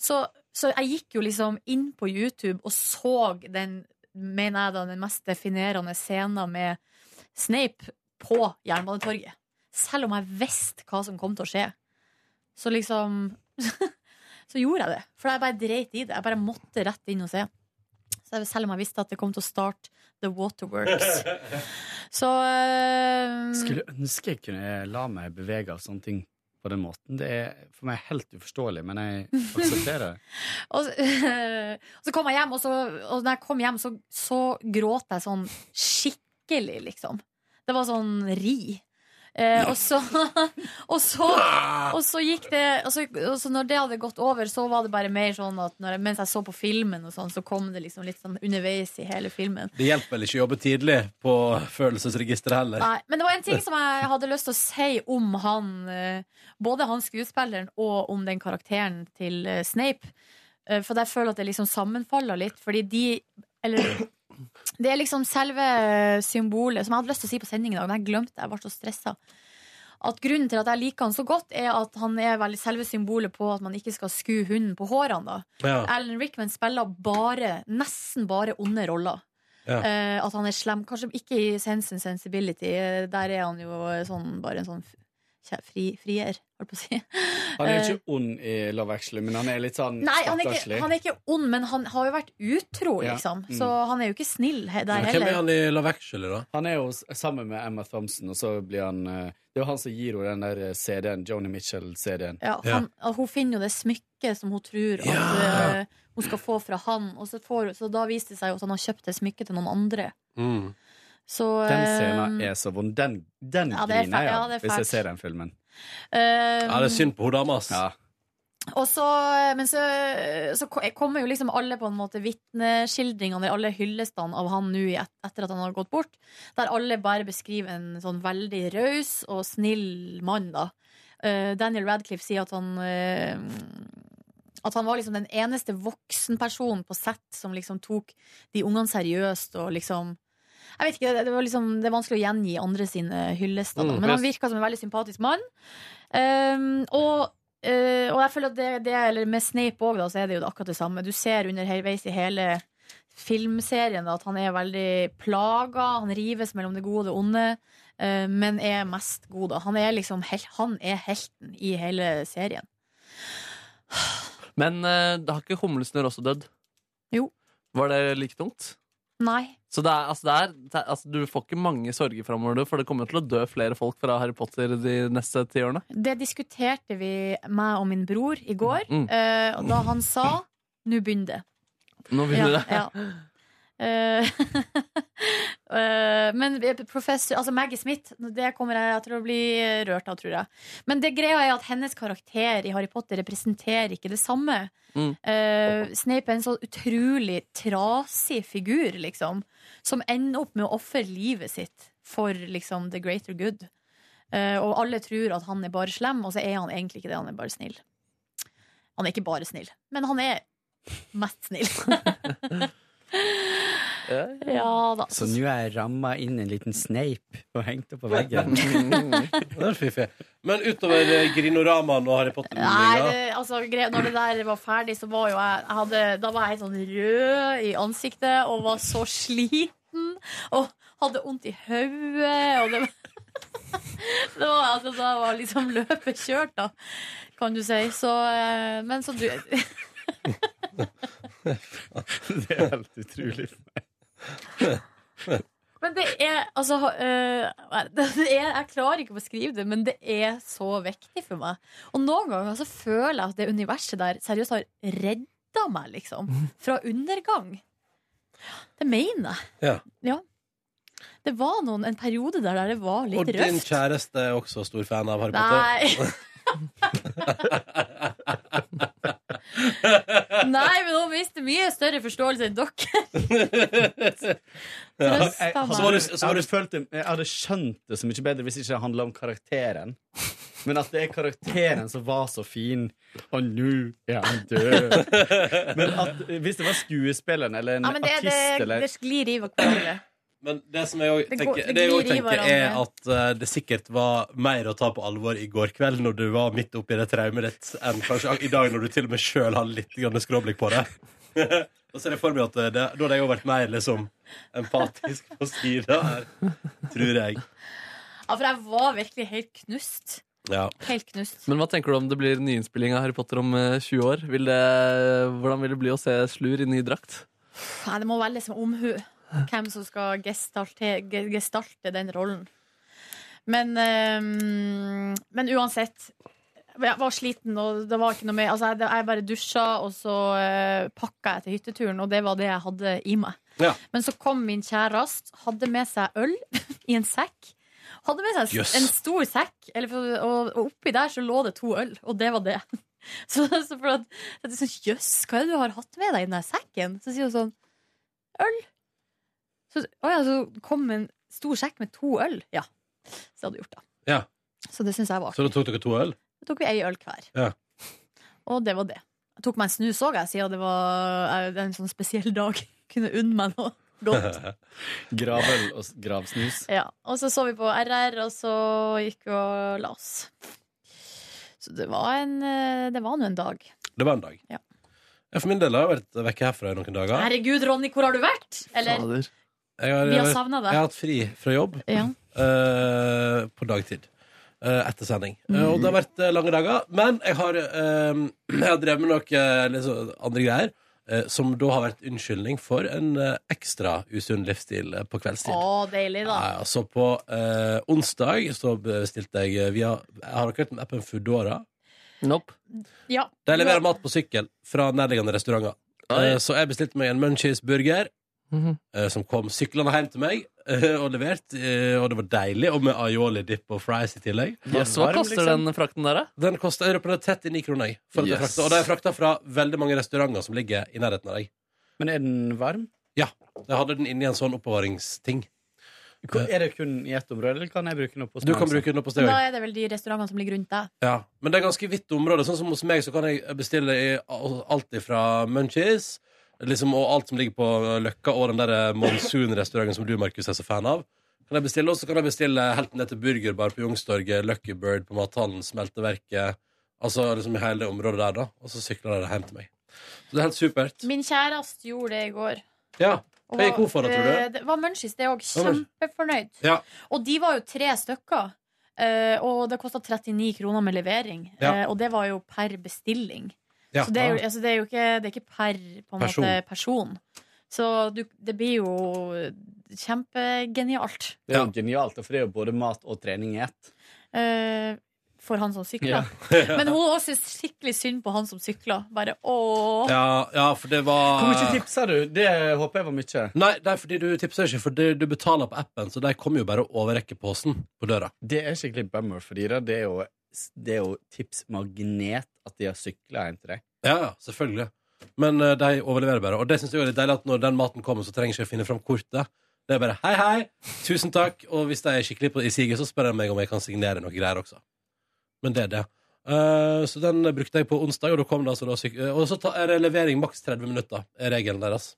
[SPEAKER 5] så, så jeg gikk jo liksom inn på YouTube og så den, mener jeg da, den mest definerende scenen med Snape på Jernbanetorget. Selv om jeg visste hva som kom til å skje. Så liksom Så gjorde jeg det. For jeg bare dreit i det. Jeg bare måtte rett inn og se. Så selv om jeg visste at det kom til å starte The Waterworks. Så eh,
[SPEAKER 4] Skulle ønske jeg kunne la meg bevege av sånne ting på den måten. Det er for meg helt uforståelig, men jeg aksepterer det.
[SPEAKER 5] og, så- og så kom jeg hjem, og, så, og når jeg kom hjem, så, så gråt jeg sånn skikkelig, liksom. Det var sånn ri. Eh, og, så, og, så, og så gikk det og så, og så Når det hadde gått over, så var det bare mer sånn at jeg, mens jeg så på filmen, og sånn, så kom det liksom litt sånn underveis i hele filmen.
[SPEAKER 3] Det hjelper vel ikke å jobbe tidlig på følelsesregisteret heller.
[SPEAKER 5] Nei, men det var en ting som jeg hadde lyst til å si om han eh, Både han skuespilleren og om den karakteren til eh, Snape. Eh, For jeg føler at det liksom sammenfaller litt, fordi de Eller det er liksom selve symbolet som jeg hadde lyst til å si på sending i dag, men jeg glemte det. Jeg ble så stressa. At grunnen til at jeg liker han så godt, er at han er veldig selve symbolet på at man ikke skal skue hunden på hårene. da
[SPEAKER 3] Ja.
[SPEAKER 5] Alan Rickman spiller bare, nesten bare onde roller.
[SPEAKER 3] Ja.
[SPEAKER 5] Uh, at han er slem. Kanskje ikke i Sense and Sensibility. eh, Der er han jo sånn, bare en sånn fri, frier, holdt på å si.
[SPEAKER 4] Han er jo
[SPEAKER 5] Eh,
[SPEAKER 4] ikke ond i Love Actually, men han er litt sånn
[SPEAKER 5] Nei, han er, ikke, han er ikke ond, men han har jo vært utro,
[SPEAKER 4] Ja.
[SPEAKER 5] liksom.
[SPEAKER 4] Mm.
[SPEAKER 5] Så han er jo ikke snill der
[SPEAKER 3] Men Hvem er han i Love Actually, da?
[SPEAKER 4] Han er jo sammen med Emma Thompson, og så blir han eh, Det er jo han som gir henne den der eh, CD-en, Joni Mitchell-CD-en.
[SPEAKER 5] Ja, han, at Hun finner jo det smykket som hun tror at eh, hun skal få fra han, og så, får, så da viste det seg jo at han har kjøpt det smykket til noen andre.
[SPEAKER 3] Mm.
[SPEAKER 5] Så
[SPEAKER 4] Den
[SPEAKER 5] eh,
[SPEAKER 4] scenen er så vond. Den, den
[SPEAKER 5] Ja, er
[SPEAKER 4] griner jeg
[SPEAKER 5] ja,
[SPEAKER 4] av hvis jeg ser den filmen.
[SPEAKER 5] Um,
[SPEAKER 3] Ja, det er synd på hun dama, ass.
[SPEAKER 4] Ja.
[SPEAKER 5] Og så, men så, så kommer jo liksom alle på en måte vitneskildringene, alle hyllestene av han nå et, etter at han har gått bort, der alle bare beskriver en sånn veldig raus og snill mann, da. Uh, Daniel Radcliffe sier at han uh, At han var liksom den eneste voksenpersonen på sett som liksom tok de ungene seriøst og liksom jeg vet ikke, det, liksom, det er vanskelig å gjengi andre sine hyllester, da.
[SPEAKER 12] Mm,
[SPEAKER 5] men han virka som en veldig sympatisk mann. Um, og Uh, og jeg føler at det, det eller med Snape òg, så er det jo akkurat det samme. Du ser underveis i hele filmserien da, at han er veldig plaga. Han rives mellom det gode og det onde, uh, men er mest god. Da. Han er liksom han er helten i hele serien.
[SPEAKER 2] Men uh, det har ikke humlesnurr også dødd?
[SPEAKER 5] Jo.
[SPEAKER 2] Var det like tungt?
[SPEAKER 5] Nei.
[SPEAKER 2] Så det er, altså det er, det er, altså du får ikke mange sorger framover, for det kommer til å dø flere folk fra Harry Potter de neste ti årene.
[SPEAKER 5] Det diskuterte vi, meg og min bror, i går.
[SPEAKER 2] Mm.
[SPEAKER 5] uh, og da han sa 'nå begynner det'.
[SPEAKER 2] Nå begynner det.
[SPEAKER 5] Ja, ja. Eh, eh, men professor, altså Maggie Smith, det kommer jeg til å bli rørt av, tror jeg. Men det greia er at hennes karakter i Harry Potter representerer ikke det samme.
[SPEAKER 2] Mm.
[SPEAKER 5] Uh, Snape er en så utrolig trasig figur, liksom, som ender opp med å ofre livet sitt for liksom the greater good. Uh, og alle tror at han er bare slem, og så er han egentlig ikke det. Han er bare snill. Han er ikke bare snill, men han er mest snill. ja da.
[SPEAKER 4] Så nå er jeg ramma inn en liten sneip og hengt opp på veggen.
[SPEAKER 3] Det er fiffig. Men utover eh, Grinoramaen og Harry
[SPEAKER 5] Potter
[SPEAKER 3] Nei,
[SPEAKER 5] det, altså, når det der var ferdig, så var jo jeg, jeg hadde, Da var jeg helt sånn rød i ansiktet og var så sliten og hadde vondt i hodet. Og det, var- det var, altså, da var liksom løpet kjørt, da, kan du si. Så, eh, men så du
[SPEAKER 4] Det er helt utrolig.
[SPEAKER 5] Men det er altså øh, det er, Jeg klarer ikke å beskrive det, men det er så viktig for meg. Og noen ganger så føler jeg at det universet der seriøst har redda meg, liksom. Fra undergang. Det mener jeg.
[SPEAKER 3] Ja.
[SPEAKER 5] Ja. Det var noen, en periode der, der det var litt
[SPEAKER 3] Og din
[SPEAKER 5] røft.
[SPEAKER 3] kjæreste er også stor fan av Harry Potter?
[SPEAKER 5] Nei. Nei, men hun viste mye større forståelse enn dere.
[SPEAKER 4] Jeg, så var det, det følt jeg hadde skjønt det så mye bedre hvis det ikke handla om karakteren. Men at det er karakteren som var så fin, og nå er han død. Men at hvis det var skuespilleren eller en
[SPEAKER 5] Ja, men det,
[SPEAKER 4] artist
[SPEAKER 5] det,
[SPEAKER 4] eller
[SPEAKER 5] det sklir i hverandre.
[SPEAKER 3] Men det som jeg
[SPEAKER 5] går-
[SPEAKER 3] tenker,
[SPEAKER 5] det
[SPEAKER 3] jeg tenker er at uh, det sikkert var mer å ta på alvor i går kveld, når du var midt oppi det traumet ditt, enn kanskje i dag, når du til og med sjøl har litt skråblikk på det. Og så ser jeg for meg at det, da hadde jeg jo vært mer liksom empatisk på sida her, tror jeg.
[SPEAKER 5] Ja, for jeg var virkelig helt knust.
[SPEAKER 3] Ja.
[SPEAKER 5] Helt knust.
[SPEAKER 2] Men hva tenker du om det blir nyinnspilling av Harry Potter om eh, 20 år? Vil det, hvordan vil det bli å se Slur i ny drakt?
[SPEAKER 5] Nei, det må være liksom omhu hvem som skal gestalte, gestalte den rollen. Men, um, men uansett Jeg var sliten, og det var ikke noe mer. Altså, jeg, jeg bare dusja, og så uh, pakka jeg til hytteturen, og det var det jeg hadde i meg.
[SPEAKER 3] Ja.
[SPEAKER 5] Men så kom min kjæreste, hadde med seg øl i en sekk. Hadde med seg
[SPEAKER 3] yes.
[SPEAKER 5] en stor sekk, eller, og, og oppi der så lå det to øl, og det var det. Så, så for at, sånn, Jøss, hva er det du har hatt med deg i den sekken? Så sier hun sånn Øl. Så, å ja, så kom en stor sekk med to øl. Ja. Så hadde gjort det.
[SPEAKER 3] Ja.
[SPEAKER 5] Så det syns jeg var
[SPEAKER 3] Så da tok dere to øl?
[SPEAKER 5] Da tok vi ei øl hver.
[SPEAKER 3] Ja.
[SPEAKER 5] Og det var det. Jeg tok meg en snus òg, siden det var eh, en sånn spesiell dag. Kunne unne meg noe godt.
[SPEAKER 4] Gravøl og gravsnus.
[SPEAKER 5] Ja. Og så så vi på RR, og så gikk vi og la oss. Så det var en eh, Det var nå en dag.
[SPEAKER 3] Det var en dag.
[SPEAKER 5] Ja.
[SPEAKER 3] Jeg for min del har jeg vært vekke herfra i noen dager.
[SPEAKER 5] Herregud, Ronny, hvor har du vært? Eller
[SPEAKER 3] Jeg har,
[SPEAKER 5] Vi har savnet det.
[SPEAKER 3] Jeg har hatt fri fra jobb
[SPEAKER 5] Ja.
[SPEAKER 3] eh, på dagtid. eh, etter sending. Eh, og det har vært eh, lange dager. Men jeg har, eh, jeg har drevet med noe eh, liksom, andre greier. eh, som da har vært unnskyldning for en eh, ekstra usunn livsstil eh, på kveldstid.
[SPEAKER 5] Å, deilig, da.
[SPEAKER 3] Ja, så på eh, onsdag så bestilte jeg eh, via har dere hørt om appen Foodora?
[SPEAKER 2] Nope.
[SPEAKER 5] Ja.
[SPEAKER 3] De leverer mat på sykkel fra nærliggende restauranter.
[SPEAKER 2] Oi.
[SPEAKER 3] Eh, Så jeg bestilte meg en Munchies eh, som kom syklende hjem til meg eh, og levert. eh, Og det var deilig, og med aioli dip og fries i tillegg.
[SPEAKER 2] Yes, hva koster
[SPEAKER 3] liksom.
[SPEAKER 2] den frakten der, da?
[SPEAKER 3] Den koster jeg på er 39 kroner. jeg, For at jeg
[SPEAKER 2] Yes.
[SPEAKER 3] Og det er frakta fra veldig mange restauranter som ligger i nærheten av deg.
[SPEAKER 4] Men er den varm?
[SPEAKER 3] Ja. Jeg hadde den inni en sånn oppbevaringsting.
[SPEAKER 4] Er det kun i ett område, eller kan jeg bruke den opp hos
[SPEAKER 3] Du kan bruke den opp hos
[SPEAKER 5] Da
[SPEAKER 3] deg òg.
[SPEAKER 5] er det vel de restaurantene som ligger rundt deg.
[SPEAKER 3] Ja. Men det er ganske vidt område. Sånn som hos meg så kan jeg bestille alt fra Munchies liksom, og alt som ligger på Løkka, og den der Monsoon-restauranten som du, Markus, er så fan av. Kan jeg bestille, Og så kan jeg bestille helt ned til Burgerbar på Youngstorget, Lucky Bird på Mathallen, Smelteverket. Altså liksom i hele det området der, da. Og så sykler de hjem til meg. Så det er helt supert.
[SPEAKER 5] Min kjæreste gjorde det i går.
[SPEAKER 3] Ja. Hva gikk hun for, da, tror
[SPEAKER 5] eh,
[SPEAKER 3] du?
[SPEAKER 5] Det var Munchies, det òg. Kjempefornøyd.
[SPEAKER 3] Ja.
[SPEAKER 5] Og de var jo tre stykker. eh, og det kosta 39 kroner med levering.
[SPEAKER 3] Ja.
[SPEAKER 5] Eh, og det var jo per bestilling.
[SPEAKER 3] Ja.
[SPEAKER 5] Så det er jo, altså, det er jo ikke, det er ikke per på en
[SPEAKER 3] Person.
[SPEAKER 5] måte, person. Så du, det blir jo kjempegenialt.
[SPEAKER 4] Det er jo genialt, for det er jo både mat og trening i ett.
[SPEAKER 5] Uh, for han som sykler.
[SPEAKER 3] Ja.
[SPEAKER 5] Men hun også syns skikkelig synd på han som sykler. Bare åh.
[SPEAKER 3] Ja, ja, for det var
[SPEAKER 4] Hvor mye tipsa du? Det håper jeg var mye.
[SPEAKER 3] Nei, det er fordi du tipser ikke, for du betaler på appen, så de kommer jo bare å overrekke posen på døra.
[SPEAKER 4] Det er skikkelig bummer, for det det er jo, det er jo tipsmagnet at de har sykla hjem til deg.
[SPEAKER 3] Ja, selvfølgelig. Men uh, de overleverer bare. Og det synes jeg er litt deilig at når den maten kommer, så trenger jeg ikke finne fram kortet. Det er bare hei, hei, tusen takk. Og hvis de er skikkelig på, i siget, så spør de meg om jeg kan signere noe greier også. Men det er det. Uh, så den brukte jeg på onsdag, og da kom det altså da syk eh, Og så er det levering maks 30 minutter, er regelen deres.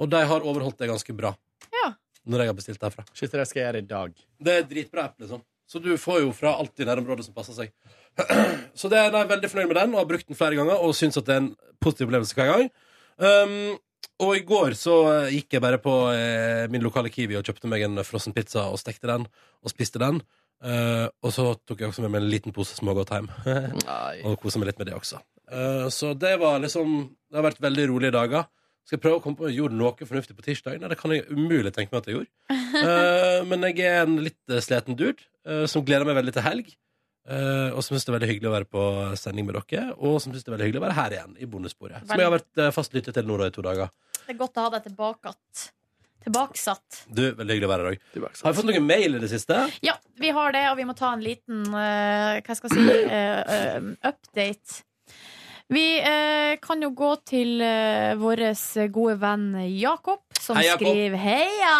[SPEAKER 3] Og de har overholdt det ganske bra.
[SPEAKER 5] Ja.
[SPEAKER 3] Når jeg har bestilt derfra.
[SPEAKER 4] Shit, det skal jeg gjøre i dag.
[SPEAKER 3] Det er dritbra app, liksom. Så du får jo fra alt i nærområdet som passer seg. Så det er jeg veldig fornøyd med den, og har brukt den flere ganger og syns at det er en positiv opplevelse hver gang. Um, og i går så eh, gikk jeg bare på eh, min lokale Kiwi og kjøpte meg en frossen pizza og stekte den og spiste den. Uh, og så tok jeg også med meg en liten pose smågodt hjem. og kosa meg litt med det også. Uh, så det var liksom Det har vært veldig rolige dager. Skal jeg prøve å komme på gjorde noe fornuftig på tirsdag? Nei, det kan jeg umulig tenke meg at jeg gjorde. Uh, men jeg er en litt sliten dude som gleder meg veldig til helg. eh, og som syns det er veldig hyggelig å være på sending med dere. Og som syns det er veldig hyggelig å være her igjen, i bondesporet. Som jeg har vært eh, fast lyttet til nå da i to dager.
[SPEAKER 5] Det er godt å ha deg tilbake att. Tilbakesatt.
[SPEAKER 3] Du, Veldig hyggelig å være her òg. Har vi fått noen mail i det siste?
[SPEAKER 5] Ja, vi har det, og vi må ta en liten uh, Hva skal jeg si uh, uh, update. Vi eh, kan jo gå til uh, vår gode venn Jakob, som
[SPEAKER 12] Hei, Jakob.
[SPEAKER 5] skriver Heia!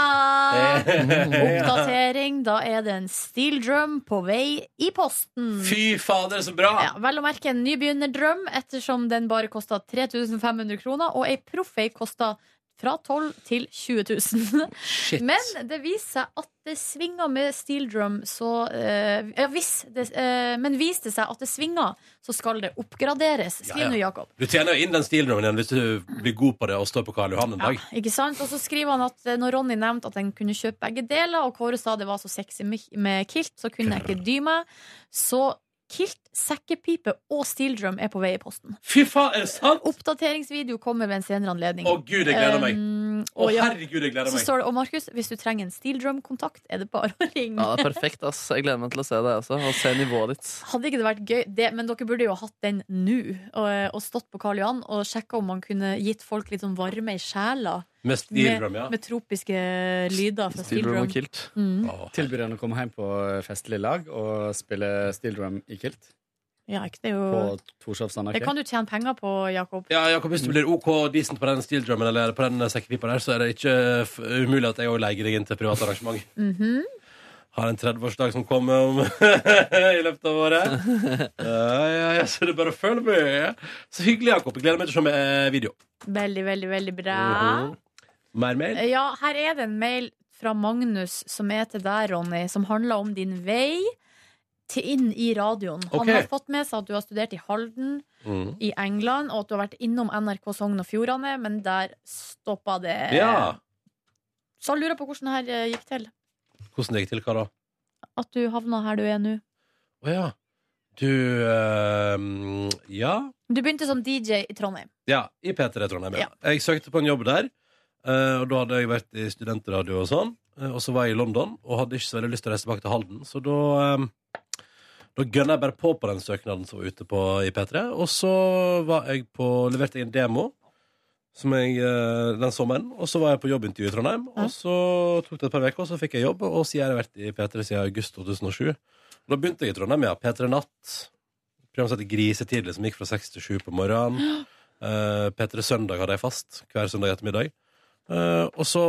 [SPEAKER 5] Oppdatering. Da er det en steel drum på vei i posten.
[SPEAKER 3] Fy fader, så bra!
[SPEAKER 5] Ja, vel å merke en nybegynnerdrøm, ettersom den bare kosta 3500 kroner, og ei proffei kosta fra 12 til 20 000.
[SPEAKER 3] Shit.
[SPEAKER 5] Men det viser seg at det svinger med steel drum, så eh, ja, hvis det, eh, Men viser det seg at det svinger, så skal det oppgraderes. Skriv
[SPEAKER 3] Ja, ja.
[SPEAKER 5] nå, Jakob.
[SPEAKER 3] Du tjener jo inn den steel drummen igjen hvis du blir god på det og står på Karl Johan en dag.
[SPEAKER 5] Ikke sant? Og så skriver han at eh, når Ronny nevnte at en kunne kjøpe begge deler, og Kåre sa det var så sexy med med kilt, så kunne jeg ikke dy meg. Så kilt, sekkepipe og steel drum er på vei i posten.
[SPEAKER 3] Fy faen, er det sant?
[SPEAKER 5] Oppdateringsvideo kommer ved en senere anledning.
[SPEAKER 3] Å gud, jeg gleder meg.
[SPEAKER 5] Um,
[SPEAKER 3] Å
[SPEAKER 5] ja,
[SPEAKER 3] herregud, jeg gleder
[SPEAKER 5] så står det, og Markus, hvis du trenger en steel drum-kontakt, er det bare å ringe.
[SPEAKER 2] Ja, det er perfekt, ass. Jeg gleder meg til å se det også. Og se nivået ditt.
[SPEAKER 5] Hadde ikke det vært gøy? Det, men dere burde jo hatt den nå, og, og stått på Karl Johan og sjekka om man kunne gitt folk litt sånn varme i sjela.
[SPEAKER 3] Med steel drum, ja.
[SPEAKER 5] med tropiske lyder fra steel drum. Mm.
[SPEAKER 4] Tilbyr han å komme hjem på festlig lag og spille steel drum i kilt?
[SPEAKER 5] Ja, ikke det er
[SPEAKER 4] På
[SPEAKER 5] jo Det kan du tjene penger på, Jakob.
[SPEAKER 3] Ja, Jakob, Hvis du blir OK decent på den steel drummen eller på den sekkepipa der, så er det ikke umulig at jeg òg leier deg inn til privat arrangement.
[SPEAKER 5] Mhm.
[SPEAKER 3] Har en 30-årsdag som kommer om i løpet av året. Ja, ja, ja, så det er bare å følge med. Så hyggelig, Jakob. Jeg gleder meg til å se med eh, video.
[SPEAKER 5] Veldig, veldig, veldig bra.
[SPEAKER 3] Mhm. Mer mail?
[SPEAKER 5] Ja, her er det en mail fra Magnus som er til deg, Ronny, som handler om din vei til inn i radioen. Han
[SPEAKER 12] okay.
[SPEAKER 5] har fått med seg at du har studert i Halden
[SPEAKER 3] Mm.
[SPEAKER 5] i England, og at du har vært innom NRK Sogn og Fjordane, men der stoppa det.
[SPEAKER 3] Ja.
[SPEAKER 5] Så jeg lurer på hvordan det her eh, gikk til.
[SPEAKER 3] Hvordan det gikk til, hva da?
[SPEAKER 5] At du havna her du er nå.
[SPEAKER 3] Å ja. Du eh, Ja.
[SPEAKER 5] Du begynte som DJ i Trondheim.
[SPEAKER 3] Ja, i P3 Trondheim. Ja.
[SPEAKER 5] Ja.
[SPEAKER 3] Jeg søkte på en jobb der, eh, og da hadde jeg vært i studentradio og sånn. eh, Og så var jeg i London og hadde ikke så veldig lyst til å reise tilbake til Halden, så da eh, da gønna jeg bare på på den søknaden som var ute på i P3. Og så var jeg på, leverte jeg en demo som jeg, eh, den sommeren. Og så var jeg på jobbintervju i Trondheim. Og så tok det et par uker, og så fikk jeg jobb. Og siden har jeg vært i P3 siden august 2007. Og da begynte jeg i Trondheim, ja. P3 Natt. Programmet som heter Grisetidlig, som gikk fra seks til sju på morgenen. Uh, P3 Søndag hadde jeg fast hver søndag ettermiddag. Eh, og så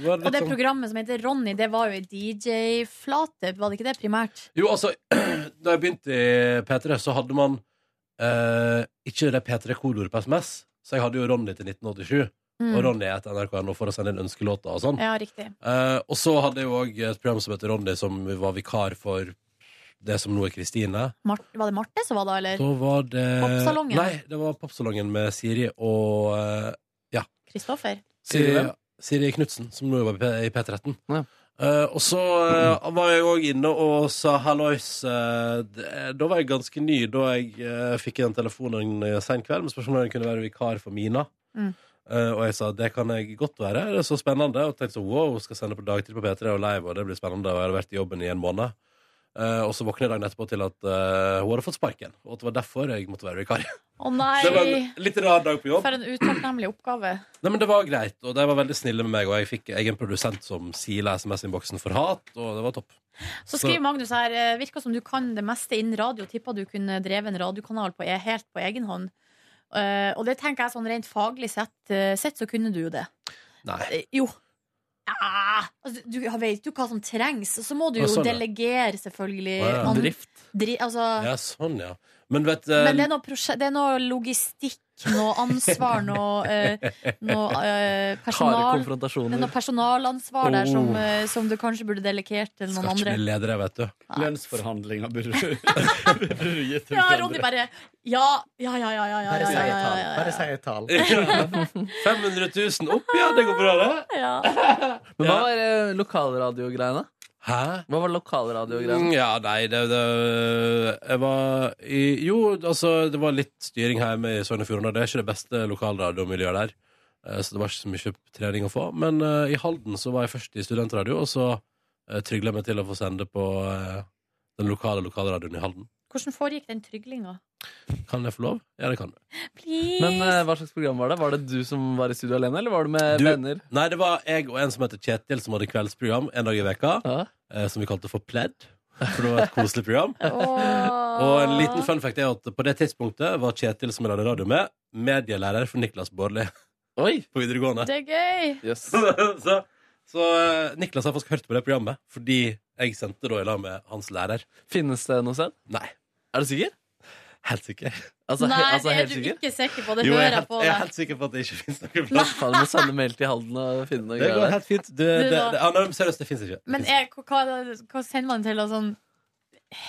[SPEAKER 3] var det
[SPEAKER 5] Og det
[SPEAKER 3] sånn
[SPEAKER 5] programmet som heter Ronny, det var jo i DJ-flate, var det ikke det primært?
[SPEAKER 3] Jo, altså, da jeg begynte i P3, så hadde man uh, ikke det P3-kodeordet på SMS. Så jeg hadde jo Ronny til 1987.
[SPEAKER 5] Mm.
[SPEAKER 3] Og Ronny er etter NRK.no for å sende inn ønskelåter og sånn.
[SPEAKER 5] Ja, riktig.
[SPEAKER 3] uh, og så hadde jeg jo òg et program som heter Ronny, som var vikar for det som nå er Kristine.
[SPEAKER 5] Var det Marte som var da, eller?
[SPEAKER 3] Da var det
[SPEAKER 5] Popsalongen?
[SPEAKER 3] Nei, det var Popsalongen med Siri og eh, ja.
[SPEAKER 5] Kristoffer?
[SPEAKER 3] Siri,
[SPEAKER 2] hvem?
[SPEAKER 3] Siri Knutsen, som nå jobber i P13. Eh, og så eh, var jeg òg inne og sa hallois. Uh, da var jeg ganske ny da jeg uh, fikk den telefonen en uh, sein kveld med spørsmål om jeg kunne være vikar for Mina.
[SPEAKER 5] Mm.
[SPEAKER 3] Eh, og jeg sa det kan jeg godt være. Det er så spennende. Og tenkte så wow, skal sende på dagtid på P3 og live, og det blir spennende. Og jeg hadde vært i jobben i en måned. Eh, og så våknet jeg dagen etterpå til at uh, hun hadde fått sparken. Og at det var derfor jeg måtte være vikar.
[SPEAKER 5] Å nei!
[SPEAKER 3] Det var en litt rar dag på jobb.
[SPEAKER 5] For en utakknemlig oppgave.
[SPEAKER 3] Nei, men Det var greit, og de var veldig snille med meg. Og jeg fikk egen produsent som sila SMS-innboksen for hat, og det var topp.
[SPEAKER 5] Så skriver Magnus her eh, Virker som du kan det meste innen radio. Tippa du kunne drevet en radiokanal på, e- helt på egen hånd. Uh, og det tenker jeg sånn rent faglig sett, sett så kunne du jo det.
[SPEAKER 3] Nei.
[SPEAKER 5] Jo. Ja, altså, du vet jo hva som trengs, og så må du jo
[SPEAKER 3] sånn, ja.
[SPEAKER 5] delegere, selvfølgelig.
[SPEAKER 3] Ja. Drift.
[SPEAKER 5] Dri, altså,
[SPEAKER 3] Ja, sånn, ja. Men vet uh,
[SPEAKER 5] men det er, noe prosje- det er noe logistikk, noe ansvar, noe, uh, noe
[SPEAKER 2] uh,
[SPEAKER 5] personal. Det er noe personalansvar der som,
[SPEAKER 3] Oh.
[SPEAKER 5] som du kanskje burde delegert til noen
[SPEAKER 3] Skal ikke bli leder, vet du.
[SPEAKER 4] Lønnsforhandlinger burde du gitt til
[SPEAKER 5] Ja. Ronny bare Ja, ja, ja, ja, ja, ja,
[SPEAKER 4] Bare
[SPEAKER 5] ja,
[SPEAKER 4] si
[SPEAKER 5] ja,
[SPEAKER 4] et
[SPEAKER 5] ja,
[SPEAKER 4] tall.
[SPEAKER 5] ja,
[SPEAKER 4] Bare si et tall.
[SPEAKER 3] 500 000 opp, ja, det går bra, det.
[SPEAKER 5] Ja.
[SPEAKER 2] Men hva var eh, lokalradiogreiene?
[SPEAKER 3] Hæ?
[SPEAKER 2] Hva var lokalradiogreiene?
[SPEAKER 3] Mm, Ja, nei, det, det Jeg var i Jo, altså, det var litt styring hjemme i Sogn og Fjordane. Det er ikke det beste lokalradiomiljøet der. Eh, Så det var ikke så mye trening å få. Men uh, i Halden så var jeg først i studentradio, og så uh, trygla jeg meg til å få sende på uh, den lokale lokalradioen i Halden.
[SPEAKER 5] Hvordan foregikk den tryglinga?
[SPEAKER 3] Kan jeg få lov? Ja, det kan du.
[SPEAKER 5] Please.
[SPEAKER 2] Men eh, hva slags program var det? Var det du som var i studio alene, eller var det med
[SPEAKER 3] Du-
[SPEAKER 2] venner?
[SPEAKER 3] Nei, det var jeg og en som heter Kjetil, som hadde kveldsprogram en dag i veka eh, som vi kalte for Pledd. For det var et koselig program. Og en liten fun fact er at på det tidspunktet var Kjetil, som jeg lagde radio med, medielærer for Niklas Baarli på videregående.
[SPEAKER 5] Det er gøy!
[SPEAKER 3] så så eh, Niklas har faktisk hørt på det programmet fordi jeg sendte da i lag med hans lærer.
[SPEAKER 2] Finnes det noe sted?
[SPEAKER 3] Nei.
[SPEAKER 2] Er du sikker?
[SPEAKER 3] Helt sikker.
[SPEAKER 2] Altså,
[SPEAKER 5] Nei,
[SPEAKER 2] he- altså,
[SPEAKER 5] det er
[SPEAKER 2] helt
[SPEAKER 5] du
[SPEAKER 2] sikker?
[SPEAKER 5] ikke sikker på. Det
[SPEAKER 3] Jo, jeg
[SPEAKER 5] hører
[SPEAKER 3] er
[SPEAKER 5] jeg
[SPEAKER 3] helt,
[SPEAKER 5] på
[SPEAKER 3] jeg er helt sikker på at det ikke finnes noen plass.
[SPEAKER 2] Faen, du må sende mail til Halden og finne noe
[SPEAKER 3] Det går helt fint. Det, det,
[SPEAKER 5] Du
[SPEAKER 3] det, ja, nei, seriøst, det fins ikke.
[SPEAKER 5] Men er, hva, hva sender man til? Sånn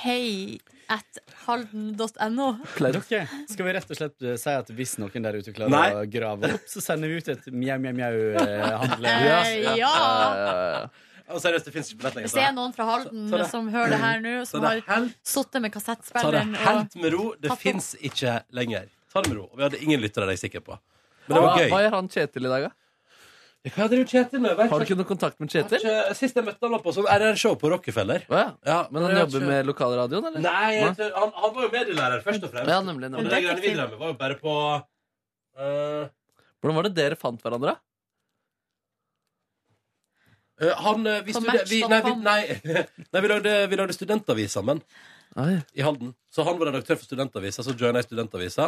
[SPEAKER 5] hei at halden.no?
[SPEAKER 4] Okay. skal vi rett og slett eh, si at hvis noen der ute klarer
[SPEAKER 3] Nei.
[SPEAKER 4] å grave opp, så sender vi ut et mjau-mjau-mjau-handle?
[SPEAKER 5] Eh, ja!
[SPEAKER 3] Ja, seriøst, det fins ikke billett lenger.
[SPEAKER 5] Hvis det er noen fra Halden
[SPEAKER 3] det-
[SPEAKER 5] som hører det her nå, som har sittet med
[SPEAKER 3] Ta det helt med ro. Det fins ikke lenger. Ta det med ro. Og vi hadde ingen lyttere, det er jeg sikker på. Men det var gøy.
[SPEAKER 2] hva gjør han Kjetil i dag, da?
[SPEAKER 3] Hva driver Kjetil med?
[SPEAKER 2] Har du ikke noe kontakt med Kjetil?
[SPEAKER 3] Ikke- Sist jeg møtte han var på sånn RR-show på Rockefeller.
[SPEAKER 2] Oh, ja.
[SPEAKER 3] Ja,
[SPEAKER 2] Men han jobber
[SPEAKER 3] ikke-
[SPEAKER 2] med lokalradioen, eller?
[SPEAKER 3] Nei, jeg han, han var jo medielærer, først og fremst.
[SPEAKER 2] Ja, nemlig, nemlig.
[SPEAKER 3] Men det greiene vi drev med, var jo bare på uh...
[SPEAKER 2] Hvordan var det dere fant hverandre?
[SPEAKER 3] Eh, Han eh, vi vi, nei, vi, nei, nei, vi lagde, vi lagde studentavis sammen i Halden. Så han var redaktør for studentavisa, så joina jeg studentavisa,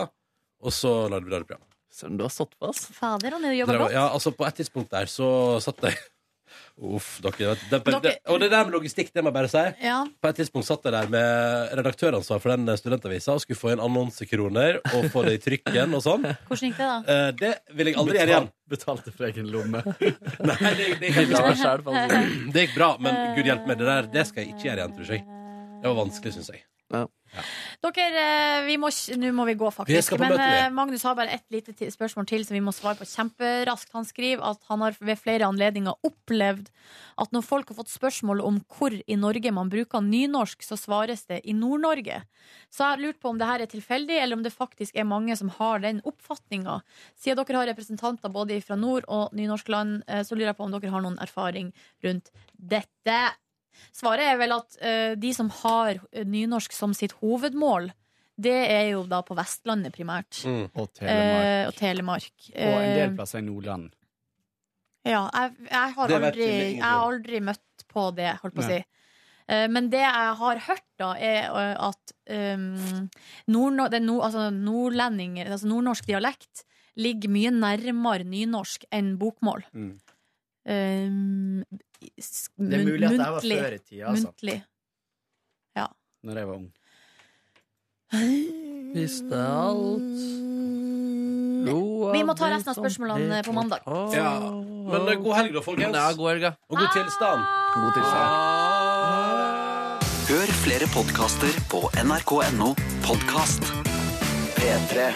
[SPEAKER 3] og så lagde vi radioprogram.
[SPEAKER 2] Søren, du har stått på, ass.
[SPEAKER 5] Fader, han jobber godt.
[SPEAKER 3] Ja, altså På et tidspunkt der så satt jeg Uff, dere vet det,
[SPEAKER 5] Dere-
[SPEAKER 3] det, Og det der med logistikk, det må jeg bare si.
[SPEAKER 5] Ja.
[SPEAKER 3] På et tidspunkt satt jeg der med redaktøransvar for den studentavisa og skulle få inn annonsekroner og få det i trykken og sånn.
[SPEAKER 5] Hvordan gikk det, da?
[SPEAKER 3] Eh, det vil jeg aldri gjøre igjen.
[SPEAKER 4] Betalte fra egen lomme.
[SPEAKER 3] Nei, det, det, gikk bra. det gikk bra, men gud hjelpe meg, det der det skal jeg ikke gjøre igjen, tror jeg. Det var vanskelig, syns jeg.
[SPEAKER 5] Dere, eh, vi må, nå må vi gå, faktisk.
[SPEAKER 3] Vi
[SPEAKER 5] Men eh, Magnus har bare ett lite spørsmål til som vi må svare på kjemperaskt. Han skriver at han har ved flere anledninger opplevd at når folk har fått spørsmål om hvor i Norge man bruker nynorsk, så svares det i Nord-Norge. Så jeg har lurt på om det her er tilfeldig, eller om det faktisk er mange som har den oppfatninga. Siden dere har representanter både fra nord- og nynorskland, eh, så lurer jeg på om dere har noen erfaring rundt dette. Svaret er vel at eh, de som har eh, nynorsk som sitt hovedmål, det er jo da på Vestlandet primært.
[SPEAKER 3] Mm.
[SPEAKER 4] Og
[SPEAKER 5] Eh,
[SPEAKER 4] Telemark.
[SPEAKER 5] og Telemark.
[SPEAKER 4] Og en del
[SPEAKER 5] Eh,
[SPEAKER 4] plasser i Nordland.
[SPEAKER 5] ja, jeg, jeg, har
[SPEAKER 3] Det vet
[SPEAKER 5] aldri,
[SPEAKER 3] vi
[SPEAKER 5] jeg har aldri møtt på det, holdt på å si. Eh, Men det jeg har hørt, da, er eh, at um, nord, den nord, altså nordlendinger, altså nordnorsk dialekt, ligger mye nærmere nynorsk enn bokmål.
[SPEAKER 4] Mm.
[SPEAKER 5] Um,
[SPEAKER 4] Det er mulig at det her var før i tida, altså.
[SPEAKER 5] Muntlig.
[SPEAKER 4] Når jeg var ung.
[SPEAKER 2] Visste alt. Lo
[SPEAKER 5] Vi må ta resten av spørsmålene på mandag.
[SPEAKER 3] Ja. Men eh, god helg, da, folkens.
[SPEAKER 2] Ja, god helg.
[SPEAKER 3] Og god tilstand.
[SPEAKER 2] God tilstand.
[SPEAKER 12] Hør flere podkaster på nrk.no podkast. P3.